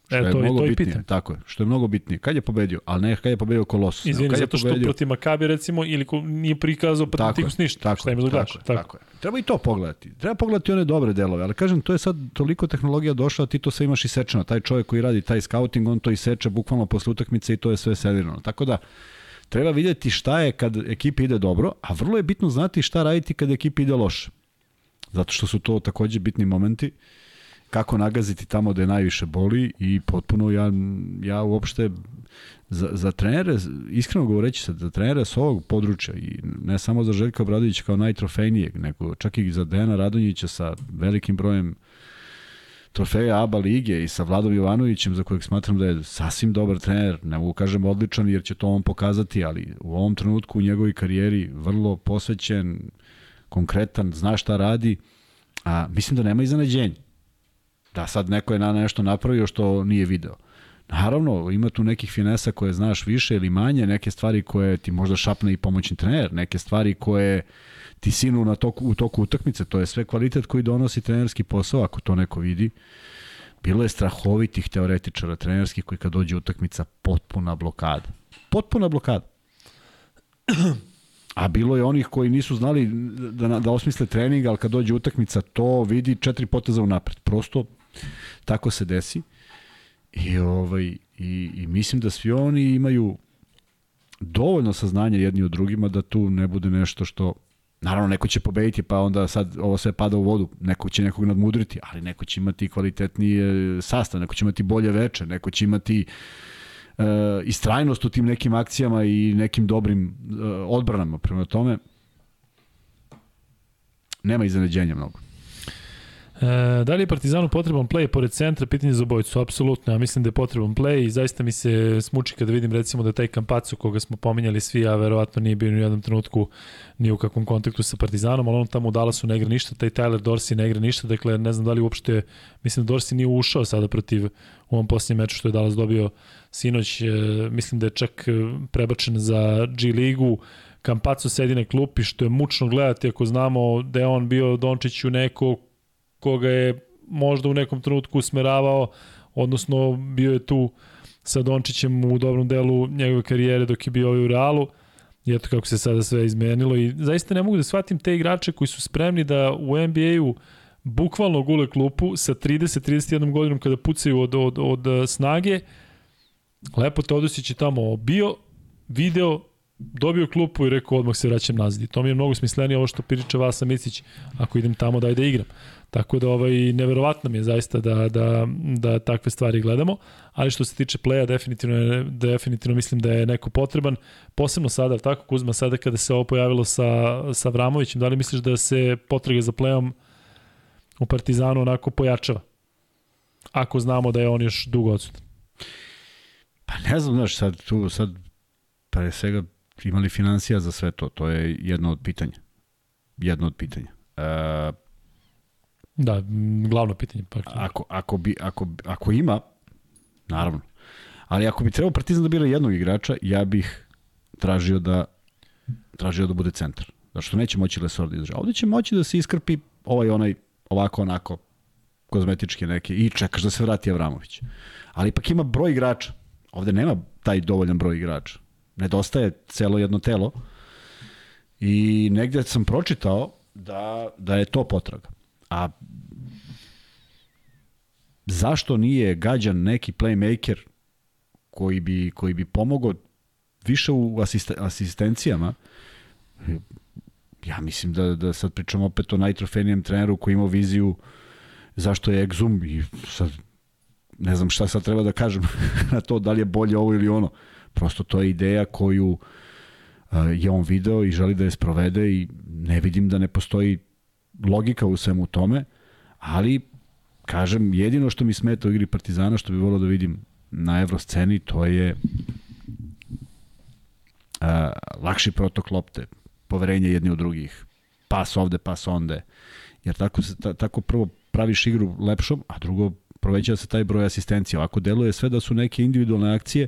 što E, je to i- mnogo to bitnije. Tako je, što je mnogo bitnije. Kad je pobedio, ali ne kad je pobedio nego Izvini, kad je zato što pobedio- protiv Makabi recimo ili ko nije prikazao Panathinaikos ništa. Tako, šta gledaš? tako, je, tako. je. Treba i to pogledati. Treba pogledati one dobre delove, ali kažem, to je sad toliko tehnologija došla, ti to sve imaš i sečeno. Taj čovjek koji radi taj scouting, on to i seče bukvalno posle utakmice i to je sve servirano. Tako da, treba vidjeti šta je kad ekipi ide dobro, a vrlo je bitno znati šta raditi kad ekipi ide loše. Zato što su to takođe bitni momenti kako nagaziti tamo da je najviše boli i potpuno ja, ja uopšte za, za trenere, iskreno govoreći sad, za trenere s ovog područja i ne samo za Željka Obradovića kao najtrofejnijeg, nego čak i za Dejana Radonjića sa velikim brojem trofeja ABA lige i sa Vladom Jovanovićem za kojeg smatram da je sasvim dobar trener, ne mogu kažem odličan jer će to on pokazati, ali u ovom trenutku u njegovoj karijeri vrlo posvećen, konkretan, zna šta radi, a mislim da nema iznenađenja. Da sad neko je na nešto napravio što nije video. Naravno, ima tu nekih finesa koje znaš više ili manje, neke stvari koje ti možda šapne i pomoćni trener, neke stvari koje ti sinu na toku, u toku utakmice, to je sve kvalitet koji donosi trenerski posao, ako to neko vidi. Bilo je strahovitih teoretičara trenerskih koji kad dođe utakmica potpuna blokada. Potpuna blokada. A bilo je onih koji nisu znali da, da osmisle trening, ali kad dođe utakmica to vidi četiri poteza unapred. Prosto tako se desi. I, ovaj, i, I mislim da svi oni imaju dovoljno saznanja jedni od drugima da tu ne bude nešto što Naravno, neko će pobediti, pa onda sad ovo sve pada u vodu. Neko će nekog nadmudriti, ali neko će imati kvalitetniji sastav, neko će imati bolje veče, neko će imati e, istrajnost u tim nekim akcijama i nekim dobrim e, odbranama. Prema tome, nema iznenađenja mnogo. E, da li je Partizanu potreban play pored centra? Pitanje za obojicu. Apsolutno, ja mislim da je potreban play i zaista mi se smuči kada vidim recimo da taj Kampacu koga smo pominjali svi, a verovatno nije bio ni u jednom trenutku ni u kakvom kontaktu sa Partizanom, ali on tamo u Dallasu ne igra ništa, taj Tyler Dorsey ne igra ništa, dakle ne znam da li uopšte, mislim da Dorsey nije ušao sada protiv u ovom posljednjem meču što je Dallas dobio sinoć, e, mislim da je čak e, prebačen za G ligu, Kampacu sedi na klupi što je mučno gledati ako znamo da je on bio Dončiću neko koga je možda u nekom trenutku usmeravao, odnosno bio je tu sa Dončićem u dobrom delu njegove karijere dok je bio ovaj u Realu. I eto kako se sada sve izmenilo i zaista ne mogu da shvatim te igrače koji su spremni da u NBA-u bukvalno gule klupu sa 30-31 godinom kada pucaju od, od, od snage. Lepo Teodosić je tamo bio, video dobio klupu i rekao odmah se vraćam nazad. I to mi je mnogo smislenije ovo što priča Vasa Micić, ako idem tamo daj da igram. Tako da ovaj, neverovatno mi je zaista da, da, da takve stvari gledamo, ali što se tiče playa, definitivno, definitivno mislim da je neko potreban, posebno sada, tako Kuzma, sada kada se ovo pojavilo sa, sa Vramovićem, da li misliš da se potraga za playom u Partizanu onako pojačava? Ako znamo da je on još dugo odsutan. Pa ne znam, znaš, sad tu, sad pre svega imali financija za sve to, to je jedno od pitanja. Jedno od pitanja. E, Da, glavno pitanje. Pa. Ako, ako, bi, ako, ako ima, naravno. Ali ako bi trebao Partizan da bira jednog igrača, ja bih tražio da tražio da bude centar. Zato što neće moći Lesor da izdrži. Ovde će moći da se iskrpi ovaj onaj ovako onako kozmetički neke i čekaš da se vrati Avramović. Ali ipak ima broj igrača. Ovde nema taj dovoljan broj igrača. Nedostaje celo jedno telo. I negde sam pročitao da, da je to potraga. A zašto nije gađan neki playmaker koji bi, koji bi pomogao više u asist, asistencijama? Ja mislim da, da sad pričamo opet o najtrofenijem treneru koji ima viziju zašto je Exum i sad ne znam šta sad treba da kažem na to da li je bolje ovo ili ono. Prosto to je ideja koju je on video i želi da je sprovede i ne vidim da ne postoji logika u svemu tome, ali kažem, jedino što mi smeta u igri Partizana, što bi volio da vidim na evrosceni, to je a, lakši protok lopte, poverenje jedni u drugih, pas ovde, pas onde, jer tako, se, ta, tako prvo praviš igru lepšom, a drugo proveća se taj broj asistencija. Ovako deluje sve da su neke individualne akcije,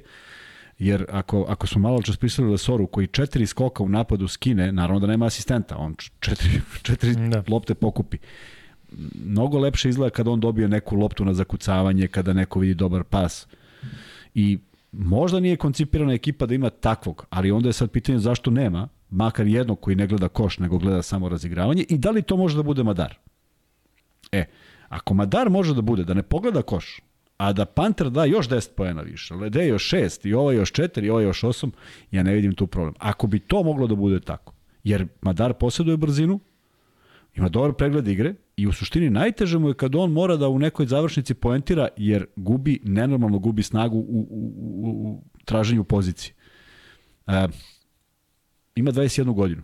jer ako, ako smo malo čas pisali Lesoru koji četiri skoka u napadu skine, naravno da nema asistenta, on četiri, četiri da. lopte pokupi. Mnogo lepše izgleda kada on dobije neku loptu na zakucavanje, kada neko vidi dobar pas. I možda nije koncipirana ekipa da ima takvog, ali onda je sad pitanje zašto nema, makar jednog koji ne gleda koš, nego gleda samo razigravanje i da li to može da bude Madar? E, ako Madar može da bude, da ne pogleda koš, a da Panter da još 10 poena više, Lede još 6 i ovaj još 4 i ovaj još 8, ja ne vidim tu problem. Ako bi to moglo da bude tako, jer Madar posjeduje brzinu, ima dobar pregled igre i u suštini najteže mu je kad on mora da u nekoj završnici poentira jer gubi, nenormalno gubi snagu u, u, u, u traženju pozicije. E, ima 21 godinu.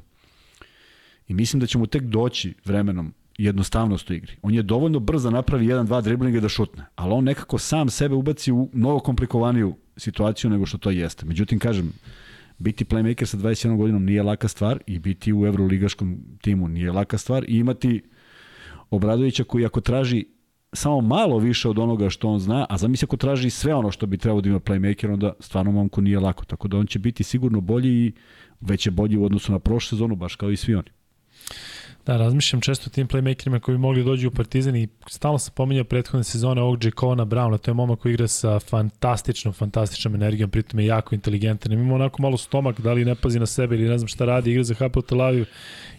I mislim da će mu tek doći vremenom jednostavnost u igri. On je dovoljno brzo da napravi jedan, dva driblinga da šutne, ali on nekako sam sebe ubaci u mnogo komplikovaniju situaciju nego što to jeste. Međutim, kažem, biti playmaker sa 21 godinom nije laka stvar i biti u evroligaškom timu nije laka stvar i imati Obradovića koji ako traži samo malo više od onoga što on zna, a zamisli ako traži sve ono što bi trebao da ima playmaker, onda stvarno momku nije lako. Tako da on će biti sigurno bolji i već je bolji u odnosu na prošlu sezonu, baš kao i svi oni. Da, razmišljam često o tim playmakerima koji bi mogli dođu u Partizan i stalno sam pominjao prethodne sezone ovog Jacona Browna, to je momak koji igra sa fantastičnom, fantastičnom energijom, pritom je jako inteligentan. Ima onako malo stomak, da li ne pazi na sebe ili ne znam šta radi, igra za Hapoel Tel Aviv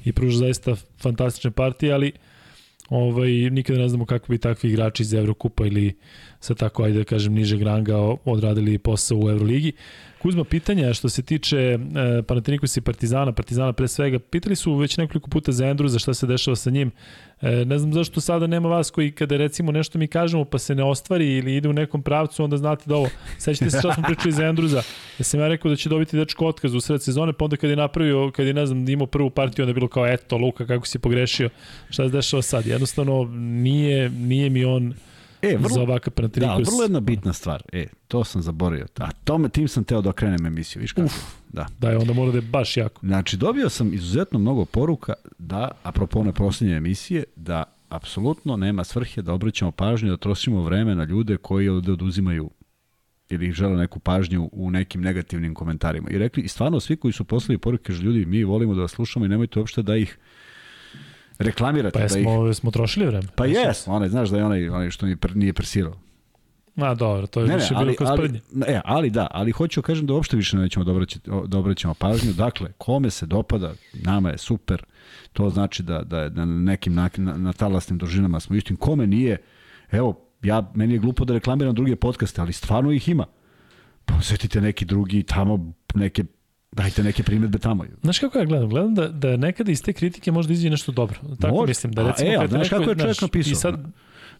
i pruža zaista fantastične partije, ali ovaj, nikada ne znamo kako bi takvi igrači iz Evrokupa ili sa tako, ajde da kažem, nižeg ranga odradili posao u Euroligi. Kuzma, pitanja što se tiče e, Panathinaikosa i Partizana, Partizana pre svega, pitali su već nekoliko puta za Andruza šta se dešava sa njim. E, ne znam zašto sada nema vas koji kada recimo nešto mi kažemo pa se ne ostvari ili ide u nekom pravcu, onda znate da ovo. Sećate se šta smo pričali za Andruza. Ja sam ja rekao da će dobiti dečko otkaz u sred sezone, pa onda kad je napravio, kad je ne znam, imao prvu partiju, onda je bilo kao eto, Luka, kako si pogrešio. Šta se dešava sad? Jednostavno, nije, nije mi on E, vrlo, za ovakav Panathinaikos. Da, vrlo jedna bitna stvar. E, to sam zaboravio. A tome tim sam teo da okrenem emisiju, viš kako? Uf, da. Da, je onda mora da je baš jako. Znači, dobio sam izuzetno mnogo poruka da, apropo one posljednje emisije, da apsolutno nema svrhe da obraćamo pažnju, da trošimo vreme na ljude koji ovde oduzimaju ili žele neku pažnju u nekim negativnim komentarima. I rekli, i stvarno svi koji su poslali poruke, že ljudi, mi volimo da vas slušamo i nemojte uopšte da ih reklamirate. Pa jesmo, da ih... smo trošili vreme. Pa jes, onaj, znaš da je onaj, onaj što nije, nije presirao. Ma dobro, to je ne, više ne, ali, bilo kao. Ali, e, ali da, ali hoću da kažem da uopšte više nećemo da, obraćati, da obraćamo pažnju. Dakle, kome se dopada, nama je super, to znači da, da, da na nekim na, na, na talasnim družinama smo istim. Kome nije, evo, ja, meni je glupo da reklamiram druge podcaste, ali stvarno ih ima. Posvetite neki drugi tamo, neke Dajte neke primjedbe tamo. Znaš kako ja gledam? Gledam da, da nekada iz te kritike možda izađe nešto dobro. Tako Može. mislim. Da A, recimo, e, a znaš kako je čovjek napisao? I sad,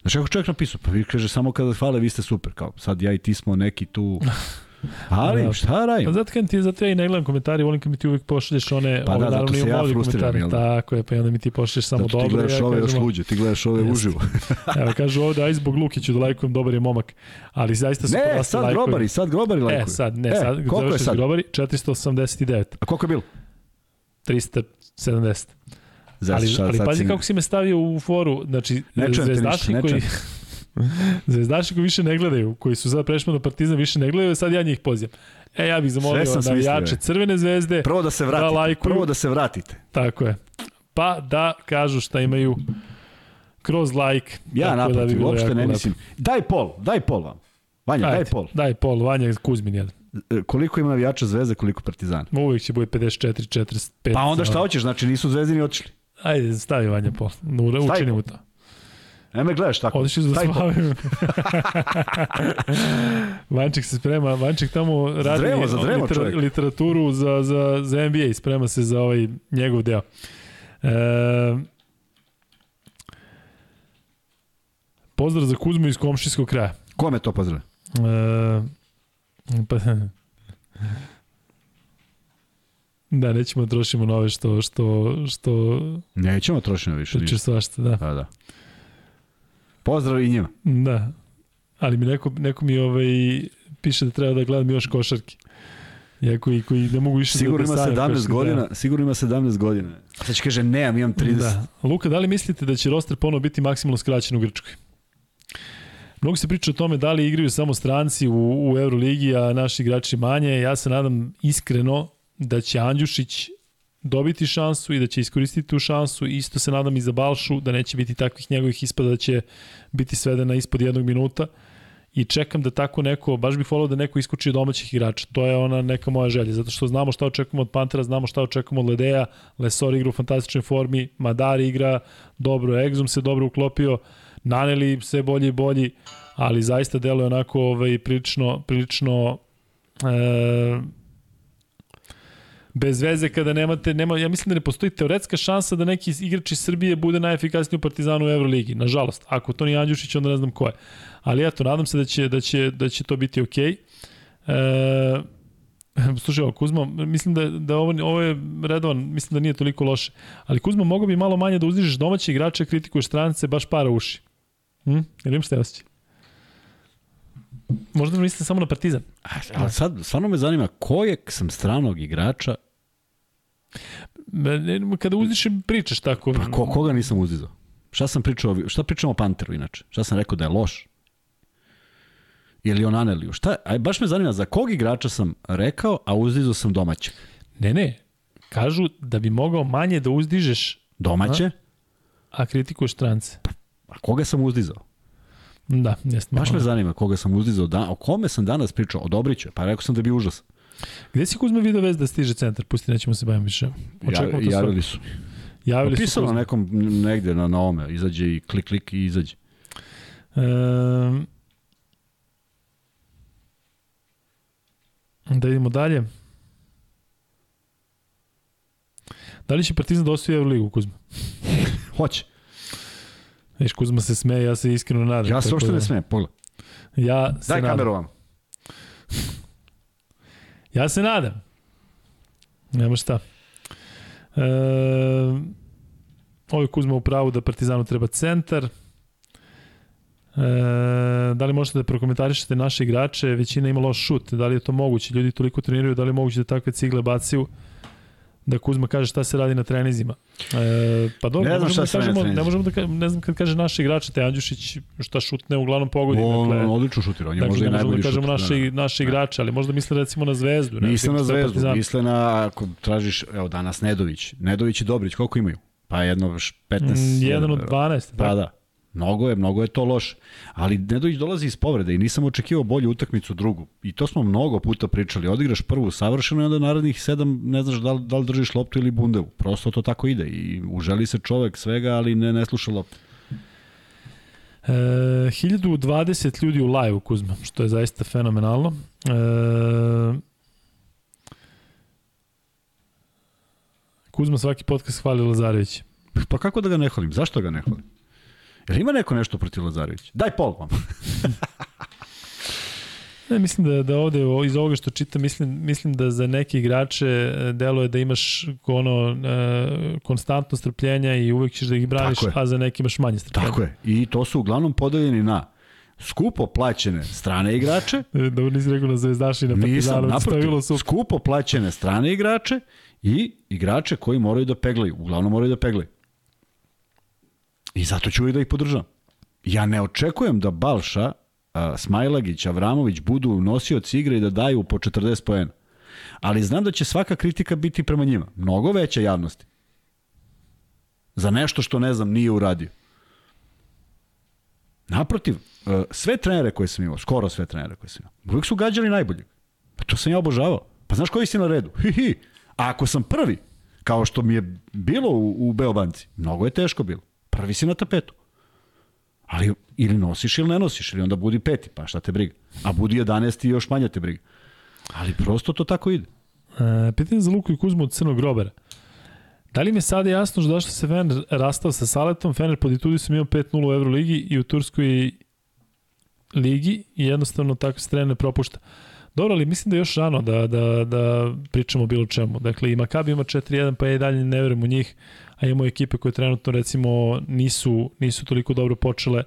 Znaš kako čovjek napisao? Pa vi kaže samo kada hvale vi ste super. Kao sad ja i ti smo neki tu... Ali Da. šta Pa radim? zato kad ti zato ja i ne gledam komentari, volim kad mi ti uvek pošalješ one, Pa ove, da, zato naravno se ja frustriram, komentare. jel da? Tako je, pa onda mi ti pošalješ samo Zato ti dobro. gledaš ja ove još kažem, luđe, ti gledaš ove Jeste. uživo. Evo, kažu ovde, aj zbog Lukiću da lajkujem, dobar je momak. Ali zaista su Ne, sad grobari, sad grobari lajkuju. E, sad, ne, E, sad, koliko je sad? grobari, 489, A koliko je bilo? 370. Zas, ali, ali pazi si- kako si me stavio u foru, znači Ne zvezdaši ne koji. zvezdaši koji više ne gledaju, koji su sad prešli na Partizan više ne gledaju, sad ja njih pozivam. E, ja bih zamolio navijače je. Crvene zvezde, Prvo da se Da vratite. lajkuju. Prvo da se vratite. tako je, pa da kažu šta imaju kroz like. Ja da bi naprotiv, bilo uopšte ne mislim. Daj pol, daj pol vam. Vanja, daj Ajde, pol. Daj pol, Vanja Kuzmin jedan. E, Koliko ima navijača zvezde, koliko partizana? Uvijek će bude 54, 45. Pa onda šta hoćeš, znači nisu zvezdini otišli. Ajde, stavi Vanja pol. U- Stavi Učini pol. mu to. Ne me gledaš tako. Odiš pol. spavim. Vanček se sprema, Vanček tamo radi dremo, za dremo, čovjek. literaturu za, za, za NBA, sprema se za ovaj njegov deo. E, pozdrav za Kuzmu iz komšijskog kraja. Kome to pozdrav? E, pa, da, nećemo da trošimo nove što, što, što, Nećemo trošiti više. ništa. svašta, da. Pa da. Pozdrav i njima. Da. Ali mi neko, neko mi ovaj, piše da treba da gledam još košarke. Iako i koji ne mogu više Sigurno da, ima da sanjam 17 košarke, godina, sigurno ima 17 godina. Sad će kaže nemam, imam 30. Da. Luka, da li mislite da će roster ponovo biti maksimalno skraćen u Grčkoj? Mnogo se priča o tome da li igraju samo stranci u, u Euroligi, a naši igrači manje. Ja se nadam iskreno da će Andjušić dobiti šansu i da će iskoristiti tu šansu. Isto se nadam i za Balšu, da neće biti takvih njegovih ispada, da će biti svedena ispod jednog minuta. I čekam da tako neko, baš bih volao da neko iskoči od domaćih igrača. To je ona neka moja želja, zato što znamo šta očekujemo od Pantera, znamo šta očekujemo od Ledeja, Lesor igra u fantastičnoj formi, Madar igra dobro, Exum se dobro uklopio, Naneli sve bolji i bolji, ali zaista deluje onako ovaj, prilično, prilično e, bez veze kada nemate, nema, ja mislim da ne postoji teoretska šansa da neki igrač iz Srbije bude najefikasniji u Partizanu u Euroligi. Nažalost, ako to nije Andjušić, onda ne znam ko je. Ali eto, nadam se da će, da će, da će to biti okej. Okay. E, slušaj, ovo, Kuzma, mislim da, da ovo, ovo je redovan, mislim da nije toliko loše. Ali Kuzma, mogo bi malo manje da uzdižeš domaće igrače, kritikuješ strance, baš para uši. Hm? Jel imaš te osjećaj? Možda mislite samo na Partizan. Ali sad, stvarno me zanima, kojeg sam stranog igrača, Kada uzdišem pričaš tako. pa ko, koga nisam uzdizao? Šta sam pričao, šta pričamo o Panteru inače? Šta sam rekao da je loš? Ili o Naneliju? Šta, aj, baš me zanima, za kog igrača sam rekao, a uzdizao sam domaće? Ne, ne. Kažu da bi mogao manje da uzdižeš, Domaće? a kritikuješ strance. A koga sam uzdizao? Da, jeste. Baš me zanima koga sam uzdizao, da, o kome sam danas pričao, o Dobriću, pa rekao sam da bi užas. Gde si Kuzma video vez da stiže centar? Pusti, nećemo se baviti više. Očekujemo Ja, javili su. Javili su Pisalo na Kuzma. nekom, negde na, na ome, izađe i klik, klik i izađe. Ehm, da idemo dalje. Da li će Partizan da osvoji Euroligu, Kuzma? Hoće. Viš, Kuzma se smeje, ja se iskreno nadam. Ja se uopšte da- ne smijem, pogledaj. Ja se Daj nadam. kameru vam. Ja se nadam. Nema šta. E, ovo je Kuzma u pravu da Partizanu treba centar. E, da li možete da prokomentarišete naše igrače? Većina ima loš šut. Da li je to moguće? Ljudi toliko treniraju. Da li je moguće da takve cigle baciju? Da Kuzma kaže šta se radi na trenizima. E, pa dobro, Ne znam možemo šta da kažemo, ne možemo da kažemo, ne znam kad kaže naše igrače, te Andjušić šta šutne uglavnom pogodi. On, dakle, on odlično šutira, on je Dakle, možda i možemo najbolji da kažemo šutir. naše, naše igrače, ali možda misle recimo na Zvezdu. ne Misle na zvezdu, Partizan. misle na, ako tražiš, evo danas Nedović. Nedović i Dobrić, koliko imaju? Pa jedno š- 15. Mm, jedan od verovatno. 12. Pa da. da. Mnogo je, mnogo je to loše. Ali Nedović dolazi iz povrede i nisam očekivao bolju utakmicu drugu. I to smo mnogo puta pričali. Odigraš prvu savršeno i onda narednih sedam ne znaš da li, da li držiš loptu ili bundevu. Prosto to tako ide. I uželi se čovek svega, ali ne, ne sluša loptu. E, 1020 ljudi u live Kuzma, što je zaista fenomenalno. E, Kuzma svaki podcast hvali Lazarević. Pa kako da ga ne hvalim? Zašto ga ne hvalim? Jel ima neko nešto protiv Lazarevića? Daj pol vam. Ne, mislim da, da ovde iz ovoga što čitam, mislim, mislim da za neke igrače e, deluje da imaš ono e, konstantno strpljenja i uvek ćeš da ih braniš, a za neke imaš manje strpljenja. Tako je. I to su uglavnom podeljeni na skupo plaćene strane igrače. Dobro nisi rekao na Zvezdaši na Partizanu. Nisam, naprotiv, skupo plaćene strane igrače i igrače koji moraju da peglaju. Uglavnom moraju da peglaju. I zato ću uvijek da ih podržam. Ja ne očekujem da Balša, Smajlagić, Avramović budu nosioci igre i da daju po 40 poena. Ali znam da će svaka kritika biti prema njima. Mnogo veća javnosti. Za nešto što ne znam nije uradio. Naprotiv, sve trenere koje sam imao, skoro sve trenere koje sam imao, uvijek su gađali najbolje. Pa to sam ja obožavao. Pa znaš koji si na redu? Hi, hi. A ako sam prvi, kao što mi je bilo u, u Beobanci, mnogo je teško bilo. Prvi si na tapetu. Ali ili nosiš ili ne nosiš, ili onda budi peti, pa šta te briga. A budi 11 i još manje te briga. Ali prosto to tako ide. E, pitanje za Luku i Kuzmu od Crnog Grobera. Da li mi je sada jasno što zašto se Fener rastao sa Saletom? Fener pod Itudisom imao 5-0 u Euroligi i u Turskoj ligi i jednostavno tako se trener propušta. Dobro, ali mislim da je još rano da, da, da pričamo o bilo čemu. Dakle, i Makabi ima 4-1, pa ja i dalje ne verujem u njih, a imamo ekipe koje trenutno recimo nisu, nisu toliko dobro počele.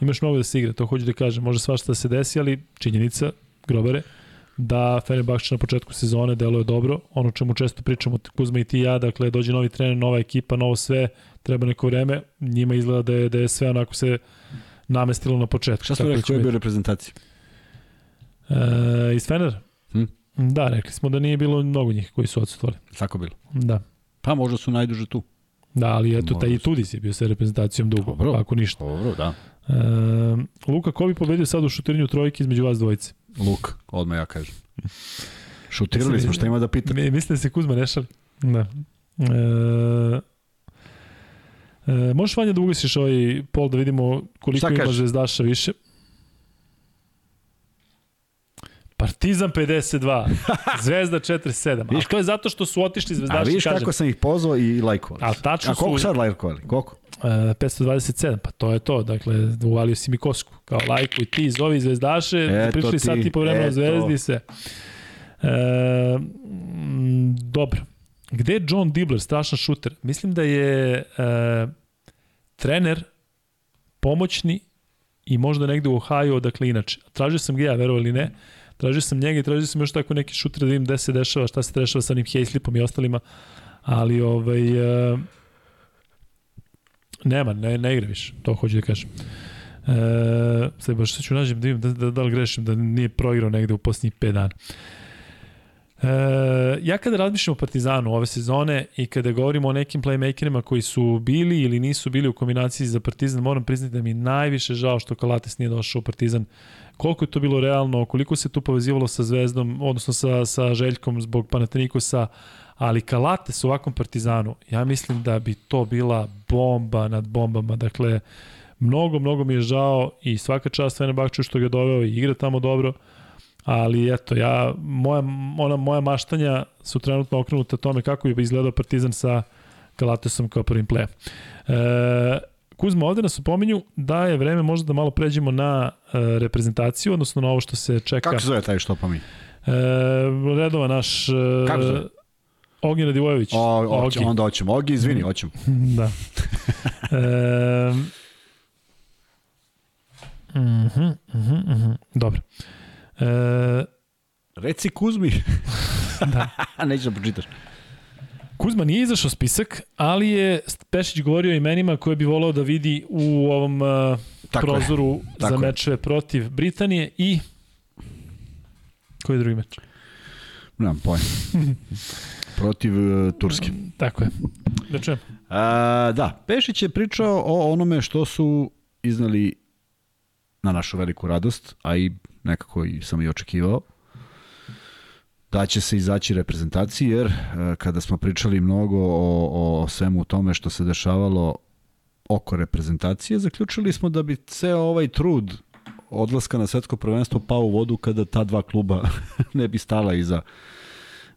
Imaš mnogo da se igra, to hoću da kažem. Može svašta da se desi, ali činjenica, grobere, da Fenerbahče na početku sezone deluje dobro, ono čemu često pričamo Kuzma i ti ja, dakle dođe novi trener, nova ekipa, novo sve, treba neko vreme, njima izgleda da je, da je sve onako se namestilo na početku. Šta smo rekli, koji je bio reprezentacija? E, iz Fenera? Hm? Da, rekli smo da nije bilo mnogo njih koji su odsutovali. Tako bilo? Da. Pa možda su najduže tu. Da, ali eto, taj i Tudis je bio sa reprezentacijom dugo, dobro, ako ništa. Dobro, da. E, Luka, ko bi pobedio sad u šutiranju trojke između vas dvojice? Luk, odmah ja kažem. Šutirali smo, šta ima da pitate? Mi, mislim da se Kuzma nešali. Da. E, e, možeš Vanja da ugasiš ovaj pol da vidimo koliko ima zvezdaša više? Partizan 52, Zvezda 47. Viš, A to je zato što su otišli zvezdaši. A vidiš kažem. kako sam ih pozvao i lajkovali. A tačno A koliko su... sad lajkovali? Koliko? Uh, 527, pa to je to. Dakle, uvalio si mi kosku. Kao lajku i ti zovi zvezdaše, eto prišli sad ti po vremenu zvezdi se. E, dobro. Gde je John Dibler, strašan šuter? Mislim da je e, trener pomoćni i možda negde u Ohio, dakle inače. Tražio sam ga ja, verovo ili ne, tražio sam njega i tražio sam još tako neki šuter da vidim gde se dešava, šta se dešava sa onim Heislipom i ostalima, ali ovaj, e, nema, ne, ne igra više, to hoću da kažem. E, sad baš ću nađem da da, da, da li grešim, da nije proigrao negde u posljednjih 5 dana. E, ja kada razmišljam o Partizanu ove sezone i kada govorimo o nekim playmakerima koji su bili ili nisu bili u kombinaciji za Partizan, moram priznati da mi najviše žao što Kalates nije došao u Partizan. Koliko je to bilo realno, koliko se tu povezivalo sa Zvezdom, odnosno sa, sa Željkom zbog Panatenikosa, ali Kalates u ovakvom Partizanu, ja mislim da bi to bila bomba nad bombama. Dakle, mnogo, mnogo mi je žao i svaka čast Fenerbahču što ga doveo i igra tamo dobro, ali eto, ja, moja, ona, moja maštanja su trenutno okrenuta tome kako bi izgledao Partizan sa Galatesom kao prvim plejem. E, Kuzma, ovde nas upominju da je vreme možda da malo pređemo na e, reprezentaciju, odnosno na ovo što se čeka. Kako se zove taj što pominje? E, redova naš... E, Kako zove? Ognjen Radivojević. O, oćemo, onda hoćemo. Ogi, izvini, hoćemo. da. e, Mhm, mm mhm, mm mhm. Dobro. E, Reci Kuzmi. da. Nećeš da pročitaš. Kuzma nije izašao spisak, ali je Pešić govorio o imenima koje bi volao da vidi u ovom uh, Tako prozoru je. Tako za mečeve protiv Britanije i koji je drugi meč? Nemam pojma. protiv uh, Turske. Tako je. Da čujem. A, da, Pešić je pričao o onome što su iznali na našu veliku radost, a i nekako i sam i očekivao, da će se izaći reprezentaciji, jer e, kada smo pričali mnogo o, o svemu tome što se dešavalo oko reprezentacije, zaključili smo da bi ceo ovaj trud odlaska na svetsko prvenstvo pao u vodu kada ta dva kluba ne bi stala iza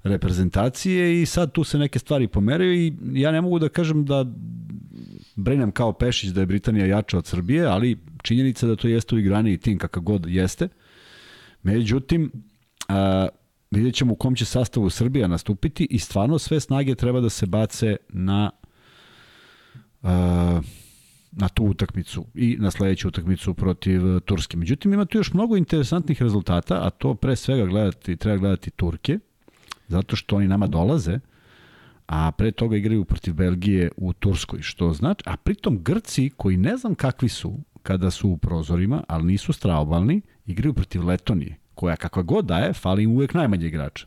reprezentacije i sad tu se neke stvari pomeraju i ja ne mogu da kažem da brinem kao Pešić da je Britanija jača od Srbije, ali činjenica da to jeste u igrani i tim kakav god jeste. Međutim, a, vidjet ćemo u kom će sastavu Srbija nastupiti i stvarno sve snage treba da se bace na a, na tu utakmicu i na sledeću utakmicu protiv Turske. Međutim, ima tu još mnogo interesantnih rezultata, a to pre svega gledati, treba gledati Turke, zato što oni nama dolaze, a pre toga igraju protiv Belgije u Turskoj, što znači, a pritom Grci, koji ne znam kakvi su kada su u prozorima, ali nisu straobalni, igraju protiv Letonije, koja kakva god daje, fali im uvek najmanje igrača.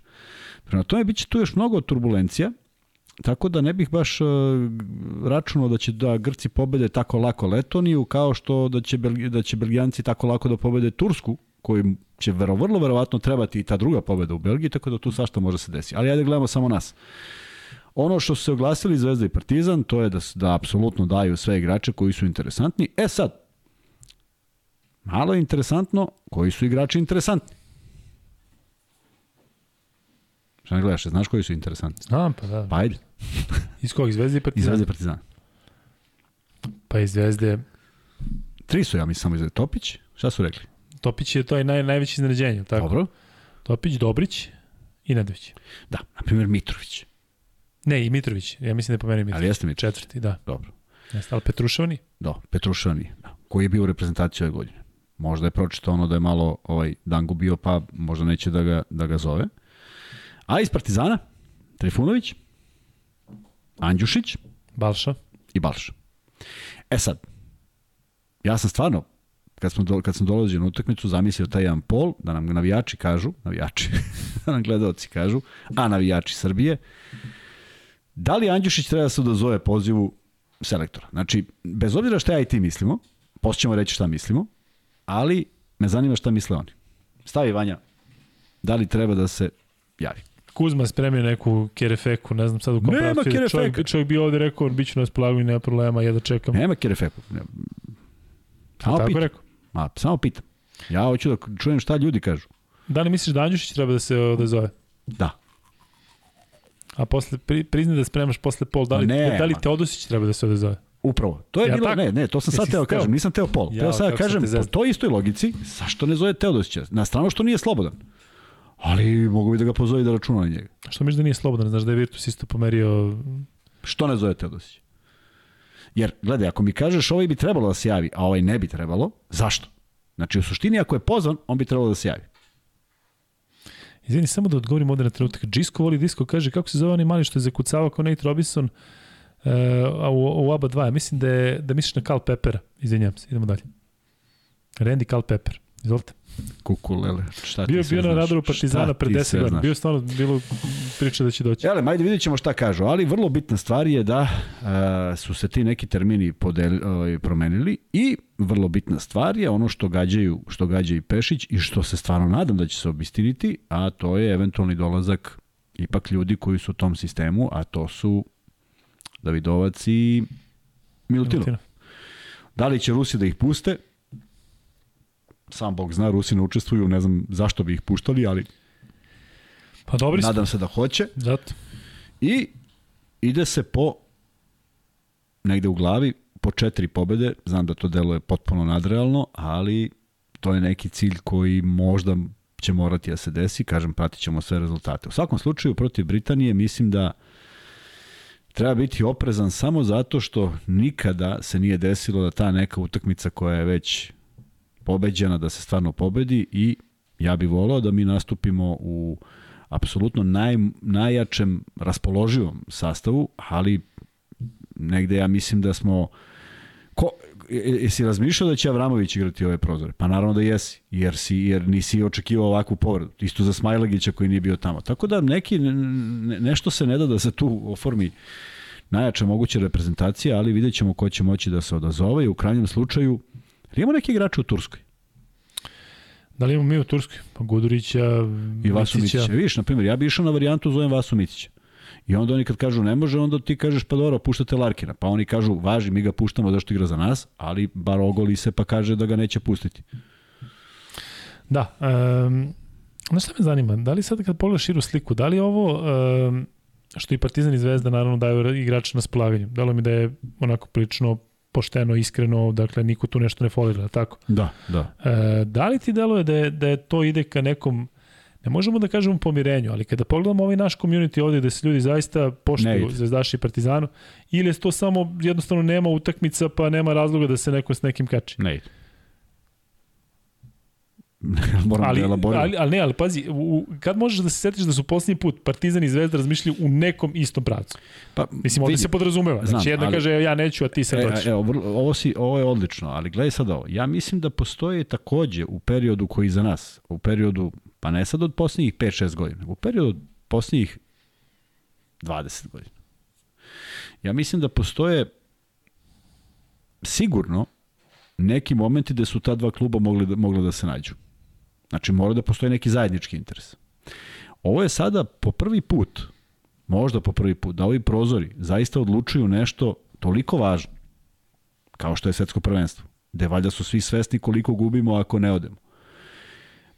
Prema tome, bit će tu još mnogo turbulencija, Tako da ne bih baš uh, računao da će da Grci pobede tako lako Letoniju, kao što da će, da će Belgijanci tako lako da pobede Tursku, koji će vero, vrlo verovatno trebati i ta druga pobeda u Belgiji, tako da tu svašta može se desiti. Ali ajde gledamo samo nas. Ono što su se oglasili Zvezda i Partizan, to je da, da apsolutno daju sve igrače koji su interesantni. E sad, malo je interesantno koji su igrači interesantni. Šta ne gledaš, znaš koji su interesantni? Znam, pa da. Pa ajde. Iz kog? Iz Zvezde i Iz Partizana? Zvezde i Partizana. Pa iz Zvezde. Tri su, ja mislim, samo iz Zvezde. Topić, šta su rekli? Topić je to naj, najveće iznenađenje, tako? Dobro. Topić, Dobrić i Nedović. Da, na primjer Mitrović. Ne, i Mitrović. Ja mislim da je po meni Mitrović. Ali jeste Mitrović. Četvrti, da. Dobro. Jeste, ali Petruševani? Da, Petrušani, da, koji je bio u reprezentaciji ove godine. Možda je pročitao ono da je malo ovaj Dangu bio, pa možda neće da ga, da ga zove. A iz Partizana, Trifunović, Andjušić Balša? i Balša. E sad, ja sam stvarno, kad, smo do, kad sam dolazio na utakmicu, zamislio taj jedan pol, da nam navijači kažu, navijači, da nam gledalci kažu, a navijači Srbije, da li Andjušić treba da se odazove pozivu selektora? Znači, bez obzira šta ja i ti mislimo, posle ćemo reći šta mislimo, ali me zanima šta misle oni. Stavi Vanja, da li treba da se javi? Kuzma spremio neku kerefeku, ne znam sad u kom Nema kerefeka. Čovjek, čovjek bi ovde rekao, bit ću na raspolaganju, nema problema, ja da čekam. Nema Kerefeku. Samo Tako pitam. rekao. Ma, samo pitam. Ja hoću da čujem šta ljudi kažu. Da li misliš da Andjušić treba da se odazove? Da. A posle, pri, priznaj da spremaš posle pol, da li, ne, da li. Teodosić treba da se odazove? Upravo. To je Ja, bilo, tako? ne, ne, to sam sad Jesi teo kažem, nisam teo pol. Jao, teo sad da kažem, po toj istoj logici, zašto ne zove Teodosića? Na stranu što nije slobodan. Ali mogu bi da ga pozove da računa na njega. Što misliš da nije slobodan? Znaš da je Virtus isto pomerio... Što ne zove Teodosić? Jer, gledaj, ako mi kažeš ovaj bi trebalo da se javi, a ovaj ne bi trebalo, zašto? Znači, u suštini, ako je pozvan, on bi trebalo da se javi. Izvini, samo da odgovorim ovde na trenutak. Džisko voli disko, kaže kako se zove onaj mali što je zakucavao kao Nate Robinson uh, a u, u ABA 2. Ja mislim da, je, da misliš na Cal Peppera. Izvinjam se, idemo dalje. Randy Cal Pepper. Izvolite. Kukulele, šta Bio ti sve bio na radaru Partizana Šta pre ti 10 sve godina. Bio je stvarno bilo priča da će doći. Jele, ajde vidjet ćemo šta kažu, ali vrlo bitna stvar je da uh, su se ti neki termini podeli, uh, promenili i vrlo bitna stvar je ono što gađaju, što gađa i Pešić i što se stvarno nadam da će se obistiniti, a to je eventualni dolazak ipak ljudi koji su u tom sistemu, a to su Davidovac i Milutinov. Milutinov. Da li će Rusi da ih puste? Sam Bog zna, Rusi ne učestvuju, ne znam zašto bi ih puštali, ali Pa dobri nadam se da hoće. Zato. I ide se po negde u glavi po četiri pobede. Znam da to deluje potpuno nadrealno, ali to je neki cilj koji možda će morati da se desi. Kažem, pratit ćemo sve rezultate. U svakom slučaju, protiv Britanije mislim da treba biti oprezan samo zato što nikada se nije desilo da ta neka utakmica koja je već pobeđena, da se stvarno pobedi i ja bih volao da mi nastupimo u apsolutno naj, najjačem raspoloživom sastavu, ali negde ja mislim da smo je- jesi razmišljao da će Avramović igrati ove prozore? Pa naravno da jesi, jer, si, jer nisi očekivao ovakvu povredu. Isto za Smajlagića koji nije bio tamo. Tako da neki, ne, ne, nešto se ne da da se tu oformi najjača moguća reprezentacija, ali vidjet ćemo ko će moći da se odazove i u krajnjem slučaju imamo neki igrače u Turskoj? Da li imamo mi u Turskoj? Pa Gudurića, I Vasu Micića. Mitića. Vidiš, na primjer, ja bi išao na varijantu zovem Vasu Mitića. I onda oni kad kažu ne može, onda ti kažeš pa dobro, puštate Larkina. Pa oni kažu važi, mi ga puštamo zašto igra za nas, ali bar ogoli se pa kaže da ga neće pustiti. Da, um, Znaš šta me zanima? Da li sad kad pogledaš širu sliku, da li ovo um, što i Partizan i Zvezda naravno daju igrače na spolaganju? Dalo mi da je onako prilično pošteno, iskreno, dakle niko tu nešto ne folira, tako? Da, da. E, da li ti deluje da je, da je to ide ka nekom ne možemo da kažemo pomirenju, ali kada pogledamo ovaj naš community ovde gde se ljudi zaista poštuju Zvezdaši i Partizanu, ili je to samo jednostavno nema utakmica pa nema razloga da se neko s nekim kači? Ne ide. Moram ali, da ali, ali ne, ali pazi, u, kad možeš da se setiš da su posljednji put Partizan i Zvezda razmišljali u nekom istom pravcu? Pa, Mislim, ovde vidi, se podrazumeva. Znam, znači, jedna ali, kaže ja neću, a ti se doći. E, evo, ovo, si, ovo je odlično, ali gledaj sad ovo. Ja mislim da postoje takođe u periodu koji za nas, u periodu, pa ne sad od posljednjih 5-6 godina, u periodu od posljednjih 20 godina. Ja mislim da postoje sigurno neki momenti gde su ta dva kluba mogli da, mogli da se nađu. Znači mora da postoji neki zajednički interes. Ovo je sada po prvi put, možda po prvi put, da ovi prozori zaista odlučuju nešto toliko važno, kao što je svetsko prvenstvo, gde valjda su svi svesni koliko gubimo ako ne odemo.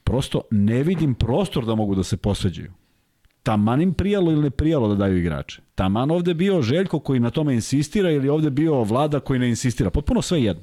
Prosto ne vidim prostor da mogu da se posveđaju. Taman im prijalo ili ne prijalo da daju igrače. Taman ovde bio Željko koji na tome insistira ili ovde bio Vlada koji ne insistira. Potpuno sve jedno.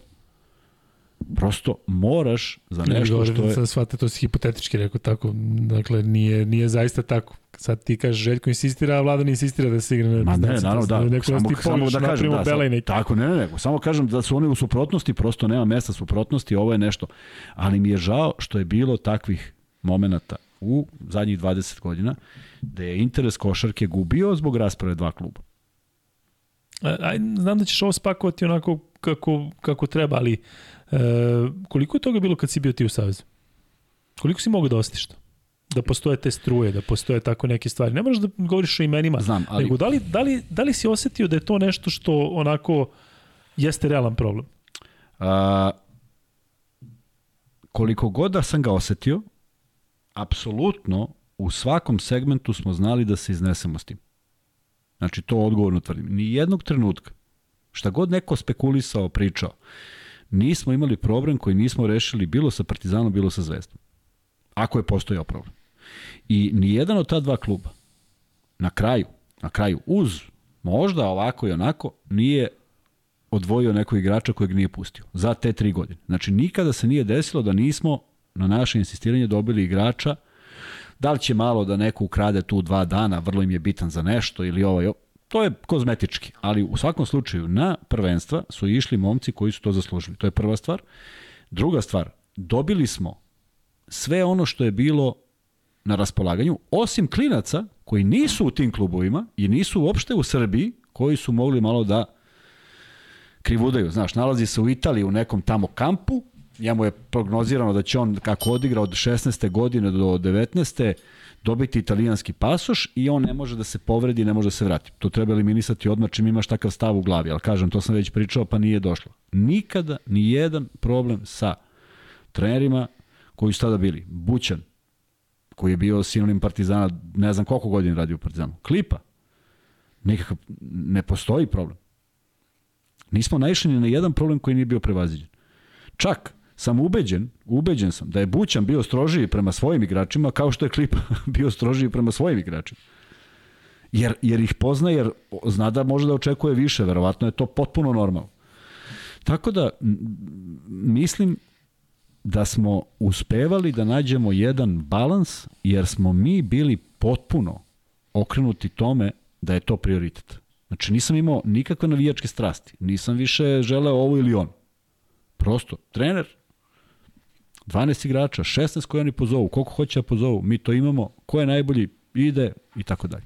Prosto moraš za nešto ne, što je... Sad shvate, to si hipotetički rekao tako. Dakle, nije, nije zaista tako. Sad ti kažeš Željko insistira, a Vlada ne insistira da se igra na Ma ne, naravno, da. Neko samo, da samo da kažem, da, sam, tako, ne, ne, ne, samo kažem da su oni u suprotnosti, prosto nema mesta suprotnosti, ovo je nešto. Ali mi je žao što je bilo takvih momenata u zadnjih 20 godina, da je interes košarke gubio zbog rasprave dva kluba. Aj, znam da ćeš ovo spakovati onako kako, kako treba, ali E, koliko je toga bilo kad si bio ti u Savezu? Koliko si mogao da ostiš to? Da postoje te struje, da postoje tako neke stvari. Ne možeš da govoriš o imenima, Znam, ali... nego da li, da, li, da li si osetio da je to nešto što onako jeste realan problem? A, koliko god da sam ga osetio, apsolutno u svakom segmentu smo znali da se iznesemo s tim. Znači, to odgovorno tvrdim. Ni jednog trenutka, šta god neko spekulisao, pričao, nismo imali problem koji nismo rešili bilo sa Partizanom, bilo sa Zvezdom. Ako je postojao problem. I nijedan od ta dva kluba na kraju, na kraju uz možda ovako i onako nije odvojio nekog igrača kojeg nije pustio za te tri godine. Znači nikada se nije desilo da nismo na naše insistiranje dobili igrača da li će malo da neko ukrade tu dva dana, vrlo im je bitan za nešto ili ovaj, To je kozmetički, ali u svakom slučaju na prvenstva su išli momci koji su to zaslužili. To je prva stvar. Druga stvar, dobili smo sve ono što je bilo na raspolaganju, osim klinaca koji nisu u tim klubovima i nisu uopšte u Srbiji, koji su mogli malo da krivudaju. Znaš, nalazi se u Italiji u nekom tamo kampu, njemu je prognozirano da će on, kako odigra od 16. godine do 19 dobiti italijanski pasoš i on ne može da se povredi, ne može da se vrati. To treba eliminisati odmah čim imaš takav stav u glavi, ali kažem, to sam već pričao, pa nije došlo. Nikada ni jedan problem sa trenerima koji su tada bili. Bućan, koji je bio sinonim Partizana, ne znam koliko godina radi u Partizanu. Klipa, nikakav, ne postoji problem. Nismo naišli ni na jedan problem koji nije bio prevaziđen. Čak, sam ubeđen, ubeđen sam da je Bućan bio strožiji prema svojim igračima kao što je Klipa bio strožiji prema svojim igračima. Jer, jer ih pozna, jer zna da može da očekuje više, verovatno je to potpuno normalno. Tako da, mislim da smo uspevali da nađemo jedan balans, jer smo mi bili potpuno okrenuti tome da je to prioritet. Znači nisam imao nikakve navijačke strasti, nisam više želeo ovo ili on. Prosto, trener 12 igrača, 16 koji oni pozovu, koliko hoće da pozovu, mi to imamo, ko je najbolji, ide i tako dalje.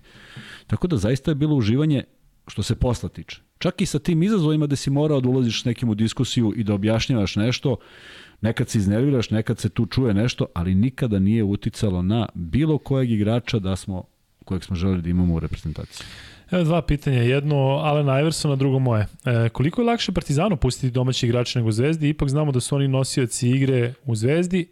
Tako da zaista je bilo uživanje što se posla tiče. Čak i sa tim izazovima da si morao da ulaziš s nekim u diskusiju i da objašnjavaš nešto, nekad se iznerviraš, nekad se tu čuje nešto, ali nikada nije uticalo na bilo kojeg igrača da smo, kojeg smo želeli da imamo u reprezentaciji. Evo dva pitanja. Jedno Alena Iversona, drugo moje. E, koliko je lakše Partizanu pustiti domaći igrače nego Zvezdi? Ipak znamo da su oni nosioci igre u Zvezdi,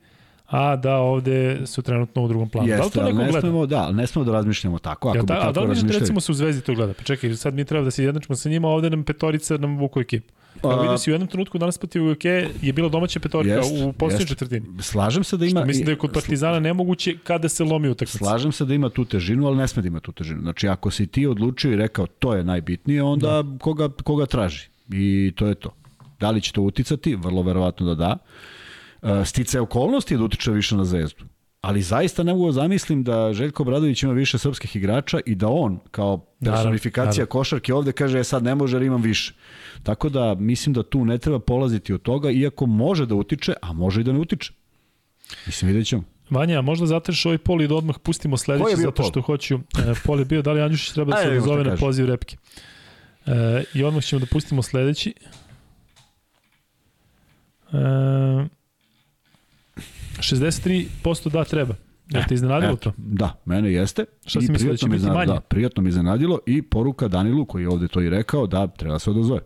a da ovde su trenutno u drugom planu. Jeste, da li to neko ne gleda? smemo, da, ne smemo da razmišljamo tako. Ako Ja, bi da, a tako da li razmišljali... recimo se u Zvezdi to gleda? Pa čekaj, sad mi treba da se jednačimo sa njima, ovde nam petorica nam vuku ekipu. Evo vidio si u jednom trenutku danas protiv UK je bila domaća petorka Jest, u posljednjoj jest. četvrtini. Slažem se da ima... Što mislim da je kod Partizana nemoguće kada se lomi utakmica. Slažem se da ima tu težinu, ali ne sme da ima tu težinu. Znači, ako si ti odlučio i rekao to je najbitnije, onda da. koga, koga traži. I to je to. Da li će to uticati? Vrlo verovatno da da. E, Stice okolnosti da utiče više na zvezdu. Ali zaista ne mogu da zamislim da Željko Bradović ima više srpskih igrača i da on kao personifikacija naravno. košarke ovde kaže e, sad ne može jer imam više. Tako da mislim da tu ne treba polaziti od toga, iako može da utiče, a može i da ne utiče. Mislim, vidjet ćemo. Vanja, možda zatreš ovaj pol i da odmah pustimo sledeći zato pol? što hoću. E, pol je bio, da li Andjušić treba da se odazove na poziv repke. E, I odmah ćemo da pustimo sledeći. E, 63% da treba. Jel te iznenadilo Eto, to? Da, mene jeste. Šta si mislio da će biti manje? Da, prijatno mi iznenadilo i poruka Danilu koji je ovde to i rekao da treba se odazove.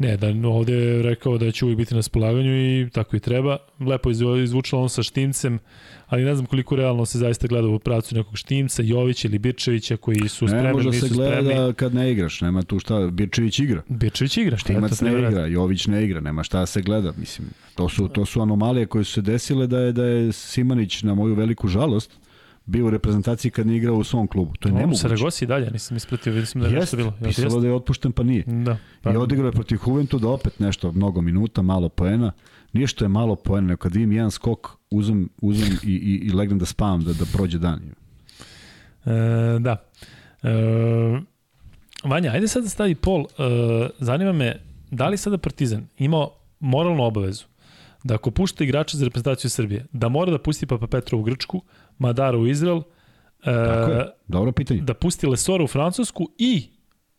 Ne, da ovde je rekao da će uvijek biti na raspolaganju i tako i treba. Lepo je izvu- izvučilo on sa Štimcem, ali ne znam koliko realno se zaista gleda u pracu nekog Štimca, Jovića ili Birčevića koji su Ne spremni, može nisu se gleda spremni. kad ne igraš, nema tu šta, Birčević igra. Birčević igra, šta Timac eto, ne igra, Jović ne igra, nema šta se gleda, mislim. To su, to su anomalije koje su se desile da je, da je Simanić na moju veliku žalost bio u reprezentaciji kad nije igrao u svom klubu. To je u nemoguće. Saragosi i dalje, nisam ispratio, vidio sam da je nešto Jeste, bilo. Jel pisalo da je otpušten pa nije. Da. Pa. I odigrao je protiv Juventuda opet nešto, mnogo minuta, malo poena. Nije što je malo poena, nego kad vidim jedan skok, uzem, uzem i, i, i legnem da spavam, da, da prođe dan. E, da. E, Vanja, ajde sad da stavi pol. E, zanima me, da li sada Partizan imao moralnu obavezu da ako pušta igrača za reprezentaciju Srbije, da mora da pusti Papa Petra u Grčku, Madara u Izrael, Tako e, je, dobro pitanje. da pusti Lesora u Francusku i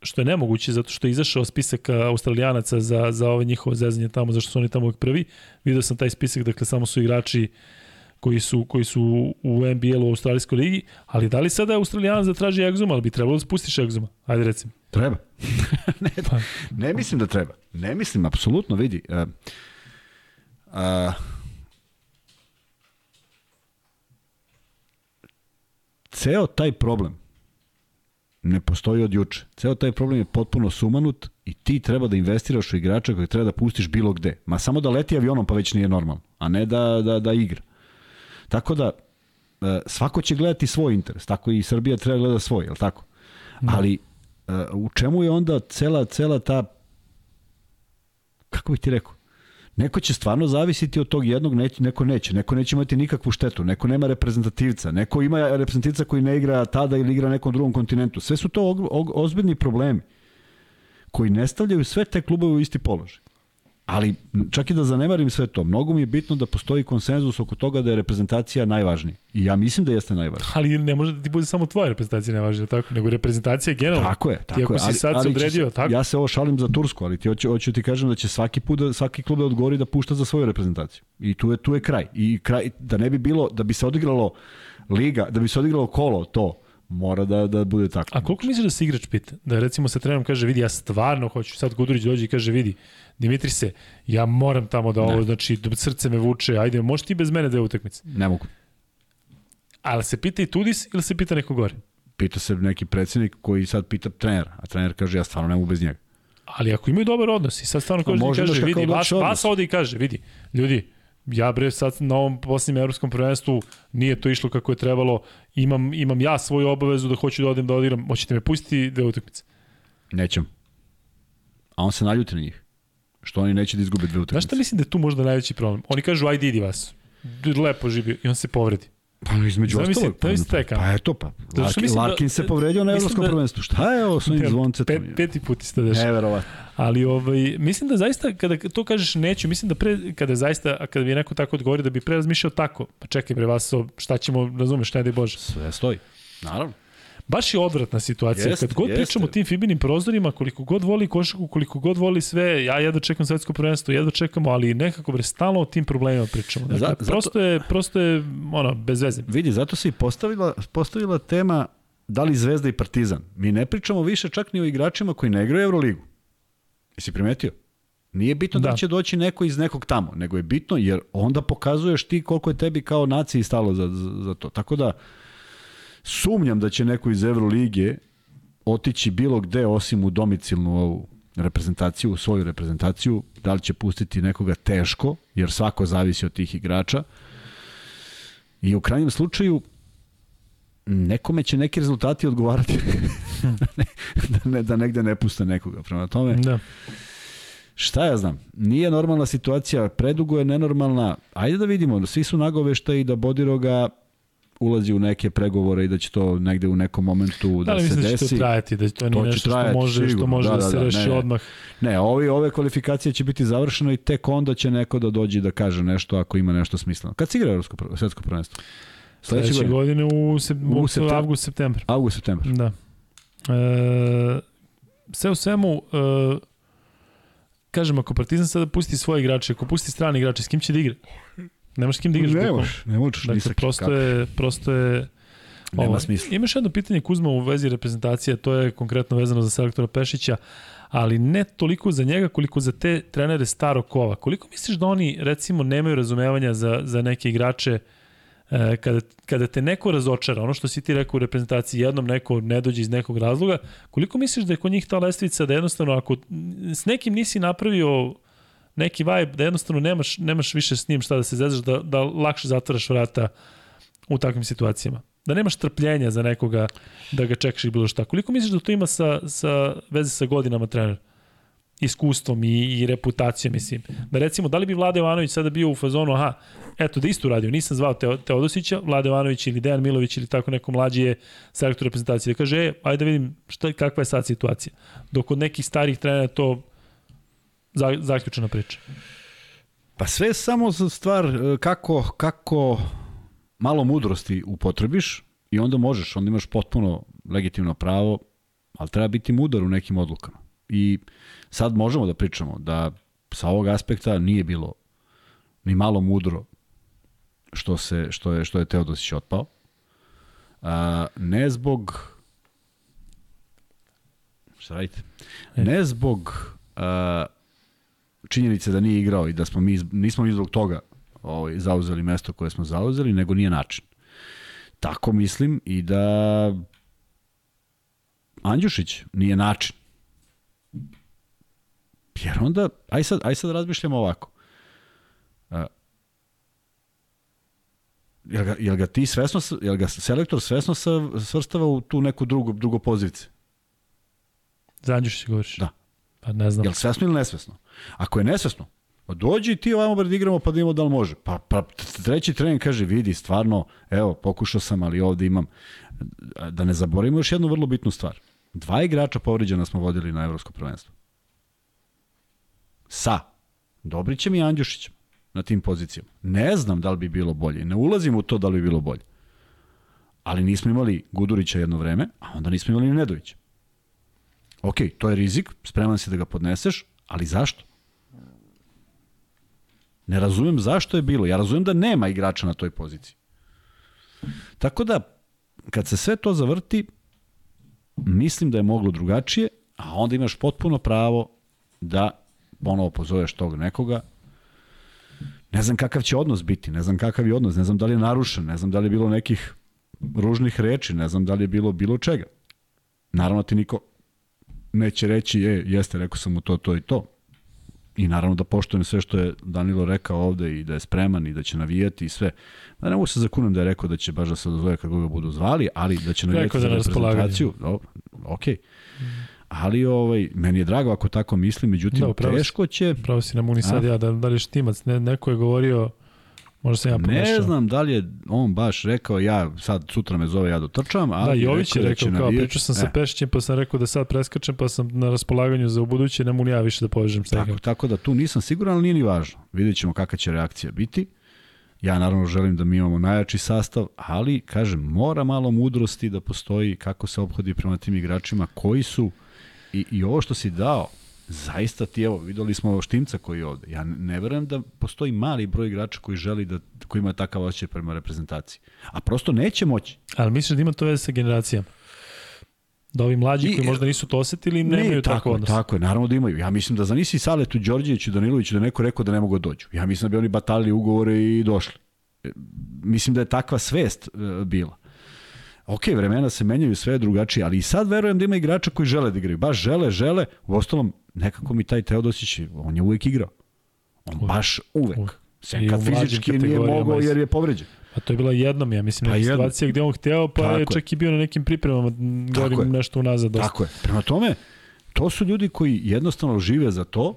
što je nemoguće zato što je izašao spisak Australijanaca za, za ove njihove zezanje tamo, zašto su oni tamo uvijek prvi. Video sam taj spisak, dakle samo su igrači koji su, koji su u NBL-u u Australijskoj ligi, ali da li sada Australijanac da traži egzuma, ali bi trebalo da spustiš egzuma? Ajde recimo. Treba. ne, Pa. ne mislim da treba. Ne mislim, apsolutno, vidi. Uh, uh, ceo taj problem ne postoji od juče. Ceo taj problem je potpuno sumanut i ti treba da investiraš u igrača koji treba da pustiš bilo gde. Ma samo da leti avionom pa već nije normalno, a ne da, da, da igra. Tako da, e, svako će gledati svoj interes, tako i Srbija treba da gleda svoj, je tako? Da. Ali e, u čemu je onda cela, cela ta, kako bih ti rekao, Neko će stvarno zavisiti od tog jednog, neće, neko neće. Neko neće imati nikakvu štetu. Neko nema reprezentativca. Neko ima reprezentativca koji ne igra tada ili igra na nekom drugom kontinentu. Sve su to ozbiljni problemi koji ne stavljaju sve te klubove u isti položaj. Ali čak i da zanemarim sve to, mnogo mi je bitno da postoji konsenzus oko toga da je reprezentacija najvažnija. I ja mislim da jeste najvažnija. Ali ne može da ti bude samo tvoja reprezentacija nevažna, tako, nego reprezentacija generalno. Tako je, Ti tako ako je. si sad se će odredio, tako? Ja se ovo šalim za Tursku, ali ti hoću, hoću ti kažem da će svaki put da, svaki klub da odgovori da pušta za svoju reprezentaciju. I tu je tu je kraj. I kraj da ne bi bilo da bi se odigralo liga, da bi se odigralo kolo to mora da da bude tako. A koliko misliš da se igrač pita? Da recimo sa trenerom kaže, vidi, ja stvarno hoću. Sad Gudurić dođe i kaže, vidi, Dimitri se, ja moram tamo da ovo, Ne. znači, srce me vuče, ajde, možeš ti bez mene dve utakmice. Ne mogu. Ali se pita i Tudis ili se pita neko gore? Pita se neki predsednik koji sad pita trenera, a trener kaže ja stvarno ne mogu bez njega. Ali ako imaju dobar odnos i sad stvarno kaže, može kaže imaš vidi, vas, vas ovde i kaže, vidi, ljudi, ja bre sad na ovom posljednjem evropskom prvenstvu nije to išlo kako je trebalo, imam, imam ja svoju obavezu da hoću da odem da odigram, hoćete me pustiti dve utakmice. Nećem. A on se naljuti na njih. Što oni neće da izgube dve Znaš utakmice. šta mislim da je tu možda najveći problem? Oni kažu, ajde idi vas. Lepo živi i on se povredi. Pa između Zamisli- ostalog. Pa, zamisli taj pa, pa eto pa. Larkin, mislim da- Larkin se povredio na evropskom da- prvenstvu. Šta je ovo s ovim zvoncetom? Pet, peti put isto dešava. Neverovatno. Ali ovaj, mislim da zaista, kada to kažeš neću, mislim da pre, kada zaista, a kada bi neko tako odgovorio, da bi pre razmišljao tako. Pa čekaj bre, vas, šta ćemo, razumeš, ne daj Bože. Sve stoji. Naravno. Baš je odvratna situacija. Jeste, Kad god jeste. pričamo o tim Fibinim prozorima, koliko god voli košaku, koliko god voli sve, ja jedva čekam svetsko prvenstvo, jedva čekamo, ali nekako bre stalno o tim problemima pričamo. Dakle, Za- zato- prosto je, prosto je, ono, bez veze. Vidi, zato se i postavila, postavila tema da li Zvezda i Partizan. Mi ne pričamo više čak ni o igračima koji ne igraju Euroligu. Jesi primetio? Nije bitno da. Da. će doći neko iz nekog tamo, nego je bitno jer onda pokazuješ ti koliko je tebi kao naciji stalo za, za, za to. Tako da sumnjam da će neko iz Evrolige otići bilo gde osim u domicilnu ovu reprezentaciju, u svoju reprezentaciju, da li će pustiti nekoga teško, jer svako zavisi od tih igrača. I u krajnjem slučaju nekome će neki rezultati odgovarati da, ne, da negde ne puste nekoga. Prema tome, Da. Šta ja znam, nije normalna situacija, predugo je nenormalna, ajde da vidimo, svi su nagoveštaji da Bodiroga ulazi u neke pregovore i da će to negde u nekom momentu Da da, li se misliš da će desi. to trajati, da to nije To nešto trajati, što može, što sigurno. može da, Da, da, se da, reši ne. odmah? Ne, ovi, ove kvalifikacije će biti završeno i tek onda će neko da dođe da kaže nešto ako ima nešto smisleno. Kad se igra Evropsko svetsko prvenstvo? Sledeće Sledeće godine? godine u, sep, U u, septem- avgust, septembar. August, septembar. Da. E, sve u svemu, e, kažem, ako Partizan sada pusti svoje igrače, ako pusti strani igrače, s kim će da igra? Nemaš s kim da igraš. Ne bukvalno. možeš, ne možeš Dakle, ni sa kim, prosto kako? je, prosto je Nema ovo. smisla. Imaš jedno pitanje Kuzma u vezi reprezentacije, to je konkretno vezano za selektora Pešića, ali ne toliko za njega koliko za te trenere starog kova. Koliko misliš da oni recimo nemaju razumevanja za, za neke igrače e, kada, kada te neko razočara, ono što si ti rekao u reprezentaciji, jednom neko ne dođe iz nekog razloga, koliko misliš da je kod njih ta lestvica da jednostavno ako s nekim nisi napravio neki vibe, da jednostavno nemaš, nemaš više s njim šta da se zezaš, da, da lakše zatvaraš vrata u takvim situacijama. Da nemaš trpljenja za nekoga da ga čekaš ili bilo šta. Koliko misliš da to ima sa, sa veze sa godinama trener? Iskustvom i, i reputacijom, mislim. Da recimo, da li bi Vlade Jovanović sada bio u fazonu, aha, eto da isto uradio, nisam zvao Teo, Teodosića, Vlade Jovanović ili Dejan Milović ili tako neko mlađi je selektor reprezentacije. Da kaže, e, ajde da vidim šta, kakva je sad situacija. Dok od nekih starih trenera to za, zaključena priča. Pa sve je samo za stvar e, kako, kako malo mudrosti upotrebiš i onda možeš, onda imaš potpuno legitimno pravo, ali treba biti mudar u nekim odlukama. I sad možemo da pričamo da sa ovog aspekta nije bilo ni malo mudro što, se, što, je, što je Teodosić otpao. A, ne zbog šta radite? Ne zbog a, činjenice da nije igrao i da smo mi, nismo mi zbog toga ovaj, zauzeli mesto koje smo zauzeli, nego nije način. Tako mislim i da Andjušić nije način. Jer onda, aj sad, aj sad razmišljamo ovako. A, jel, ga, jel ga ti svesno, jel ga selektor svesno svrstava u tu neku drugu, drugu poziciju? Zanđuš si govoriš? Da. Pa ne znam. Jel svesno ili nesvesno? Ako je nesvesno, pa dođi ti ovamo bar da igramo pa da imamo da li može. Pa, pa treći trening kaže, vidi, stvarno, evo, pokušao sam, ali ovde imam. Da ne zaboravimo još jednu vrlo bitnu stvar. Dva igrača povređena smo vodili na evropsko prvenstvo. Sa Dobrićem i Andjušićem na tim pozicijama. Ne znam da li bi bilo bolje. Ne ulazim u to da li bi bilo bolje. Ali nismo imali Gudurića jedno vreme, a onda nismo imali Nedovića. Ok, to je rizik, spreman si da ga podneseš, ali zašto? Ne razumem zašto je bilo. Ja razumem da nema igrača na toj poziciji. Tako da, kad se sve to zavrti, mislim da je moglo drugačije, a onda imaš potpuno pravo da ponovo pozoveš tog nekoga. Ne znam kakav će odnos biti, ne znam kakav je odnos, ne znam da li je narušen, ne znam da li je bilo nekih ružnih reči, ne znam da li je bilo bilo čega. Naravno ti niko neće reći, e, jeste, rekao sam mu to, to i to. I naravno da poštujem sve što je Danilo rekao ovde i da je spreman i da će navijati i sve. Da ne mogu se zakunem da je rekao da će baš da se odvoje kako ga budu zvali, ali da će navijati da za reprezentaciju. O, ok. Ali ovaj, meni je drago ako tako misli, međutim, Da, da, upravo si. teško će... Pravo si na muni sad ja, da, da li štimac, ne, neko je govorio, možda sam ja pomešao. Ne znam da li je on baš rekao ja sad sutra me zove ja dotrčam, ali Da, Jović je da rekao će kao, pričao sam sa E. Pešićem, pa sam rekao da sad preskačem, pa sam na raspolaganju za ubuduće, ne mogu ja više da povežem sa Tako, tako da tu nisam siguran, ali nije ni važno. Vidjet ćemo kakva će reakcija biti. Ja naravno želim da mi imamo najjači sastav, ali, kažem, mora malo mudrosti da postoji kako se obhodi prema tim igračima koji su i, i ovo što si dao, zaista ti, evo, videli smo Štimca koji je ovde. Ja ne verujem da postoji mali broj igrača koji želi da, koji ima takav osjećaj prema reprezentaciji. A prosto neće moći. Ali misliš da ima to veze sa generacijama? Da ovi mlađi I- koji možda nisu to osetili nemaju Ne, tako, je, odnos. Tako je, naravno da imaju. Ja mislim da za nisi Saletu, Đorđeviću, Daniloviću da neko rekao da ne mogu da dođu. Ja mislim da bi oni batalili ugovore i došli. E, Mislim da je takva svest e, bila. Ok, vremena se menjaju, sve je drugačije, ali i sad verujem da ima igrača koji žele da igraju. Baš žele, žele. U ostalom, nekako mi taj Teodosić, on je uvek igrao. On Uvek. baš uvek. Uvek. Sem kad fizički nije mogao jer je povređen. A to je bila jednom, ja mislim, Pa pa jednom. situacija gde on hteo, pa Tako je je. čak i bio na nekim pripremama, govorim nešto unazad. Dosta. Tako je. Prema tome, to su ljudi koji jednostavno žive za to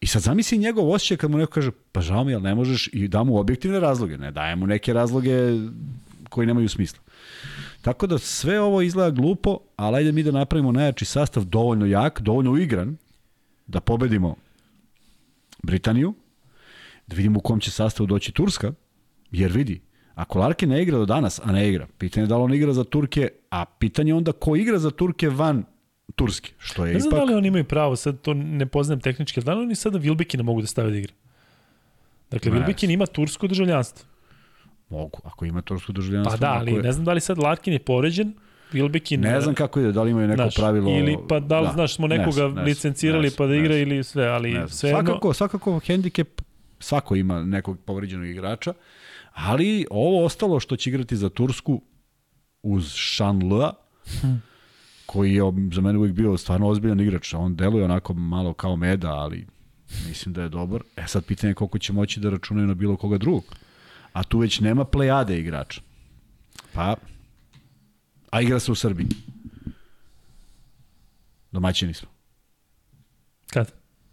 i sad zamisli njegov osjećaj kad mu neko kaže pa žao mi, ali ne možeš i da mu objektivne razloge, ne daje mu neke razloge koji nemaju smisla. Tako da sve ovo izgleda glupo, ali ajde mi da napravimo najjači sastav dovoljno jak, dovoljno uigran, da pobedimo Britaniju, da vidimo u kom će sastavu doći Turska, jer vidi, ako Larkin ne igra do danas, a ne igra, pitanje je da li on igra za Turke, a pitanje je onda ko igra za Turke van Turske, što je Ne znam ipak... da li oni imaju pravo, sad to ne poznajem tehnički, da li oni sada Vilbekina mogu da stave da igra? Dakle, Ne Vilbekin ima tursko državljanstvo. Mogu, ako ima tursko državljanstvo. Pa da, ali je- ne znam da li sad Larkin je poređen, Vilbekin... Ne znam kako ide, da li imaju neko znaš, pravilo... Ili pa da li, znaš, smo ne nekoga znam, ne znam, licencirali ne znam, pa da igra ili sve, ali sve jedno... Svakako, svakako hendikep, svako ima nekog povređenog igrača, ali ovo ostalo što će igrati za Tursku uz Shanlua, koji je za mene uvijek bio stvarno ozbiljan igrač. On deluje onako malo kao meda, ali mislim da je dobar. E sad pitanje je koliko će moći da računaju na bilo koga drugog. A tu već nema plejade igrača. Pa, a igra se u Srbiji. Domaćini smo. Kad?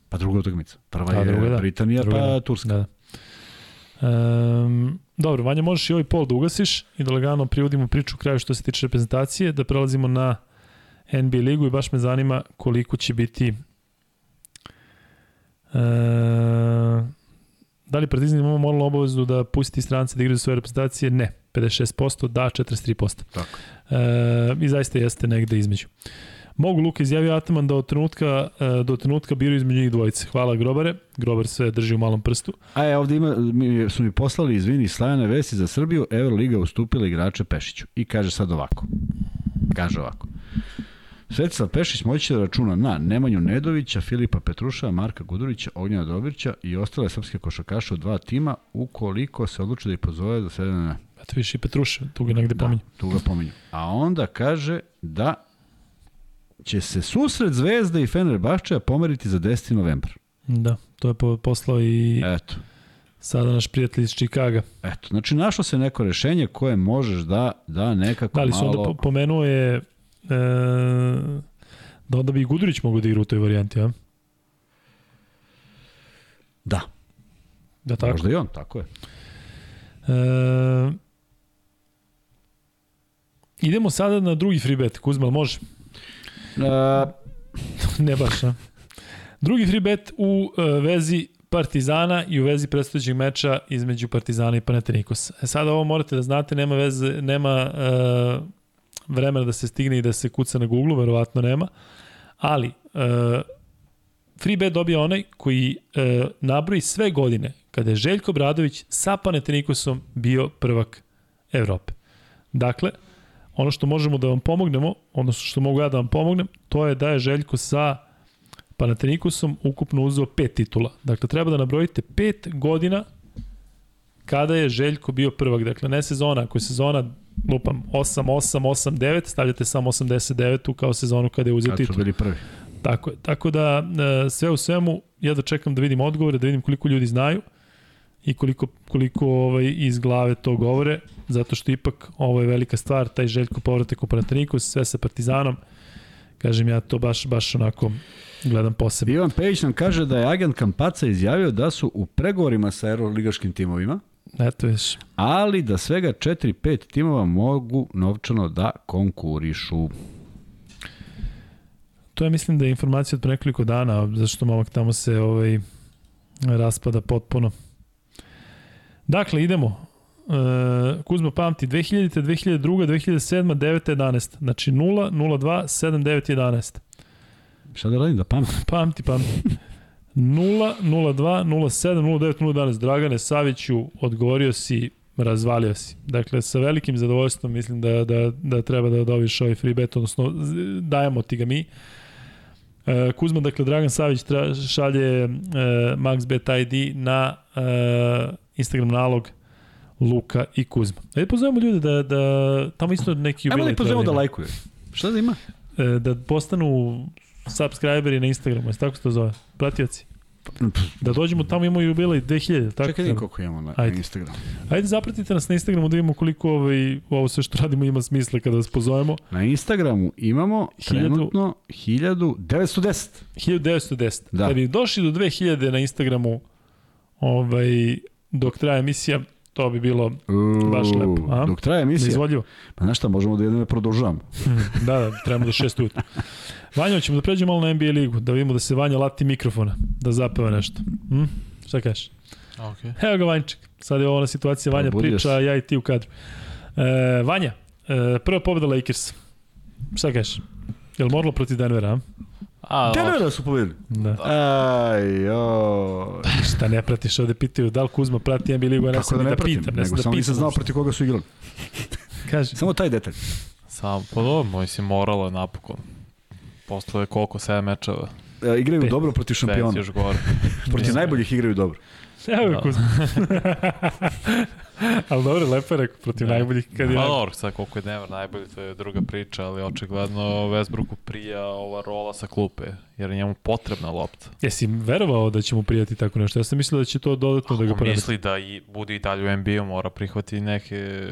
Pa druga utakmica. Prva Da, je druga, da. Britanija, Druga, pa da. Turska. Da, da. Um, dobro, Vanja, možeš i ovaj pol da ugasiš i da lagano privodimo priču kraju što se tiče reprezentacije, da prelazimo na NBA ligu i baš me zanima koliko će biti uh, da li Partizan ima moralnu obavezu da pusti strance da igraju svoje reprezentacije? Ne. 56%, da 43%. Tako. E, I zaista jeste negde između. Mogu Luka izjavio Ataman da od trenutka, e, do trenutka biraju između njih dvojice. Hvala Grobare. Grobar sve drži u malom prstu. A je, ovde ima, mi, su mi poslali, izvini, Slajane Vesi za Srbiju, Euroliga ustupila igrače Pešiću. I kaže sad ovako. Kaže ovako. Svetislav Pešić moći će da računa na Nemanju Nedovića, Filipa Petruša, Marka Gudurića, Ognjena Dobirća i ostale srpske košarkaše od dva tima ukoliko se odluči da ih pozove do sedene na Eto viš i Petruša, tu ga negde Da, pominje. tu ga pominju. A onda kaže da će se susret Zvezde i Fenerbahčeja pomeriti za 10. novembar. Da, to je po- poslao i Eto. sada naš prijatelj iz Čikaga. Eto, znači našlo se neko rešenje koje možeš da da nekako Da li su malo... onda po, pomenuo je e, da onda bi i Gudurić mogo da igra u toj varijanti, a? Da, Da tako. možda i on, tako je. E, idemo sada na drugi free bet. Kuzma, jel može? E, ne baš, a? Drugi free bet u e, vezi Partizana i u vezi predstojećeg meča između Partizana i Panathinaikosa. E sada ovo morate da znate, nema veze, nema e, vremena da se stigne i da se kuca na Google, verovatno nema, ali e, free bet dobija onaj koji e, nabroji sve godine kada je Željko Bradović sa Panathinaikosom bio prvak Evrope. Dakle, ono što možemo da vam pomognemo, odnosno što mogu ja da vam pomognem, to je da je Željko sa Panathinaikosom ukupno uzeo pet titula. Dakle, treba da nabrojite pet godina kada je Željko bio prvak. Dakle, ne sezona, ako je sezona lupam 8, 8, 8, 9, stavljate samo 89 kao sezonu kada je kad su titul. bili prvi. Tako je. Tako da e, sve u svemu ja da čekam da vidim odgovore, da vidim koliko ljudi znaju i koliko, koliko ovaj, iz glave to govore, zato što ipak ovo je velika stvar, taj Željko povratak u Panathinaikos, sve sa Partizanom, kažem ja to baš, baš onako gledam posebno. Ivan Pejić nam kaže da je agent Kampaca izjavio da su u pregovorima sa euroligaškim timovima, Eto viš. ali da svega 4-5 timova mogu novčano da konkurišu. To je mislim da je informacija od pre nekoliko dana, zašto momak tamo se ovaj, raspada potpuno. Dakle, idemo. E, Kuzma pamti 2000, 2002, 2007, 9, 11. Znači 0, 02, 7, 9, 11. Šta da radim da pamtim? Pamti, pamti. 0, 02, 07, 09, 011. Dragane Saviću, odgovorio si razvalio si. Dakle, sa velikim zadovoljstvom mislim da, da, da treba da dobiš ovaj free bet, odnosno dajemo ti ga mi. E, Kuzma, dakle, Dragan Savić tra, šalje e, MaxBet ID na e, Instagram nalog Luka i Kuzma. Ajde pozovemo ljude da, da tamo isto neki jubilej. Ajmo da ih pozovemo da lajkuju. Šta da ima? E, da postanu subscriberi na Instagramu, je tako se to zove? Pratioci. Da dođemo tamo imamo jubilej 2000, tako? Čekaj, da koliko imamo na Ajde. Instagramu. Ajde zapratite nas na Instagramu da vidimo koliko ovaj, ovo sve što radimo ima smisla kada vas pozovemo. Na Instagramu imamo trenutno 1910. 1910. Da. Da bi došli do 2000 na Instagramu ovaj, dok traje emisija, to bi bilo Uuu, baš lepo. A? Dok traje emisija? Izvodljivo. Pa znaš šta, možemo da jedno produžavamo. da, da, trebamo do 6 ujutru. Vanja, ćemo da pređemo malo na NBA ligu, da vidimo da se Vanja lati mikrofona, da zapeva nešto. Hm? Šta kažeš? Okay. Evo ga Vanjček. Sad je ovo na situacija Vanja priča, a ja i ti u kadru. E, Vanja, e, prva pobjeda Lakers. Šta kažeš? Jel moralo protiv Denvera, a? A, Denvera su pobedili. Da. Aj, jo. Šta ne pratiš, ovde pitaju da li Kuzma prati NBA ligu, a ne sam da, ne da pratim, pitam. Ne nego da samo nisam znao protiv koga su igrali. Kaži. Samo taj detalj. Samo, pa dobro, moj si moralo napokon. Posle je koliko, 7 mečeva. E, igraju Pet. dobro protiv šampiona. Pet još gore. protiv najboljih igraju dobro. Evo ga da. Kuzma. ali dobro, lepo je rekao, protiv ne. najboljih. Kad je pa dobro, sad koliko je Denver najbolji, to je druga priča, ali očigledno Westbrooku prija ova rola sa klupe, jer je njemu potrebna lopta. Jesi verovao da će mu prijati tako nešto? Ja sam mislio da će to dodatno Ako da ga premeti. misli da i bude i dalje u NBA, mora prihvati neke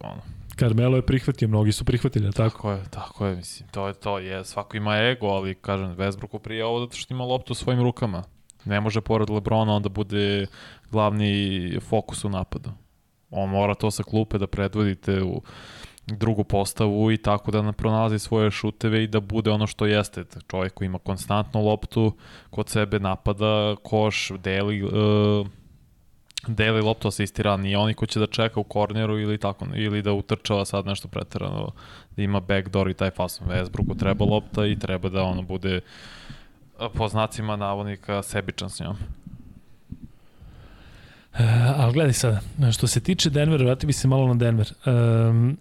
ono, Carmelo je prihvatio, mnogi su prihvatili, tako? Tako je, tako je, mislim, to je to, je, svako ima ego, ali kažem, Westbrooku prije ovo zato što ima loptu u svojim rukama. Ne može pored Lebrona onda bude glavni fokus u napadu. On mora to sa klupe da predvodite u drugu postavu i tako da pronalazi svoje šuteve i da bude ono što jeste. Čovjek koji ima konstantnu loptu, kod sebe napada, koš, deli, uh, deli loptu asistira, nije oni ko će da čeka u korneru ili tako, ili da utrčava sad nešto preterano, da ima backdoor i taj fason. Westbrooku treba lopta i treba da ono bude po znacima navodnika sebičan s njom. Uh, ali gledaj sada, što se tiče Denvera, vrati bi se malo na Denver. Um,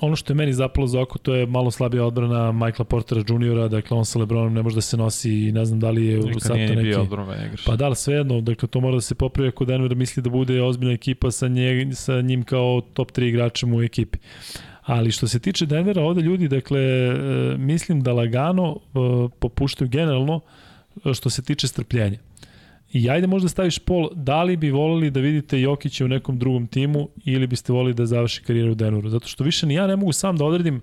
ono što je meni zapalo za oko, to je malo slabija odbrana Michaela Portera Juniora, dakle on sa Lebronom ne može da se nosi i ne znam da li je u sad neki... bio odbrana. Pa da, ali svejedno, dakle to mora da se popravi ako Denver misli da bude ozbiljna ekipa sa, nje, sa njim kao top 3 igračem u ekipi. Ali što se tiče Denvera, ovde ljudi, dakle, e, mislim da lagano e, popuštaju generalno što se tiče strpljenja. I ajde možda staviš pol, da li bi volili da vidite Jokića u nekom drugom timu ili biste volili da završi karijeru u Denveru? Zato što više ni ja ne mogu sam da odredim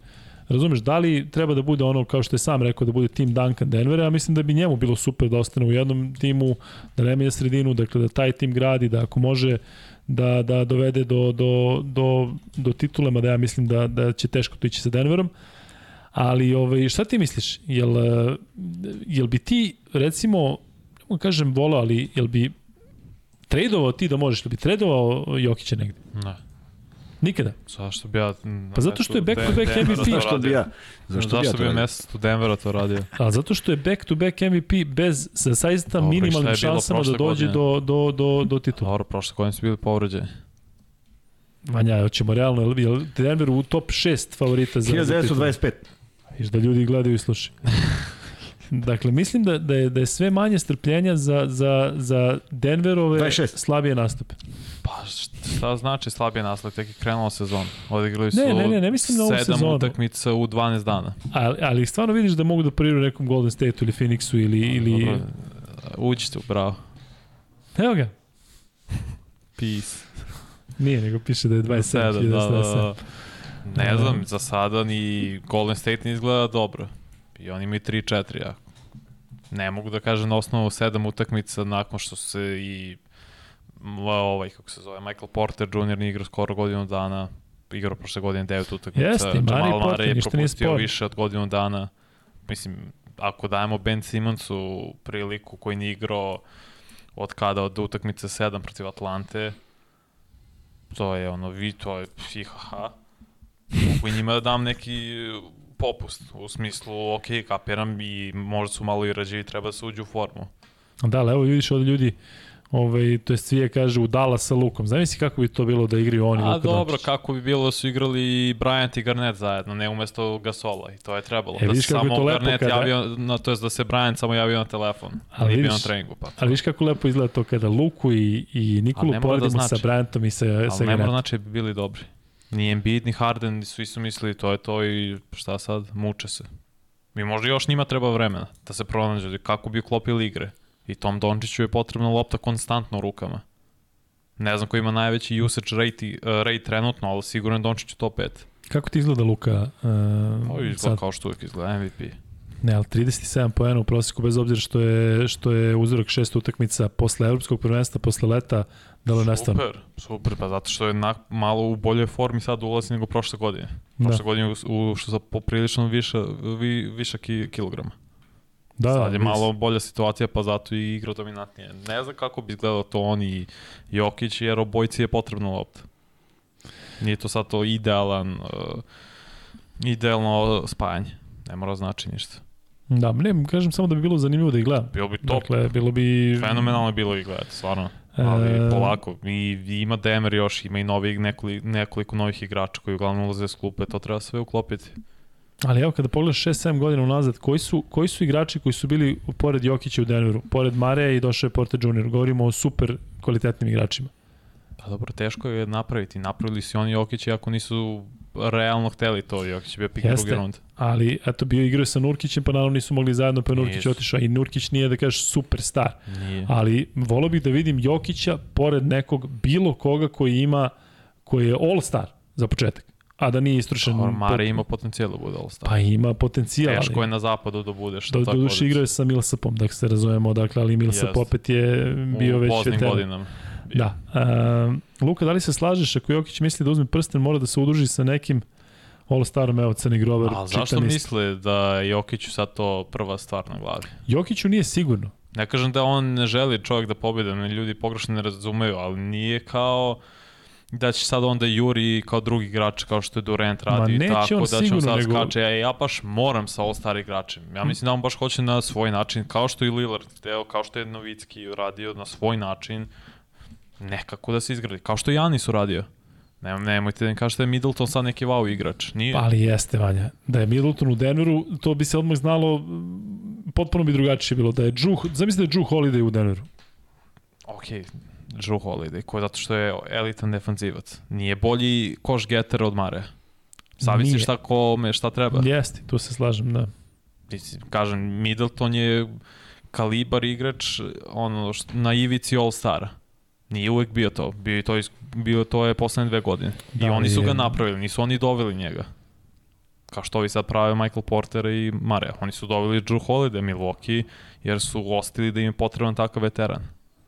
Razumeš, da li treba da bude ono, kao što je sam rekao, da bude tim Duncan Denvera, ja mislim da bi njemu bilo super da ostane u jednom timu, da ne menja sredinu, dakle da taj tim gradi, da ako može da, da dovede do, do, do, do titule, mada ja mislim da, da će teško to ići sa Denverom. Ali ovaj, šta ti misliš? Jel, jel bi ti, recimo, mu kažem volao, ali jel bi tradovao ti da možeš, jel bi tradovao Jokića negde? Ne. Nikada. Zašto bi ja... Pa zato što je back to back MVP. Zašto bi ja? Zašto, zašto bi ja mesec u Denvera to radio? A zato što je back to back MVP bez sa saista minimalnim šansama da dođe do, do, do, do titula. Dobro, prošle godine su bili povređeni. Vanja, hoćemo realno, jel Denver u top 6 favorita za, 1925. Viš da ljudi gledaju i slušaju. Dakle, mislim da, da, je, da je sve manje strpljenja za, za, za Denverove 26. slabije nastupe. Pa šta znači slabije nastupe? Tek je krenula sezon. Odigrali su ne, ne, ne, ne mislim na ovu sezonu. utakmica u 12 dana. Ali, ali stvarno vidiš da mogu da pariru nekom Golden State ili Phoenixu ili... ili... Dobro, uđite u bravo. Evo ga. Peace. Nije, nego piše da je 27. Da, da, da. Ne znam, za sada ni Golden State ne izgleda dobro. I oni imaju 3-4, ja. Ne mogu da kažem na osnovu sedam utakmica nakon što se i ovaj, kako se zove, Michael Porter Jr. ne igra skoro godinu dana, igrao prošle godine 9 utakmica. Jeste, Jamal Mare je propustio više od godinu dana. Mislim, ako dajemo Ben Simonsu priliku koji nije igrao od kada, od utakmice 7 protiv Atlante, to je ono, vi, to je fihaha. Mogu njima da dam neki popust, u smislu, ok, kapiram i možda su malo i rađevi, treba da se uđu u formu. Da, ali evo vidiš ovde ljudi ovaj, to je Cvije kaže u Dallas sa Lukom. Zamisli kako bi to bilo da igraju oni A Luka dobro, Dončić. kako bi bilo da su igrali i Bryant i Garnett zajedno, ne umesto Gasola i to je trebalo. E, da vidiš se samo to Garnett kada- javio, na, to je da se Bryant samo javio na telefon, Ali ali nije bio na vidiš- treningu. Pa. Ali viš kako lepo izgleda to kada Luku i, i Nikolu da poredimo sa znači. Bryantom i sa, sa Ali ne mora Garnettom. znači da bi bili dobri. Ni Embiid, ni Harden, svi su mislili to je to i šta sad, muče se. Mi možda još njima treba vremena da se pronađe kako bi uklopili igre. I Tom Dončiću je potrebna lopta konstantno u rukama. Ne znam ko ima najveći usage rate, uh, rate trenutno, ali sigurno je Dončić u top 5. Kako ti izgleda Luka? Uh, Ovo izgleda sad? kao što uvijek izgleda MVP. Ne, ali 37 poena u prosjeku, bez obzira što je, što je uzorak šest utakmica posle evropskog prvenstva, posle leta, da li nastavno? Super, super, pa zato što je na, malo u boljoj formi sad ulazi nego prošle godine. Da. Prošle godine u, u što sa poprilično više, vi, više ki, kilograma. Da, Sad je se. malo bolja situacija, pa zato i igra dominantnije. Ne znam kako bi izgledalo to on i Jokić, jer obojci je potrebna lopta. Nije to sad to idealan, uh, idealno spajanje. Ne mora znači ništa. Da, ne, kažem samo da bi bilo zanimljivo da ih gledam. Bilo bi top, Dakle, bilo bi... fenomenalno je bilo i gledati, stvarno. Ali E, polako, i, ima Demer još, ima i novi, nekoli, nekoliko novih igrača koji uglavnom ulaze s klupe, to treba sve uklopiti. Ali evo kada pogledaš 6-7 godina unazad, koji su, koji su igrači koji su bili pored Jokića u Denveru, pored Mareja i došao je Porter Jr. Govorimo o super kvalitetnim igračima. Pa dobro, teško je napraviti. Napravili su oni Jokić iako nisu realno hteli to. Jokić je bio pik Jeste. drugi rund. Ali, eto, bio igrao sa Nurkićem, pa naravno nisu mogli zajedno, pa je Nurkić otišao. I Nurkić nije, da kažeš, super star. Nije. Ali volao bih da vidim Jokića pored nekog, bilo koga koji ima, koji je all star za početak, a da nije istrošen. Mare pot- ima potencijal da bude All-Star. Pa ima potencijal. Teško ali- je na zapadu da budeš. Do, do duše poziciji. igrao je sa Millsapom, dakle se razumemo, dakle, ali Millsap Jeste. opet je bio u već poznim veteran. Godinama. Da. Um, Luka, da li se slažeš ako Jokić misli da uzme prsten, mora da se udruži sa nekim All-Starom, evo Crni Grover, Ali zašto čitanist. misle da Jokiću sad to prva stvar na glavi? Jokiću nije sigurno. Ne kažem da on ne želi čovjek da pobjede, ne ljudi pogrešno ne razumeju, ali nije kao da će sad onda Juri kao drugi igrač kao što je Durant radi i tako da će on sad nego- skače, e, ja baš moram sa All-Star igračem. Ja mislim da on baš hoće na svoj način, kao što je Lillard hteo, kao što je Novicki uradio na svoj način, nekako da se izgradi, kao što Janis uradio. Ne, nemojte da mi kažete da je Middleton sad neki wow igrač. Nije. Ali jeste, Vanja. Da je Middleton u Denveru, to bi se odmah znalo, potpuno bi drugačije bilo. Da je Drew, zamisli da je Drew Holiday u Denveru. Ok, Drew Holiday, ko je zato što je elitan defanzivac. Nije bolji koš getter od Mare. Zavisi šta kome, šta treba. Jeste, tu se slažem, da. Kažem, Middleton je kalibar igrač ono, što, na ivici All-Stara. Nije uvek bio to. Bio, je to, is- bio to je poslednje dve godine. Da, I oni su ga napravili, nisu oni doveli njega. Kao što ovi sad prave Michael Porter i Mare. Oni su doveli Drew Holiday, Milwaukee, jer su ostili da im je potreban takav veteran.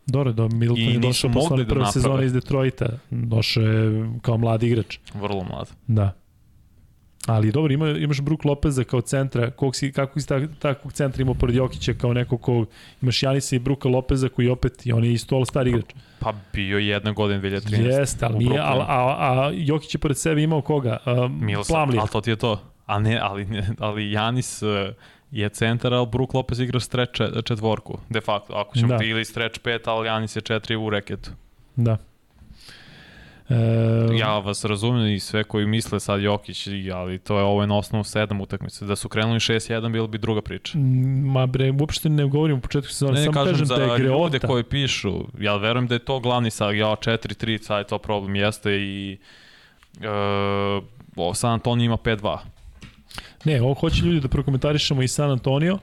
Dobro, do Middleton I je došao posle da prve naprave. sezone iz Detroita. Došao je kao mladi igrač. Vrlo mlad. Da. Ali dobro, ima, imaš Brook Lopeza kao centra, kog si, kako si tak, takvog centra imao pored Jokića kao nekog kog, imaš Janisa i Bruka Lopeza koji opet, i on je isto all star igrač. Pa bio je jedna godina 2013. Jeste, ali nije, a, a, a Jokić je pored sebe imao koga? Um, Millsap, Plumlee. ali to ti je to. A ne, ali, ne, ali Janis uh, je centar, ali Brook Lopez igra stretch čet- četvorku, de facto. Ako ćemo Da. ili stretch pet, ali Janis je četiri u reketu. Da. E, Ja vas razumem i sve koji misle sad Jokić, ali to je ovo je na osnovu sedam utakmice. Da su krenuli 6-1, bilo bi druga priča. Ma bre, uopšte ne govorim u početku sezone, Ne, samo kažem, kažem, da je ljude greota. koji pišu, ja verujem da je to glavni sad, ja 4-3, sad je to problem, jeste i uh, o, San Antonio ima 5-2. Ne, ovo hoće ljudi da prokomentarišemo i San Antonio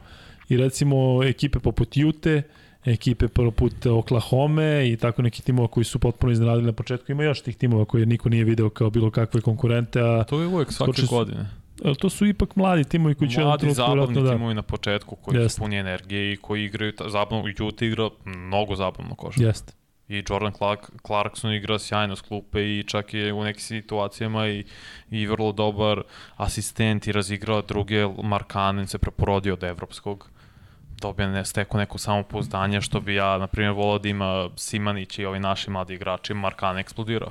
i recimo ekipe poput Jute, ekipe poput Oklahoma i tako neki timova koji su potpuno iznenadili na početku. Ima još tih timova koje niko nije video kao bilo kakve konkurente, a To je uvek svake su- godine. to su ipak mladi timovi koji će Mladi, zabavni da... timovi na početku koji Jeste. su puni energije i koji igraju ta, zabavno. Jute igra mnogo zabavno košarku. Jeste. I Jordan Clark, Clarkson igra sjajno s klupe i čak je u nekim situacijama i, i vrlo dobar asistent i razigrao druge. Markanen se preporodio od evropskog dobija ne, steko neko samopouzdanje što bi ja, na primjer, volao da ima Simanić i ovi naši mladi igrači, Markan eksplodirao.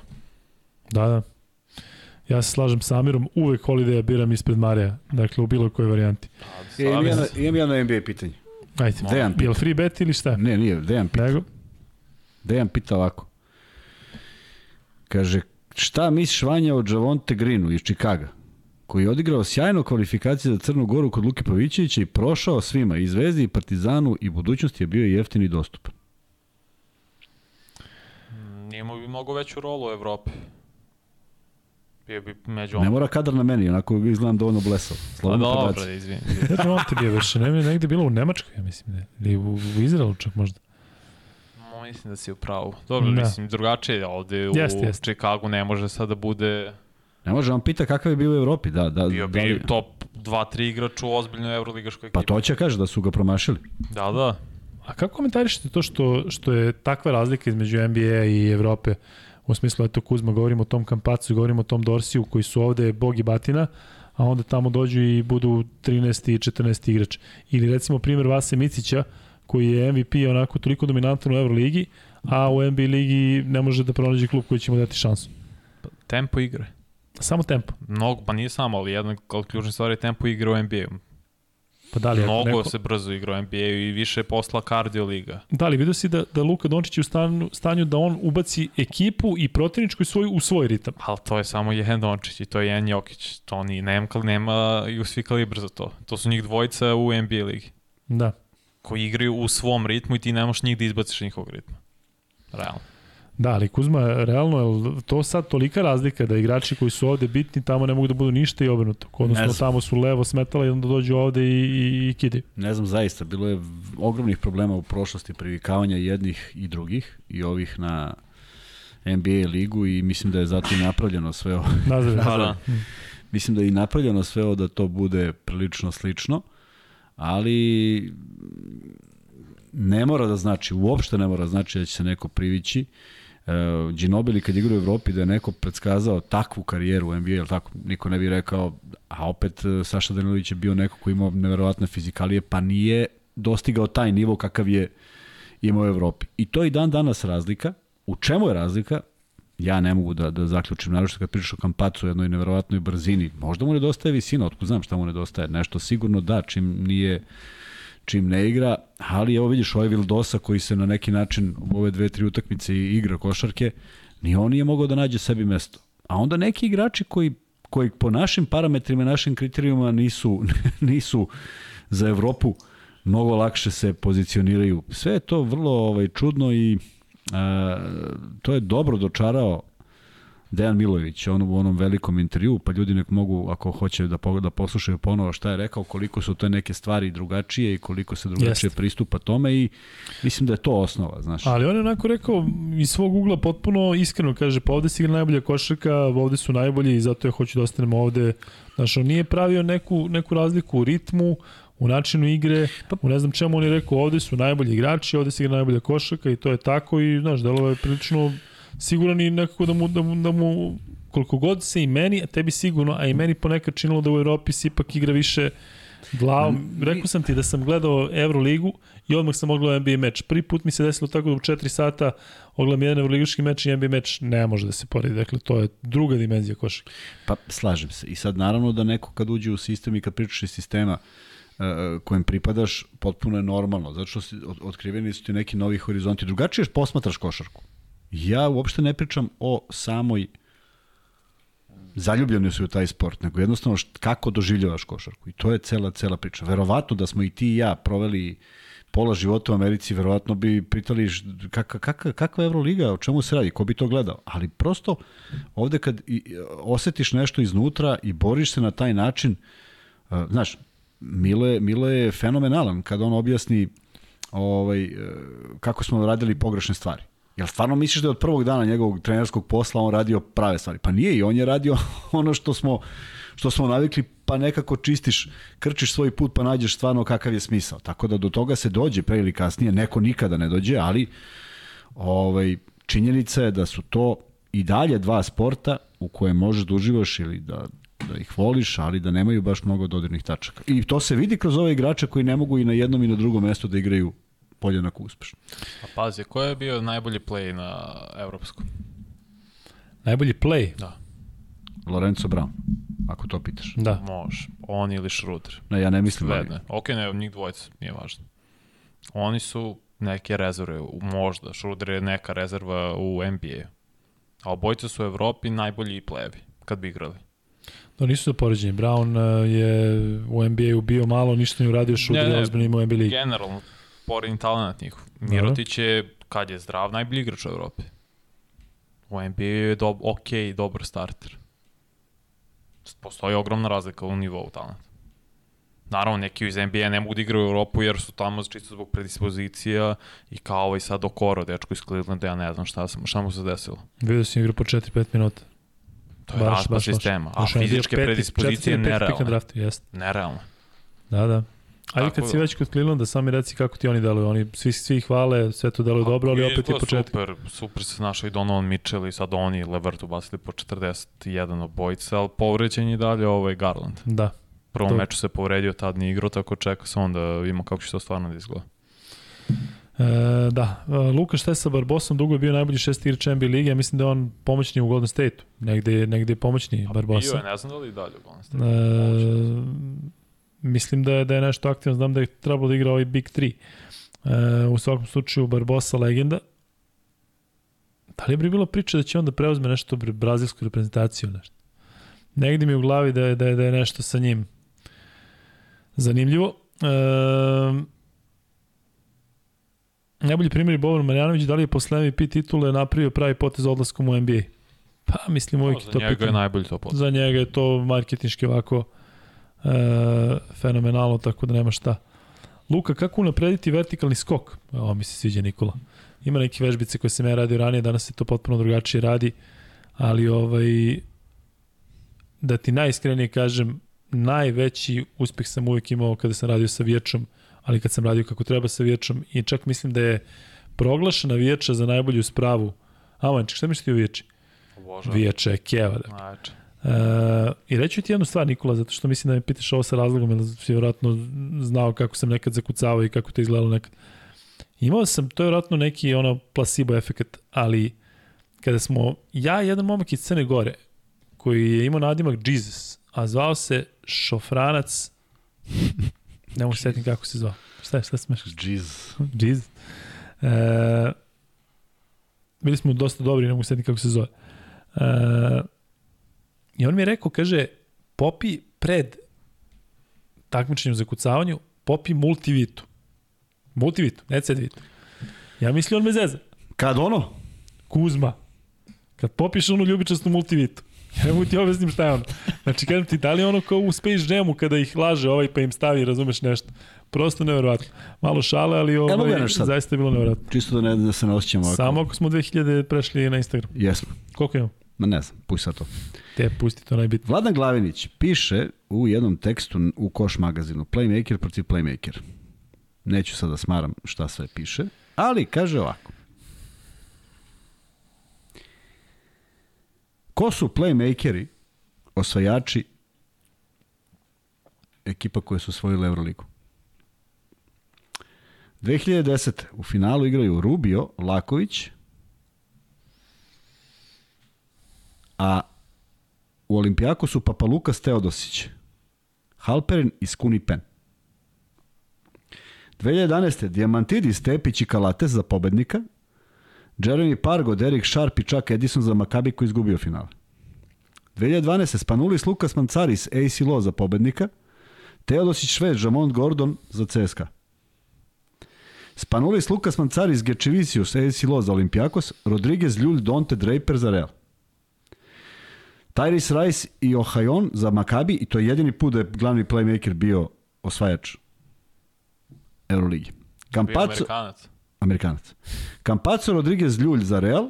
Da, da. Ja se slažem sa Amirom, uvek Holiday biram ispred Marija, dakle u bilo kojoj varijanti. E, imam, jedno, imam jedno NBA pitanje. Ajde, Dejan je li free bet ili šta? Ne, nije, Dejan pitanje. Nego? Dejan pita ovako. Kaže, šta misliš Vanja o Javonte Greenu iz Čikaga? Koji je odigrao sjajno kvalifikacije za Crnu Goru kod Luke Pavićevića i prošao svima, i Zvezdi, i Partizanu, i budućnosti je bio jeftin i dostupan. Nije imao bi mnogo veću rolu u Evropi. Bio bi među Ne mora kadar na meni, onako izgledam dovoljno blesao. Pa Slobodno dobro, prebaci. izvini. Gde je on ti bio više? Ne, negde bilo u Nemačkoj, ja mislim. Ne. Ili u, u Izraelu čak možda. Mo, mislim da si u pravu. Dobro, Da. mislim, drugačije je ovde u Jeste, jeste. Čikagu ne može sad da bude... Ne može, on pita kakav je bio u Evropi. Da, da, Bio da bi li- top 2-3 igrač u ozbiljnoj evroligaškoj ekipi. Pa to će kaže da su ga promašili. Da, da. A kako komentarišete to što, što je takva razlika između NBA i Evrope? U smislu, eto Kuzma, govorimo o tom Kampacu, govorimo o tom Dorsiju koji su ovde bog i batina, a onda tamo dođu i budu 13. i 14. igrač. Ili recimo primjer Vase Micića, koji je MVP onako toliko dominantan u Euroligi, a u NBA ligi ne može da pronađe klub koji će mu dati šansu. Tempo igre. Samo tempo. Mnogo, pa nije samo, ali jedna od ključnih stvari je tempo igre u NBA-u. Pa da li, Mnogo neko, se brzo igra u NBA-u i više je posla kardio liga. da li vidio si da, da Luka Dončić je u stanju, stanju da on ubaci ekipu i protivničku i svoju u svoj ritam. Ali to je samo jedan Dončić i to je jedan Jokić. To ni, nema, nema i svi kalibra za to. To su njih dvojica u NBA ligi. Da. Koji igraju u svom ritmu i ti ne možeš njih da izbaciš njihovog ritma. Realno. Da, ali Kuzma, realno je to sad tolika razlika da igrači koji su ovde bitni tamo ne mogu da budu ništa i obrnuto. Odnosno tamo su levo smetala i onda dođu ovde i, i, i kidaju. Ne znam zaista, bilo je ogromnih problema u prošlosti privikavanja jednih i drugih i ovih na NBA ligu i mislim da je zato i napravljeno sve ovo. Nazad. Da. Mislim da je i napravljeno sve ovo da to bude prilično slično, ali ne mora da znači, uopšte ne mora da znači da će se neko privići. Uh, Ginobili kad igra u Evropi da je neko predskazao takvu karijeru u NBA, tako, niko ne bi rekao, a opet e, Saša Danilović je bio neko ko imao neverovatne fizikalije, pa nije dostigao taj nivo kakav je imao u Evropi. I to je i dan danas razlika. U čemu je razlika? Ja ne mogu da, da zaključim, naravno kad pričaš o Kampacu u jednoj neverovatnoj brzini. Možda mu nedostaje visina, otko znam šta mu nedostaje. Nešto sigurno da, čim nije čim ne igra, ali evo vidiš ovaj Vildosa koji se na neki način u ove dve, tri utakmice igra košarke, ni on nije mogao da nađe sebi mesto. A onda neki igrači koji, koji po našim parametrima, našim kriterijuma nisu, nisu za Evropu, mnogo lakše se pozicioniraju. Sve je to vrlo ovaj, čudno i a, to je dobro dočarao Dejan Milojević on u onom velikom intervju, pa ljudi nek mogu, ako hoće da, da poslušaju ponovo šta je rekao, koliko su to neke stvari drugačije i koliko se drugačije Jeste. pristupa tome i mislim da je to osnova, znaš. Ali on je onako rekao iz svog ugla potpuno iskreno, kaže pa ovde si igra najbolja košarka, ovde su najbolji i zato ja hoću da ostanem ovde. Znaš, on nije pravio neku, neku razliku u ritmu, u načinu igre, u ne znam čemu on je rekao ovde su najbolji igrači, ovde se igra najbolja košarka i to je tako i znaš, delo je prilično siguran i nekako da mu, da mu, da mu koliko god se i meni, a tebi sigurno, a i meni ponekad činilo da u Evropi se ipak igra više glavom. Rekao sam ti da sam gledao Euroligu i odmah sam ogledao NBA meč. Prvi put mi se desilo tako da u 4 sata ogledam jedan Euroligaški meč i NBA meč ne može da se poredi. Dakle, to je druga dimenzija košarke. Pa slažem se. I sad naravno da neko kad uđe u sistem i kad pričaš iz sistema uh, kojem pripadaš, potpuno je normalno. Zato što si, otkriveni su ti neki novi horizonti. Drugačije posmatraš košarku. Ja uopšte ne pričam o samoj zaljubljeni su u taj sport, nego jednostavno št, kako doživljavaš košarku. I to je cela, cela priča. Verovatno da smo i ti i ja proveli pola života u Americi, verovatno bi pitali kaka, kaka, kakva Euroliga, o čemu se radi, ko bi to gledao. Ali prosto ovde kad i, osetiš nešto iznutra i boriš se na taj način, uh, znaš, Milo je, Milo je fenomenalan kad on objasni ovaj, uh, kako smo radili pogrešne stvari. Jel stvarno misliš da je od prvog dana njegovog trenerskog posla on radio prave stvari? Pa nije i on je radio ono što smo, što smo navikli, pa nekako čistiš, krčiš svoj put pa nađeš stvarno kakav je smisao. Tako da do toga se dođe pre ili kasnije, neko nikada ne dođe, ali ovaj, činjenica je da su to i dalje dva sporta u koje možeš da uživaš ili da, da ih voliš, ali da nemaju baš mnogo dodirnih tačaka. I to se vidi kroz ove igrače koji ne mogu i na jednom i na drugom mestu da igraju podjednako uspešno. A pazi, ko je bio najbolji play na evropskom? Najbolji play. Da. Lorenzo Brown, ako to pitaš. Da. Može. On ili Schroeder. Ne, ja ne mislim. Sve Ali, ne. Ok, ne, njih dvojica, nije važno. Oni su neke rezerve, možda, Schroeder je neka rezerva u NBA. A obojica su u Evropi najbolji plevi, kad bi igrali. No nisu za poređenje. Brown uh, je u NBA-u bio malo, ništa nije uradio, Šuder je ozbiljno imao NBA ligi. Generalno, poredni talent njihov. Mirotić je, kad je zdrav, najbolji igrač u Evropi. U NBA je do, ok, dobar starter. Postoji ogromna razlika u nivou talenta. Naravno, neki iz NBA ne mogu da igraju u Europu jer su tamo čisto zbog predispozicija i kao ovaj sad Okoro, dečko iz Clevelanda, ja ne znam šta, sam, šta mu se desilo. Vidio sam igru po 4-5 minuta. To je raspad sistema, a fizičke peti, predispozicije nerealne. Draftu, jest. Nerealne. Da, da. Ajde kad si već kod Clevelanda, sami reci kako ti oni deluju. Oni svi, svi hvale, sve to deluje dobro, ali opet je početak. Super, super se našao i Donovan Mitchell i sad oni Levertu basili po 41 obojica, ali povređen je dalje ovaj Garland. Da. Prvom to... meču se povredio, tad nije igrao, tako čeka se onda vidimo kako će to stvarno da izgleda. E, da, e, Luka šta je sa Barbosom, dugo je bio najbolji šesti igrač NBA lige, ja mislim da je on pomoćni u Golden State-u, negde, negde je pomoćni A Barbosa. Bio je, ne znam da li dalje u Golden State. E, mislim da je, da je nešto aktivno, znam da je trebalo da igra ovaj Big 3. E, u svakom slučaju Barbosa legenda. Da li bi bilo priča da će onda preuzme nešto brazilsku reprezentaciju, nešto? Negde mi u glavi da je, da je, da je nešto sa njim zanimljivo. E, najbolji primjer je Boban Marjanović, da li je posle MVP titule napravio pravi potez odlaskom u NBA? Pa, mislim, uvijek no, to njega je najbolji to potez. Za njega je to marketinški ovako e, fenomenalno, tako da nema šta. Luka, kako unaprediti vertikalni skok? Ovo mi se sviđa Nikola. Ima neke vežbice koje sam ja radio ranije, danas se to potpuno drugačije radi, ali ovaj, da ti najiskrenije kažem, najveći uspeh sam uvijek imao kada sam radio sa Vječom, ali kad sam radio kako treba sa Vječom i čak mislim da je proglašena Vječa za najbolju spravu. A, Manček, šta misliš ti o Vječi? Viječe je keva. Dakle. Uh, I reću ti jednu stvar, Nikola, zato što mislim da me pitaš ovo sa razlogom, jer si vjerojatno znao kako sam nekad zakucavao i kako to izgledalo nekad. Imao sam, to je vjerojatno neki ono placebo efekt, ali kada smo, ja jedan momak iz Crne Gore, koji je imao nadimak Jesus, a zvao se Šofranac, ne mogu setim kako se zvao. Šta je, šta smešaš? Jesus. Jesus. E, bili smo dosta dobri, ne mogu setim kako se zove. E, I on mi je rekao, kaže, popi pred takmičenjem za kucavanju, popi multivitu. Multivitu, ne cedvitu. Ja mislim on me zeza. Kad ono? Kuzma. Kad popiš onu ljubičastu multivitu. Ja mu ti objasnim šta je ono. Znači, kažem ti, da li ono kao u Space Jamu kada ih laže ovaj pa im stavi, razumeš nešto. Prosto neverovatno. Malo šale, ali ovaj, ja zaista je bilo neverovatno. Čisto da ne da se ne osjećamo ovako. Samo ako smo 2000 prešli na Instagram. Jesmo. Koliko imamo? Ma ne znam, pusti sad to. Te, pusti to najbitnije. Vladan Glavinić piše u jednom tekstu u Koš magazinu Playmaker protiv Playmaker. Neću sad da smaram šta sve piše, ali kaže ovako. Ko su playmakeri, osvajači ekipa koje su osvojile Euroligu? 2010. u finalu igraju Rubio, Laković, a u Olimpijaku su Papa Lukas Teodosić, Halperin i Skuni Pen. 2011. Diamantidis, Tepić i Kalates za pobednika, Jeremy Pargo, Derek Sharp i Chuck Edison za Makabi koji izgubio finale. 2012. Spanulis Lukas Mancaris, AC Lo za pobednika, Teodosić Šved, Jamont Gordon za CSKA. Spanulis Lukas Mancaris, Gečevicius, AC Lo za Olimpijakos, Rodriguez Ljulj, Donte Draper za Real. Tyrese Rice i Ohajon za Makabi i to je jedini put da je glavni playmaker bio osvajač Euroligi. Kampaco, Amerikanac. Amerikanac. Campazzo Rodriguez Ljulj za Real,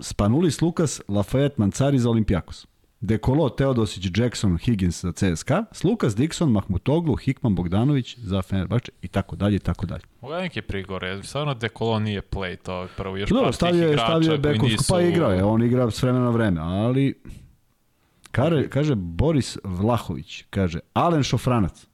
Spanulis Lukas, Lafayette Mancari za Olimpijakos. Dekolo, Teodosić, Jackson, Higgins za CSKA, Lukas Dixon, Mahmutoglu, Hikman Bogdanović za Fenerbahče i tako dalje i tako dalje. Ovo neki prigore, stvarno Dekolo nije play, to prvo još Dobro, par stavio, igrača stavio je bekovsku, nisu... pa igrao je, on igra s vremena na vreme, ali Kare, kaže Boris Vlahović, kaže Alen Šofranac.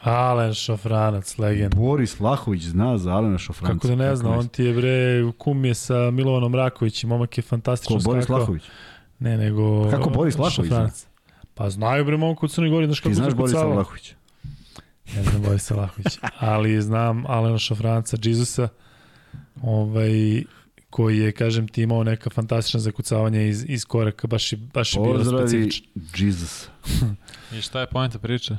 Alen Šofranac, legend. Boris Vlahović zna za Alena Šofranca. Kako da ne zna, on ti je bre, kum je sa Milovanom Rakovićem, momak je fantastično Ko, Boris. Vlahović? Ne, nego... Kako Boris Vlahović zna? Pa znaju bre momku u Crnoj Gori, znaš kako Ti znaš Borisa Vlahovića? Ne znam Borisa Vlahovića, ali znam Alena Šofranca, Džizusa, ovaj, koji je, kažem ti, imao neka fantastična zakucavanja iz, iz koraka, baš, je, baš je bilo Pozdravi, specifično. Jesus. I šta je pojenta priče?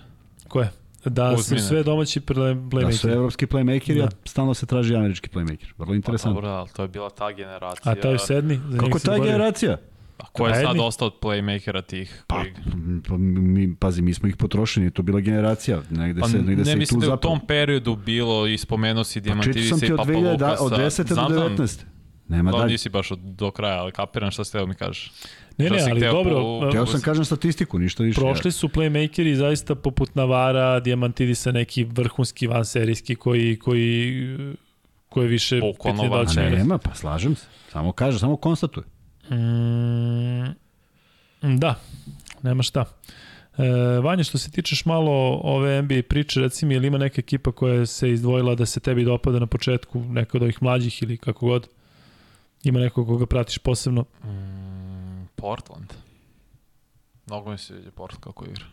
Ko je? Da su sve domaći play- Da su playmakeri. evropski playmakeri, Da. a stalno se traži američki playmaker. Vrlo Pa interesantno. dobro, ali to je bila ta generacija. A taj sedmi? Kako ta generacija? A ko je sad ostao od playmakera tih? Pa, koji... pa mi, pazi, mi smo ih potrošili, nije to bila generacija. Negde Pa se, negde ne se mislim tu da je u tom periodu bilo i spomenuo si Pa sam ti i od Papa 2000, da, Lukasa. od 10. do Znam, znam, 19. Nema Da, dalje. nisi baš od, do kraja, ali kapiram šta ste teo mi kažeš. Ne, ne, si ali dobro, po- Teo sam kažem statistiku, ništa više. Prošli su playmakeri zaista poput Navara, Diamantidisa, neki vrhunski vanserijski koji, koji, koji više Pokonova. da će nema, pa slažem se. Samo kaže, samo konstatuje. Mm, da, nema šta. E, Vanja, što se tičeš malo ove NBA priče, reci mi, ili ima neka ekipa koja se izdvojila da se tebi dopada na početku, neka od ovih mlađih ili kako god? Ima neko koga pratiš posebno? Mm, Portland. Mnogo mi se sviđa Portland kako igra.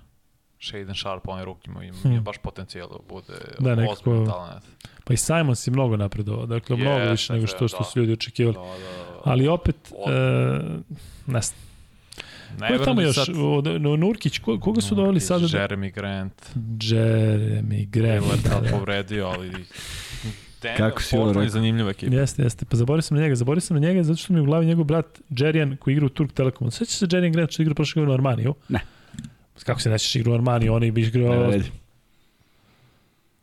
Shaden Sharp, onaj ruk ima, ima Hmm. baš potencijal da bude Da, da, nekako- talent. Pa i Simon si mnogo napredovao, dakle mnogo Jeste, više nego što, što da. su ljudi očekivali. Da, da, Ali opet, Od- e, ne znam. ne Ko je tamo da još? sad- Od, no, Nurkić, ko, koga su doveli Nurkić, sada? Da... Jeremy Grant. Jeremy Grant. Lillard da, da. povredio, ali... Denver, Kako si ovo Portland je rekao? zanimljiva ekipa. Jeste, jeste. Pa zaboravio sam na njega. Zaboravio sam na njega zato što mi je u glavi njegov brat Jerijan koji igra u Turk Telekomu. Sveća se Jerijan Grant što igra prošle godine u Armaniju? Ne. Kako se nećeš igra u Armaniju? Oni bi Ne igrao... vredi.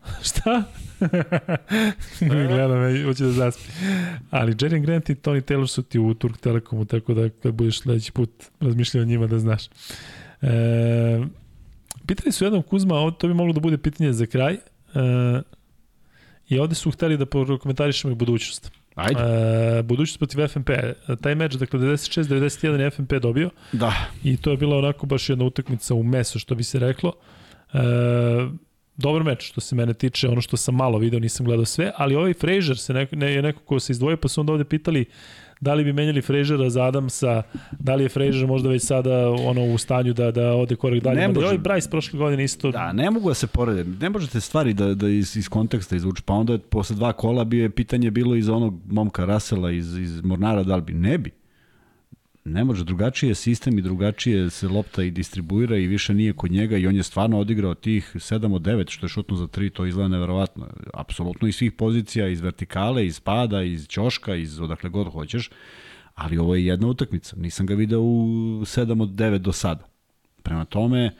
Šta? Gleda me, hoće da zaspi. Ali Jerijan Grant i Tony Taylor su ti u Turk Telekomu, tako da kad budeš sledeći put razmišljao o njima da znaš. E, pitali su jednom Kuzma, ovo- to bi moglo da bude pitanje za kraj. E, I ovde su hteli da prokomentarišemo i budućnost. Ajde. E, budućnost protiv FNP. Taj meč, dakle, 96-91 je FNP dobio Da. i to je bila onako baš jedna utakmica u meso, što bi se reklo. E, dobar meč, što se mene tiče, ono što sam malo video, nisam gledao sve, ali ovaj Frazier se neko, ne, je neko ko se izdvojio, pa su onda ovde pitali da li bi menjali Fraziera za Adamsa, da li je Frazier možda već sada ono u stanju da da ode korak dalje. Ne može. ovaj Bryce prošle godine isto Da, ne mogu da se porede. Ne možete stvari da, da iz, iz konteksta izvuče. Pa onda posle dva kola bi je pitanje bilo iz onog momka Rasela iz, iz Mornara, da li bi? Ne bi. Ne može, drugačiji je sistem i drugačije se lopta i distribuira i više nije kod njega i on je stvarno odigrao tih 7 od 9 što je šutno za 3, to izgleda neverovatno. Apsolutno iz svih pozicija, iz vertikale, iz pada, iz ćoška, iz odakle god hoćeš, ali ovo je jedna utakmica. Nisam ga video u 7 od 9 do sada. Prema tome,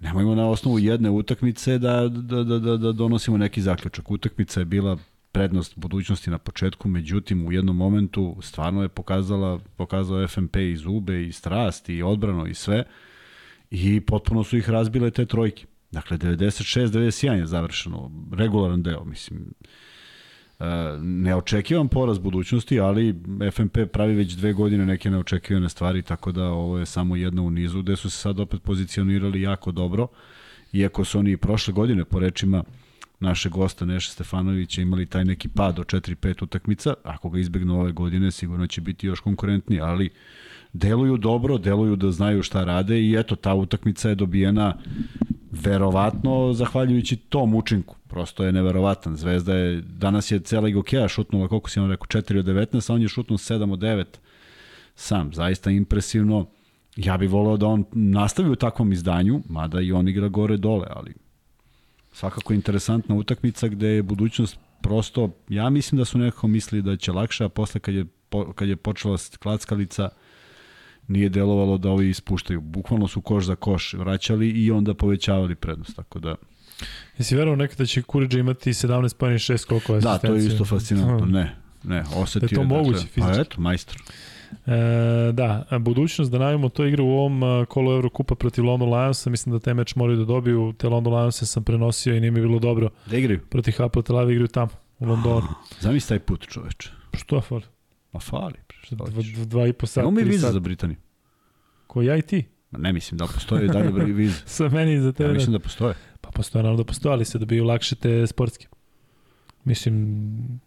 nemojmo na osnovu jedne utakmice da, da, da, da, da donosimo neki zaključak. Utakmica je bila prednost budućnosti na početku, međutim u jednom momentu stvarno je pokazala, pokazao FMP i zube i strast i odbrano i sve i potpuno su ih razbile te trojke. Dakle, 96-91 je završeno, regularan deo, mislim. E, neočekivan poraz budućnosti, ali FMP pravi već dve godine neke neočekivane stvari, tako da ovo je samo jedna u nizu, gde su se sad opet pozicionirali jako dobro, iako su oni i prošle godine, po rečima našeg gosta Neša Stefanovića, imali taj neki pad od 4-5 utakmica, ako ga izbegnu ove godine, sigurno će biti još konkurentniji, ali deluju dobro, deluju da znaju šta rade i eto, ta utakmica je dobijena verovatno zahvaljujući tom učinku. Prosto je neverovatan. Zvezda je, danas je cela Igokeja šutnula, koliko si on rekao, 4 od 19, a on je šutnuo 7 od 9 sam. Zaista impresivno. Ja bih voleo da on nastavi u takvom izdanju, mada i on igra gore dole, ali svakako interesantna utakmica gde je budućnost prosto, ja mislim da su nekako mislili da će lakše, a posle kad je, po, kad je počela klackalica, nije delovalo da ovi ispuštaju. Bukvalno su koš za koš vraćali i onda povećavali prednost, tako da... Jesi verovao nekada da će Kuriđa imati 17 pojene 6 koliko Da, to je isto fascinantno. Ne, ne, osetio Da je to moguće Pa fizički. eto, majstor. E, da, budućnost da najavimo to igra u ovom a, kolu Eurokupa protiv London Lionsa, mislim da taj meč moraju da dobiju, te London Lionse sam prenosio i nije mi bilo dobro Da igraju. protiv Hapoel Tel Aviv igraju tamo, u Londonu. Zamisli taj put, čoveče. Što fali? Ma fali. Šta Dva, dva, dva i po sata, Imamo mi viza sata. za Britaniju. Ko ja i ti? Ma ne mislim da postoje dalje vize. Sa meni za Ja tebe. mislim da postoje. Pa postoje naravno da postoje, ali se dobiju lakše te sportske. Mislim,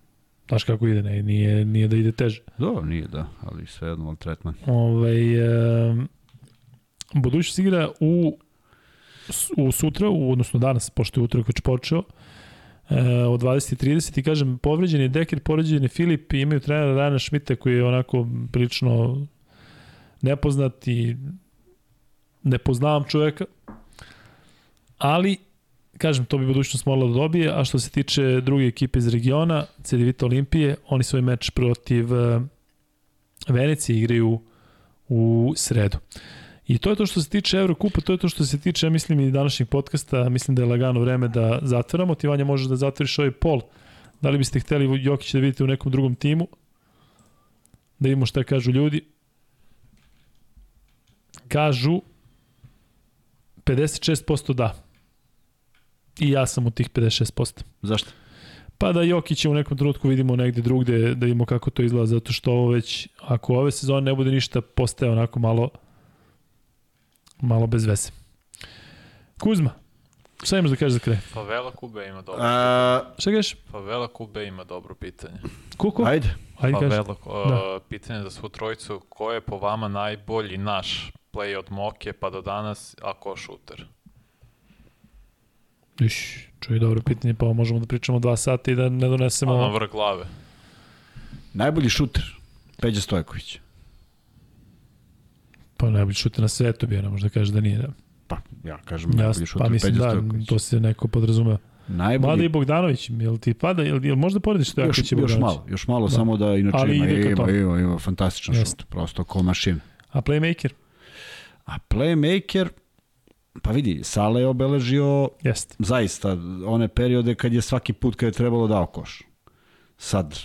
znaš kako ide, ne, nije, nije da ide teže. Do, nije da, ali sve jedno, ali tretman. Ovaj, e, budućnost igra u, u sutra, u, odnosno danas, pošto je utorak već počeo, e, od 20.30 i kažem, povređen je Deker, povređen je Filip i imaju trenera Rana Šmita koji je onako prilično nepoznat i ne poznavam čoveka, ali kažem, to bi budućnost morala da dobije, a što se tiče druge ekipe iz regiona, Cedevita Olimpije, oni svoj meč protiv uh, Venecije igraju u sredu. I to je to što se tiče Eurokupa, to je to što se tiče, ja mislim, i današnjeg podcasta, mislim da je lagano vreme da zatvoramo. Ti, Vanja, možeš da zatvoriš ovaj pol. Da li biste hteli Jokić da vidite u nekom drugom timu? Da vidimo šta kažu ljudi. Kažu 56% da. I ja sam u tih 56%. Zašto? Pa da Jokića u nekom trenutku vidimo negde drugde, da vidimo kako to izgleda, zato što ovo već, ako ove sezone ne bude ništa, postaje onako malo malo bez veze. Kuzma, šta imaš da kažeš za kraj? Favela Kube ima dobro. A, Šta kažeš? Favela Kube ima dobro pitanje. Kuko? ajde. Ajde kaži. Favela, uh, Da. pitanje za svu trojicu, ko je po vama najbolji naš play od Moke pa do danas, a ko šuter? Iš, čuj, dobro pitanje, pa možemo da pričamo dva sata i da ne donesemo... Ono vrh glave. Najbolji šuter, Peđa Stojković. Pa najbolji šuter na svetu bio, ne možda kažeš da nije. Da. Pa, ja kažem Ja, najbolji šuter, pa mislim Peđa da, Stojković. to se neko podrazumeva. Najbolji, Mada i Bogdanović, jel ti pada, jel, jel možda porediš još, Stojaković i još Bogdanović? malo, još malo, Da. samo da inače Ali ima, ima, ima, ima, fantastičan Jeste. šut, prosto ko mašina. A playmaker? A playmaker, pa vidi, Sala je obeležio Jeste. zaista one periode kad je svaki put kad je trebalo dao koš. Sad,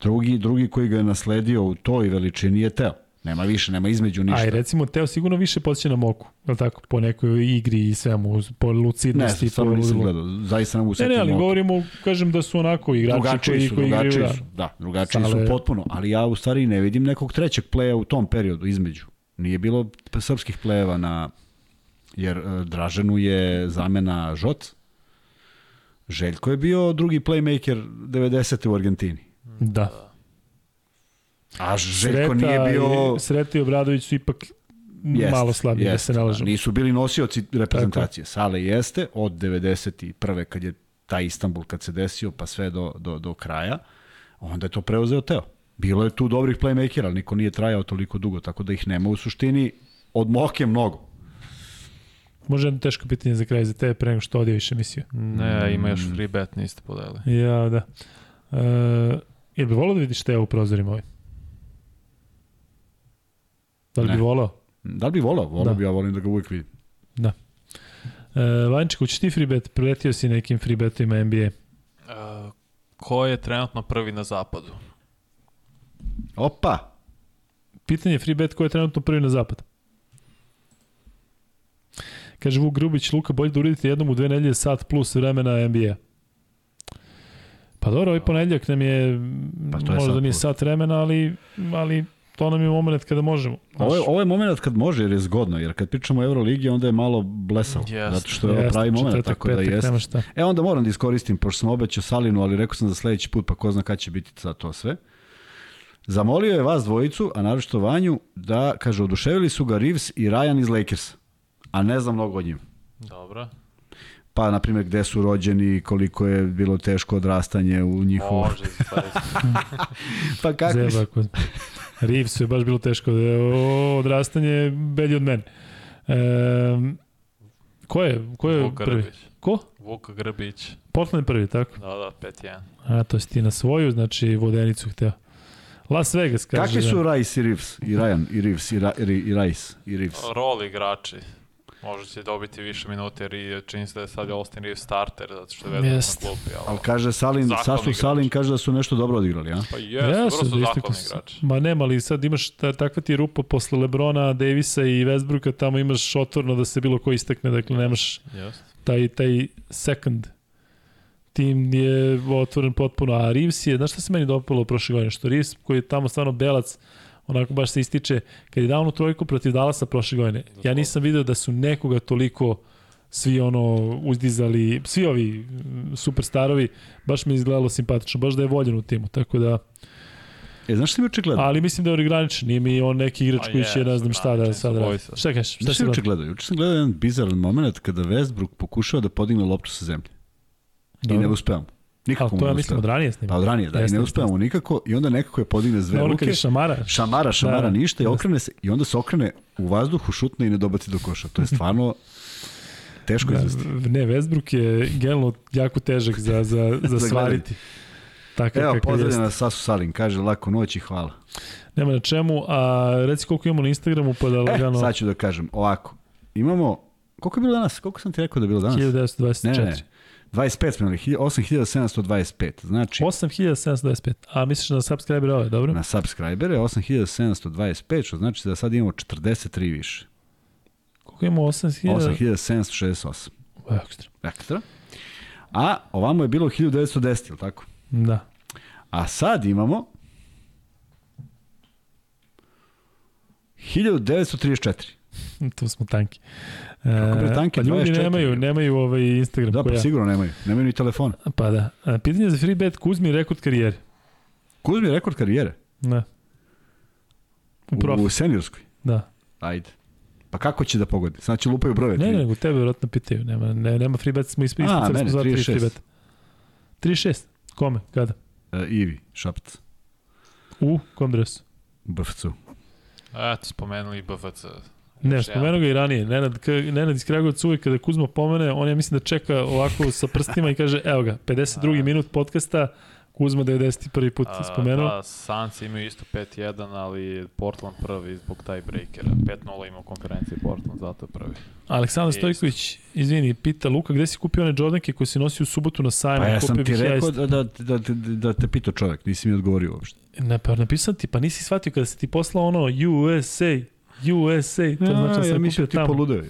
drugi, drugi koji ga je nasledio u toj veličini je Teo. Nema više, nema između ništa. A i recimo Teo sigurno više podsjeća na Moku, je li tako? Po nekoj igri i svemu, po ne, lucidnosti. stvarno po nisam gledao. Zaista ne mogu Ne, ne, ali mogu. govorimo, kažem da su onako igrači drugačiji koji, su, koji drugačiji Da. su, da, drugačiji Sale- su potpuno, ali ja u stvari ne vidim nekog trećeg pleja u tom periodu između. Nije bilo srpskih plejeva na, jer e, Draženu je zamena Žot, Željko je bio drugi playmaker 90. u Argentini. Da. A Željko Sreta, nije bio... i, Sreta i Obradović su ipak Jest, malo slabiji, da jeste, se ne lažemo. Nisu bili nosioci reprezentacije. Sale jeste od 91. kad je taj Istanbul kad se desio pa sve do, do, do kraja, onda je to preuzeo Teo. Bilo je tu dobrih playmakera, ali niko nije trajao toliko dugo, tako da ih nema u suštini od Moke mnogo. Može jedno teško pitanje za kraj za tebe pre nego što odjaviš emisiju. Ne, ima još free bet, niste podeli. Ja, da. E, jel bi volao da vidiš Teo u prozorima ovim? Da li Ne. bi volao? Da li bi volao? Volao Da. bi, ja volim da ga uvijek vidim. E, Vanček, hoćeš ti freebet? Preletio si nekim freebetovima NBA. Uh, ko je trenutno prvi na zapadu? Opa! Pitanje je freebet ko je trenutno prvi na zapad. Kaže Vuk Grubić, Luka, bolje da uradite jednom u dve nedelje sat plus vremena NBA. Pa dobro, ovaj ponedljak nam je, Pa to je možda sat nije sat vremena, ali, ali to nam je moment kada možemo. Ovo je, ovo je moment kad može jer je zgodno, jer kad pričamo o Euroligi onda je malo blesavo, Jeste. zato što je Jeste, pravi moment, četvrtak, tako da petak, jeste. nema šta. E onda moram da iskoristim, pošto sam obećao Salinu, ali rekao sam za sledeći put, pa ko zna kada će biti za to sve. Zamolio je vas dvojicu, a naročito Vanju, da, kaže, oduševili su ga Reeves i Ryan iz Lakersa, a ne znam mnogo o njima. Dobro. Pa, na primjer, gde su rođeni, koliko je bilo teško odrastanje u njihovu... Može. Pa su? Zeba, kod... Reevesu je baš bilo teško. Da je o, odrastanje je belji od mene. E, ko je, ko je Vuk prvi? Grbić. Ko? Vuk Grbić. Portland je prvi, tako? Da, da, 5-1. A, to si ti na svoju, znači vodenicu hteo. Las Vegas, kaže. Kakvi su Rice i Reeves? I Ryan, i Reeves, i, Ra, i, i Rice, i Reeves. Rol igrači. Možda će dobiti više minuta jer i čini se da je sad Austin Reeves starter zato što je vezan Jest. na klupi. Ali Ali, kaže Salin, Sasu. Salin kaže da su nešto dobro odigrali, a? pa jesu, vrlo su da zahvalni igrači. Ma nema, ali sad imaš ta, takva ti rupa posle Lebrona, Davisa i Westbrooka, tamo imaš otvorno da se bilo ko istakne, dakle nemaš Jeste. taj, taj second tim je otvoren potpuno, a Reeves je, znaš šta se meni dopalo prošle godine, što Reeves koji je tamo stvarno belac, onako baš se ističe, kad je dao onu trojku protiv Dallasa prošle godine, ja nisam video da su nekoga toliko svi ono uzdizali, svi ovi mm, superstarovi, baš mi je izgledalo simpatično, baš da je voljen u timu, tako da, E, znaš što mi očigledno? ali mislim da je ograničen, nije mi on neki igrač koji će, ne znam šta da ograničeni sad radi. Šta kažeš? Šta Znaš se što radi? juče gledao? Juče sam gledao jedan bizaran moment kada Westbrook pokušava da podigne loptu sa zemlje. I Dobro. ne uspevamo. Nikako Ali to ja mislim od ranije snima. Pa od ranije, da, i ne uspevamo nikako i onda nekako je podigne s dve Ono ruke. šamara. Šamara, šamara, Da, ništa i da. okrene se i onda se okrene u vazduhu, šutne i ne dobaci do koša. To je stvarno teško Da, izvesti. ne, Westbrook je generalno jako težak za, za, za Za svariti. Takav Evo, jeste. nas Sasu Salin, kaže lako noć i hvala. Nema na čemu, a reci koliko imamo na Instagramu pa da E, lagano... sad ću da kažem, ovako, imamo, koliko je bilo danas? Koliko sam ti rekao da je bilo danas? 1924. Ne, ne, ne. 25 smo imali, 8725. Znači, 8725. A misliš na subscriber ove, dobro? na subscribere 8725, što znači da sad imamo 43 više. Koliko imamo? 8000? 8768. Ekstra. Ekstra. A ovamo je bilo 1910, ili tako? Da. A sad imamo 1934. Tu smo tanki. Kako bre tanki? pa ljudi 24. nemaju, nemaju ovaj Instagram. Da, pa ja. sigurno nemaju. Nemaju ni telefon. Pa da. A, pitanje za free bet, Kuzmi rekord karijere. Kuzmi rekord karijere. Da. U U, profi. u seniorskoj. Da. Ajde. Pa kako će da pogodi? Sad će lupaju brojeve. Ne, ne, nego tebe vjerojatno pitaju. Nema, ne, nema free bet, smo isp- A, ispisali mene, smo za tri 36. free bet. 36. Kome? Kada? E, Ivi, Šapac, U kom dresu? u BFC-u. Eto, spomenuli BFC. Ne, spomenuo ga i ranije. Nenad, k, Nenad iz Kragovaca uvijek kada Kuzma pomene, on ja mislim da čeka ovako sa prstima i kaže, evo ga, 52. A. minut podcasta, Kuzma 91. put A, spomenuo. Da, Suns imaju isto 5-1, ali Portland prvi zbog taj breakera. 5-0 ima u konferenciji Portland, zato je prvi. Aleksandar. Stojković, izvini, pita Luka, gde si kupio one Jordanke koje si nosio u subotu na sajmu? Pa ja sam ti rekao da, da, da, da, da te pitao čovjek, nisi mi odgovorio uopšte. Ne, pa napisao ti, pa nisi shvatio kada se ti poslao ono USA, USA, to znači da sam ja ja kupio da tamo. poludeo.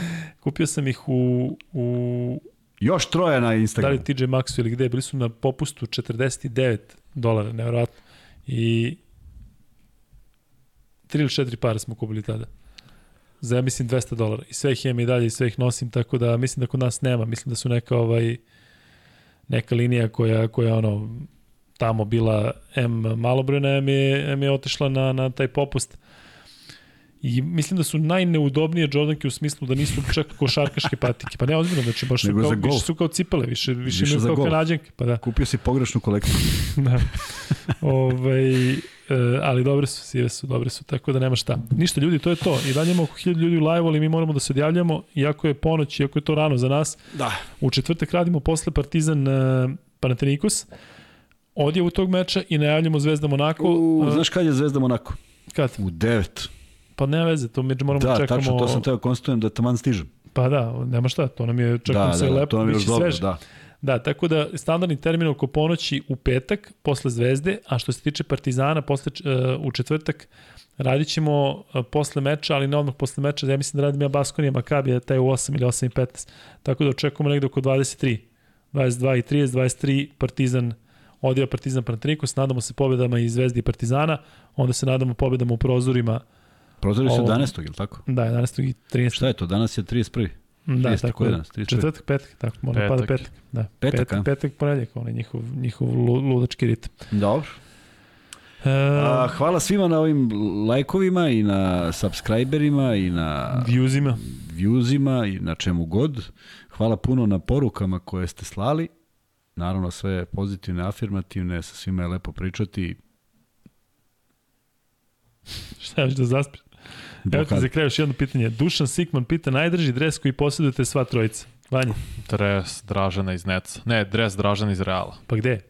Kupio sam ih u, u Još troje na da Instagramu. li TJ Maxu ili gde, bili su na popustu 49 dolara, nevjerojatno. I 3 ili 4 pare smo kupili tada. Za, ja mislim, 200 dolara. I sve ih imam i dalje i sve ih nosim, tako da mislim da kod nas nema. Mislim da su neka ovaj neka linija koja, koja ono tamo bila M malobrojna, M je, M je otišla na, na taj popust. I mislim da su najneudobnije Jordanke u smislu da nisu čak košarkaške patike. Pa ne ozbiljno, znači baš su kao, više su kao cipele, više, više, Više kao kanadjanke. Pa da. Kupio si pogrešnu kolekciju. da. Ove, e, ali dobre su, sive su, dobre su, tako da nema šta. Ništa ljudi, to je to. I dalje imamo oko 1000 ljudi u live, ali mi moramo da se odjavljamo, iako je ponoć, iako je to rano za nas. Da. U četvrtak radimo posle Partizan uh, Panathinaikos. Odjavu tog meča i najavljamo Zvezda Monako. U, E, znaš kad je Zvezda Monako? kad? U 9. Pa nema veze, to među moramo Da, čekamo. tačno, to sam teo konstatujem da taman stižem. Pa da, nema šta, to nam je čekamo Da, sve da, da, lepo, to nam je biće dobro, sveže. da. Da, tako da standardni termin oko ponoći u petak posle Zvezde, a što se tiče Partizana posle, uh, u četvrtak radit ćemo uh, posle meča, ali ne odmah posle meča, ja mislim da radim ja Baskonija Makabija, taj u 8 ili 8 i 15. Tako da očekujemo negde oko 23. 22 i 30, 23 Partizan odjeva Partizan Panathinaikos, nadamo se pobedama i Zvezdi i Partizana, onda se nadamo pobedama u prozorima, Prozori se Ovo- 11. ili tako? da, 11. i 13. Šta je to? Danas je 31. Da, 30, tako je danas? 31. Četvrtak, petak, tako, mora da pada Petak. petak. Da, Petak, petak, a? petak, ponedjeljak, onaj njihov, njihov lu- ludački ritam. Dobro. E, A, hvala svima na ovim lajkovima i na subscriberima i na Viewsima. viewsima i na čemu god. Hvala puno na porukama koje ste slali. Naravno sve pozitivne, afirmativne, sa svima je lepo pričati. Šta još da zaspiš? Evo ti za kraj još jedno pitanje. Dušan Sikman pita najdrži dres koji posjedujete sva trojica. Vanja, Dres Dražana iz Neca. Ne, dres Dražana iz Reala. pa gde?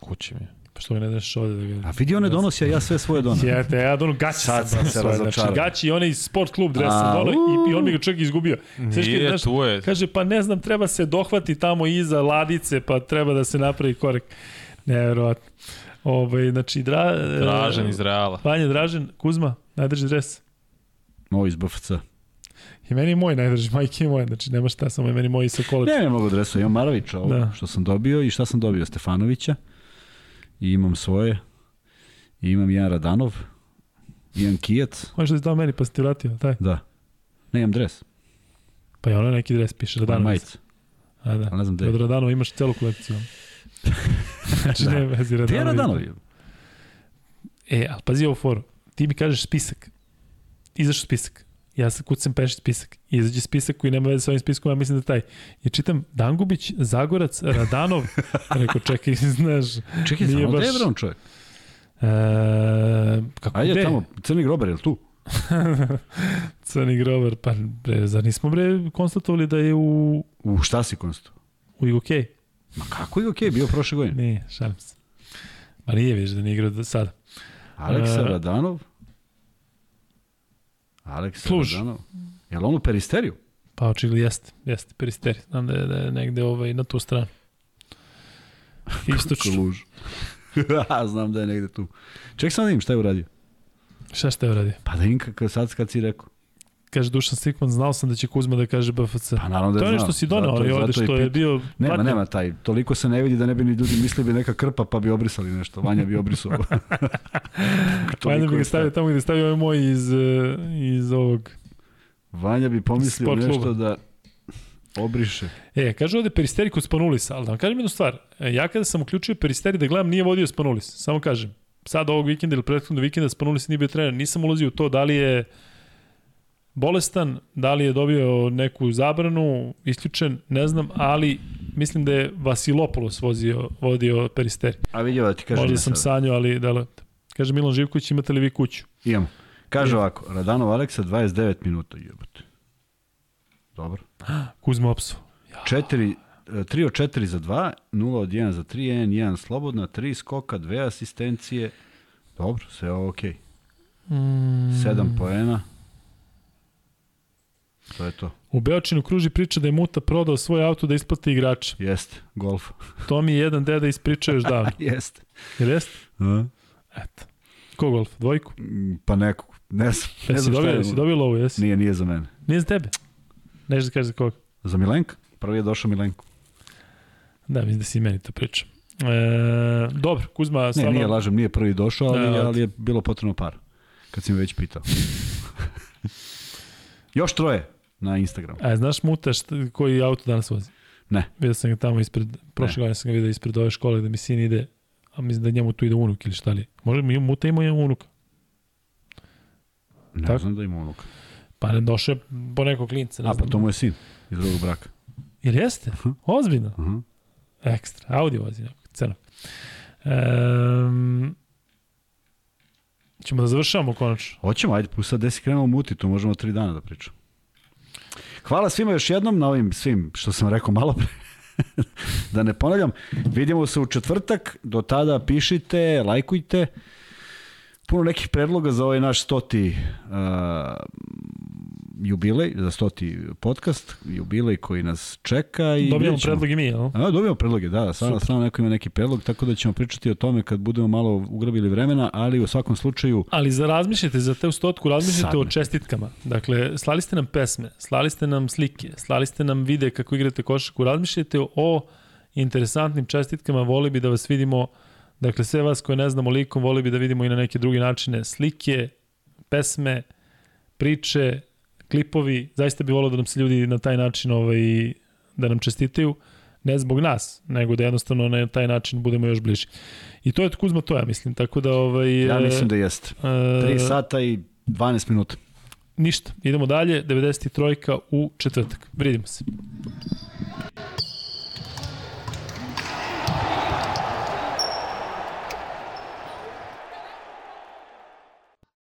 Kući mi. Pa što ga ne daš ovde da ga... A vidi one donosi, a ja sve svoje donosim. Jete, ja dono gaći Sad sam sam se Znači, razočarao. gaći i onaj sport klub dres A, sam dono i, i on mi ga čovjek izgubio. Kad, Nije, znaš, tu je. Kaže, pa ne znam, treba se dohvati tamo iza ladice, pa treba da se napravi korek. Neverovatno. Ove, znači, dra, Dražan iz Reala. Vanja Dražen, Kuzma, najdrži dres. Ovo iz BFC. I meni je moj najdrži, majke je moj, znači nema šta, samo je meni moj sa koleđa. Ne, ne mnogo dresa. Imam Maravića ovo, Da. što sam dobio i šta sam dobio? Stefanovića. I imam svoje. I imam jedan Radanov. Imam Kijac. Možeš da si dao meni pa sam ti vratio, taj. Da. Ne, imam dres. Pa je ono neki dres, piše. Radanović. Majica. A da, ne znam gde. od Radanova imaš celu kolekciju. znači Da. ne vezi Gde je. Radanović? E, ali pazi ovo foru. Ti mi kažeš spisak. Izašao spisak. Ja sad kucam peš spisak. Izađe spisak koji nema veze sa ovim spiskom, ja mislim da taj. I čitam Dangubić, Zagorac, Radanov. Rekao, čekaj, znaš. Čekaj, nije samo baš- gde je bre on čovjek? E, kako Ajde gde? tamo, Crni grobar, je li tu? Crni grover, pa bre, zar nismo bre konstatovali da je u, U šta si konsto? u UK? Ma kako je okej, bio prošle godine? Nije, šalim se. Ma nije viš da nije igrao do sada. Aleksa E, Radanov? Aleksa Kluž. Radanov? Je li on u Peristeriju? Pa očigledno jeste, jeste, peristeri. Znam da je, da je negde ovaj, na tu stranu. Istočno. Kluž. Znam da je negde tu. Ček sam da vidim šta je uradio. Šta šta je uradio? Pa da vidim kako sad kad si rekao. Kaže Dušan Stikman, znao sam da će Kuzma da kaže BFC. Pa naravno da to je je nešto si doneo, Zato- ali ovde što je bio... Nema, platio. nema taj. Toliko se ne vidi da ne bi ni ljudi mislili bi neka krpa pa bi obrisali nešto. Vanja bi obrisao. Toliko bi je ga stavio tamo gde stavio ovaj moj iz, eh, iz ovog... Vanja bi pomislio nešto da obriše. E, kaže ovde Peristeri kod Spanulisa, ali da vam kažem jednu stvar. E, Ja kada sam uključio Peristeri da gledam, nije vodio Spanulis. Samo kažem. Sad ovog vikenda ili prethodnog vikenda Spanulis nije bio trener. Nisam ulazio u to da li je bolestan, da li je dobio neku zabranu, isključen, ne znam, ali mislim da je Vasilopoulos vozio, vodio Peristeri. A vidio da ti kažem. Možda ja sam sanjao, ali da li... Kaže Milan Živković, imate li vi kuću? Imamo. Kaže ovako, Radanov Aleksa 29 minuta, jebote. Dobro. Kuzma Opso. 4, 3 od 4 za 2, 0 od 1 za 3, 1, 1 slobodna, 3 skoka, 2 asistencije. Dobro, sve je ovo okej. Mm. 7 poena. To je to. U Beočinu kruži priča da je Muta prodao svoj auto da isplati igrača. Jeste, golf. To mi je jedan deda ispričao još davno. Jeste. Jel jeste? A? Eto. Ko golf? Dvojku? Mm, Pa nekog. Ne znam. Ne znam dobio, je. jesi dobio lovu, jesi? Nije, nije za mene. Nije za tebe? Nešto da kažeš za koga? Za Milenka? Prvi je došao Milenko. Da, mislim da si i meni to priča. E, dobro, Kuzma, Ne, stvarno... nije lažem, nije prvi došao, ali, Ne, ali je bilo potrebno par. Kad si me već pitao. Još troje na Instagramu. A, znaš Muta šta, koji auto danas vozi? Ne. Vidio sam ga tamo ispred, prošle godine sam ga vidio ispred ove škole da mi sin ide, a mislim da njemu tu ide unuk ili šta li. Može mi Muta ima jedan unuk. Ne Tako? znam da ima unuka. Pa ne došao je po nekog klinca, ne A, znam. pa to mu je sin iz drugog braka. Jel jeste? Ozbiljno? Uh -huh. Ekstra. Audi vozi nekog crnog. Um, ćemo da završavamo konačno. Hoćemo, ajde, sad desi krenemo muti, to možemo tri dana da pričamo. Hvala svima još jednom na ovim svim što sam rekao malo pre. da ne ponavljam. Vidimo se u četvrtak. Do tada pišite, lajkujte. Puno nekih predloga za ovaj naš stoti uh, jubilej, za stoti podcast, jubilej koji nas čeka. I Dobijamo ćemo. predlog i mi, jel? A, dobijamo predloge, da, Super. stvarno neko ima neki predlog, tako da ćemo pričati o tome kad budemo malo ugrabili vremena, ali u svakom slučaju Ali za razmišljajte, za te stotku, razmišljajte Sad o čestitkama. Dakle, slali ste nam pesme, slali ste nam slike, slali ste nam vide kako igrate košarku, razmišljajte o interesantnim čestitkama, voli bi da vas vidimo, dakle, sve vas koje ne znamo likom, voli bi da vidimo i na neke druge načine, slike, pesme, priče, klipovi, zaista bi volio da nam se ljudi na taj način ovaj, da nam čestitaju, ne zbog nas, nego da jednostavno na taj način budemo još bliži. I to je Kuzma to ja mislim, tako da ovaj, ja e, mislim da jeste. e, 3 sata i 12 minuta. Ništa, idemo dalje, 93 u četvrtak. Vidimo se.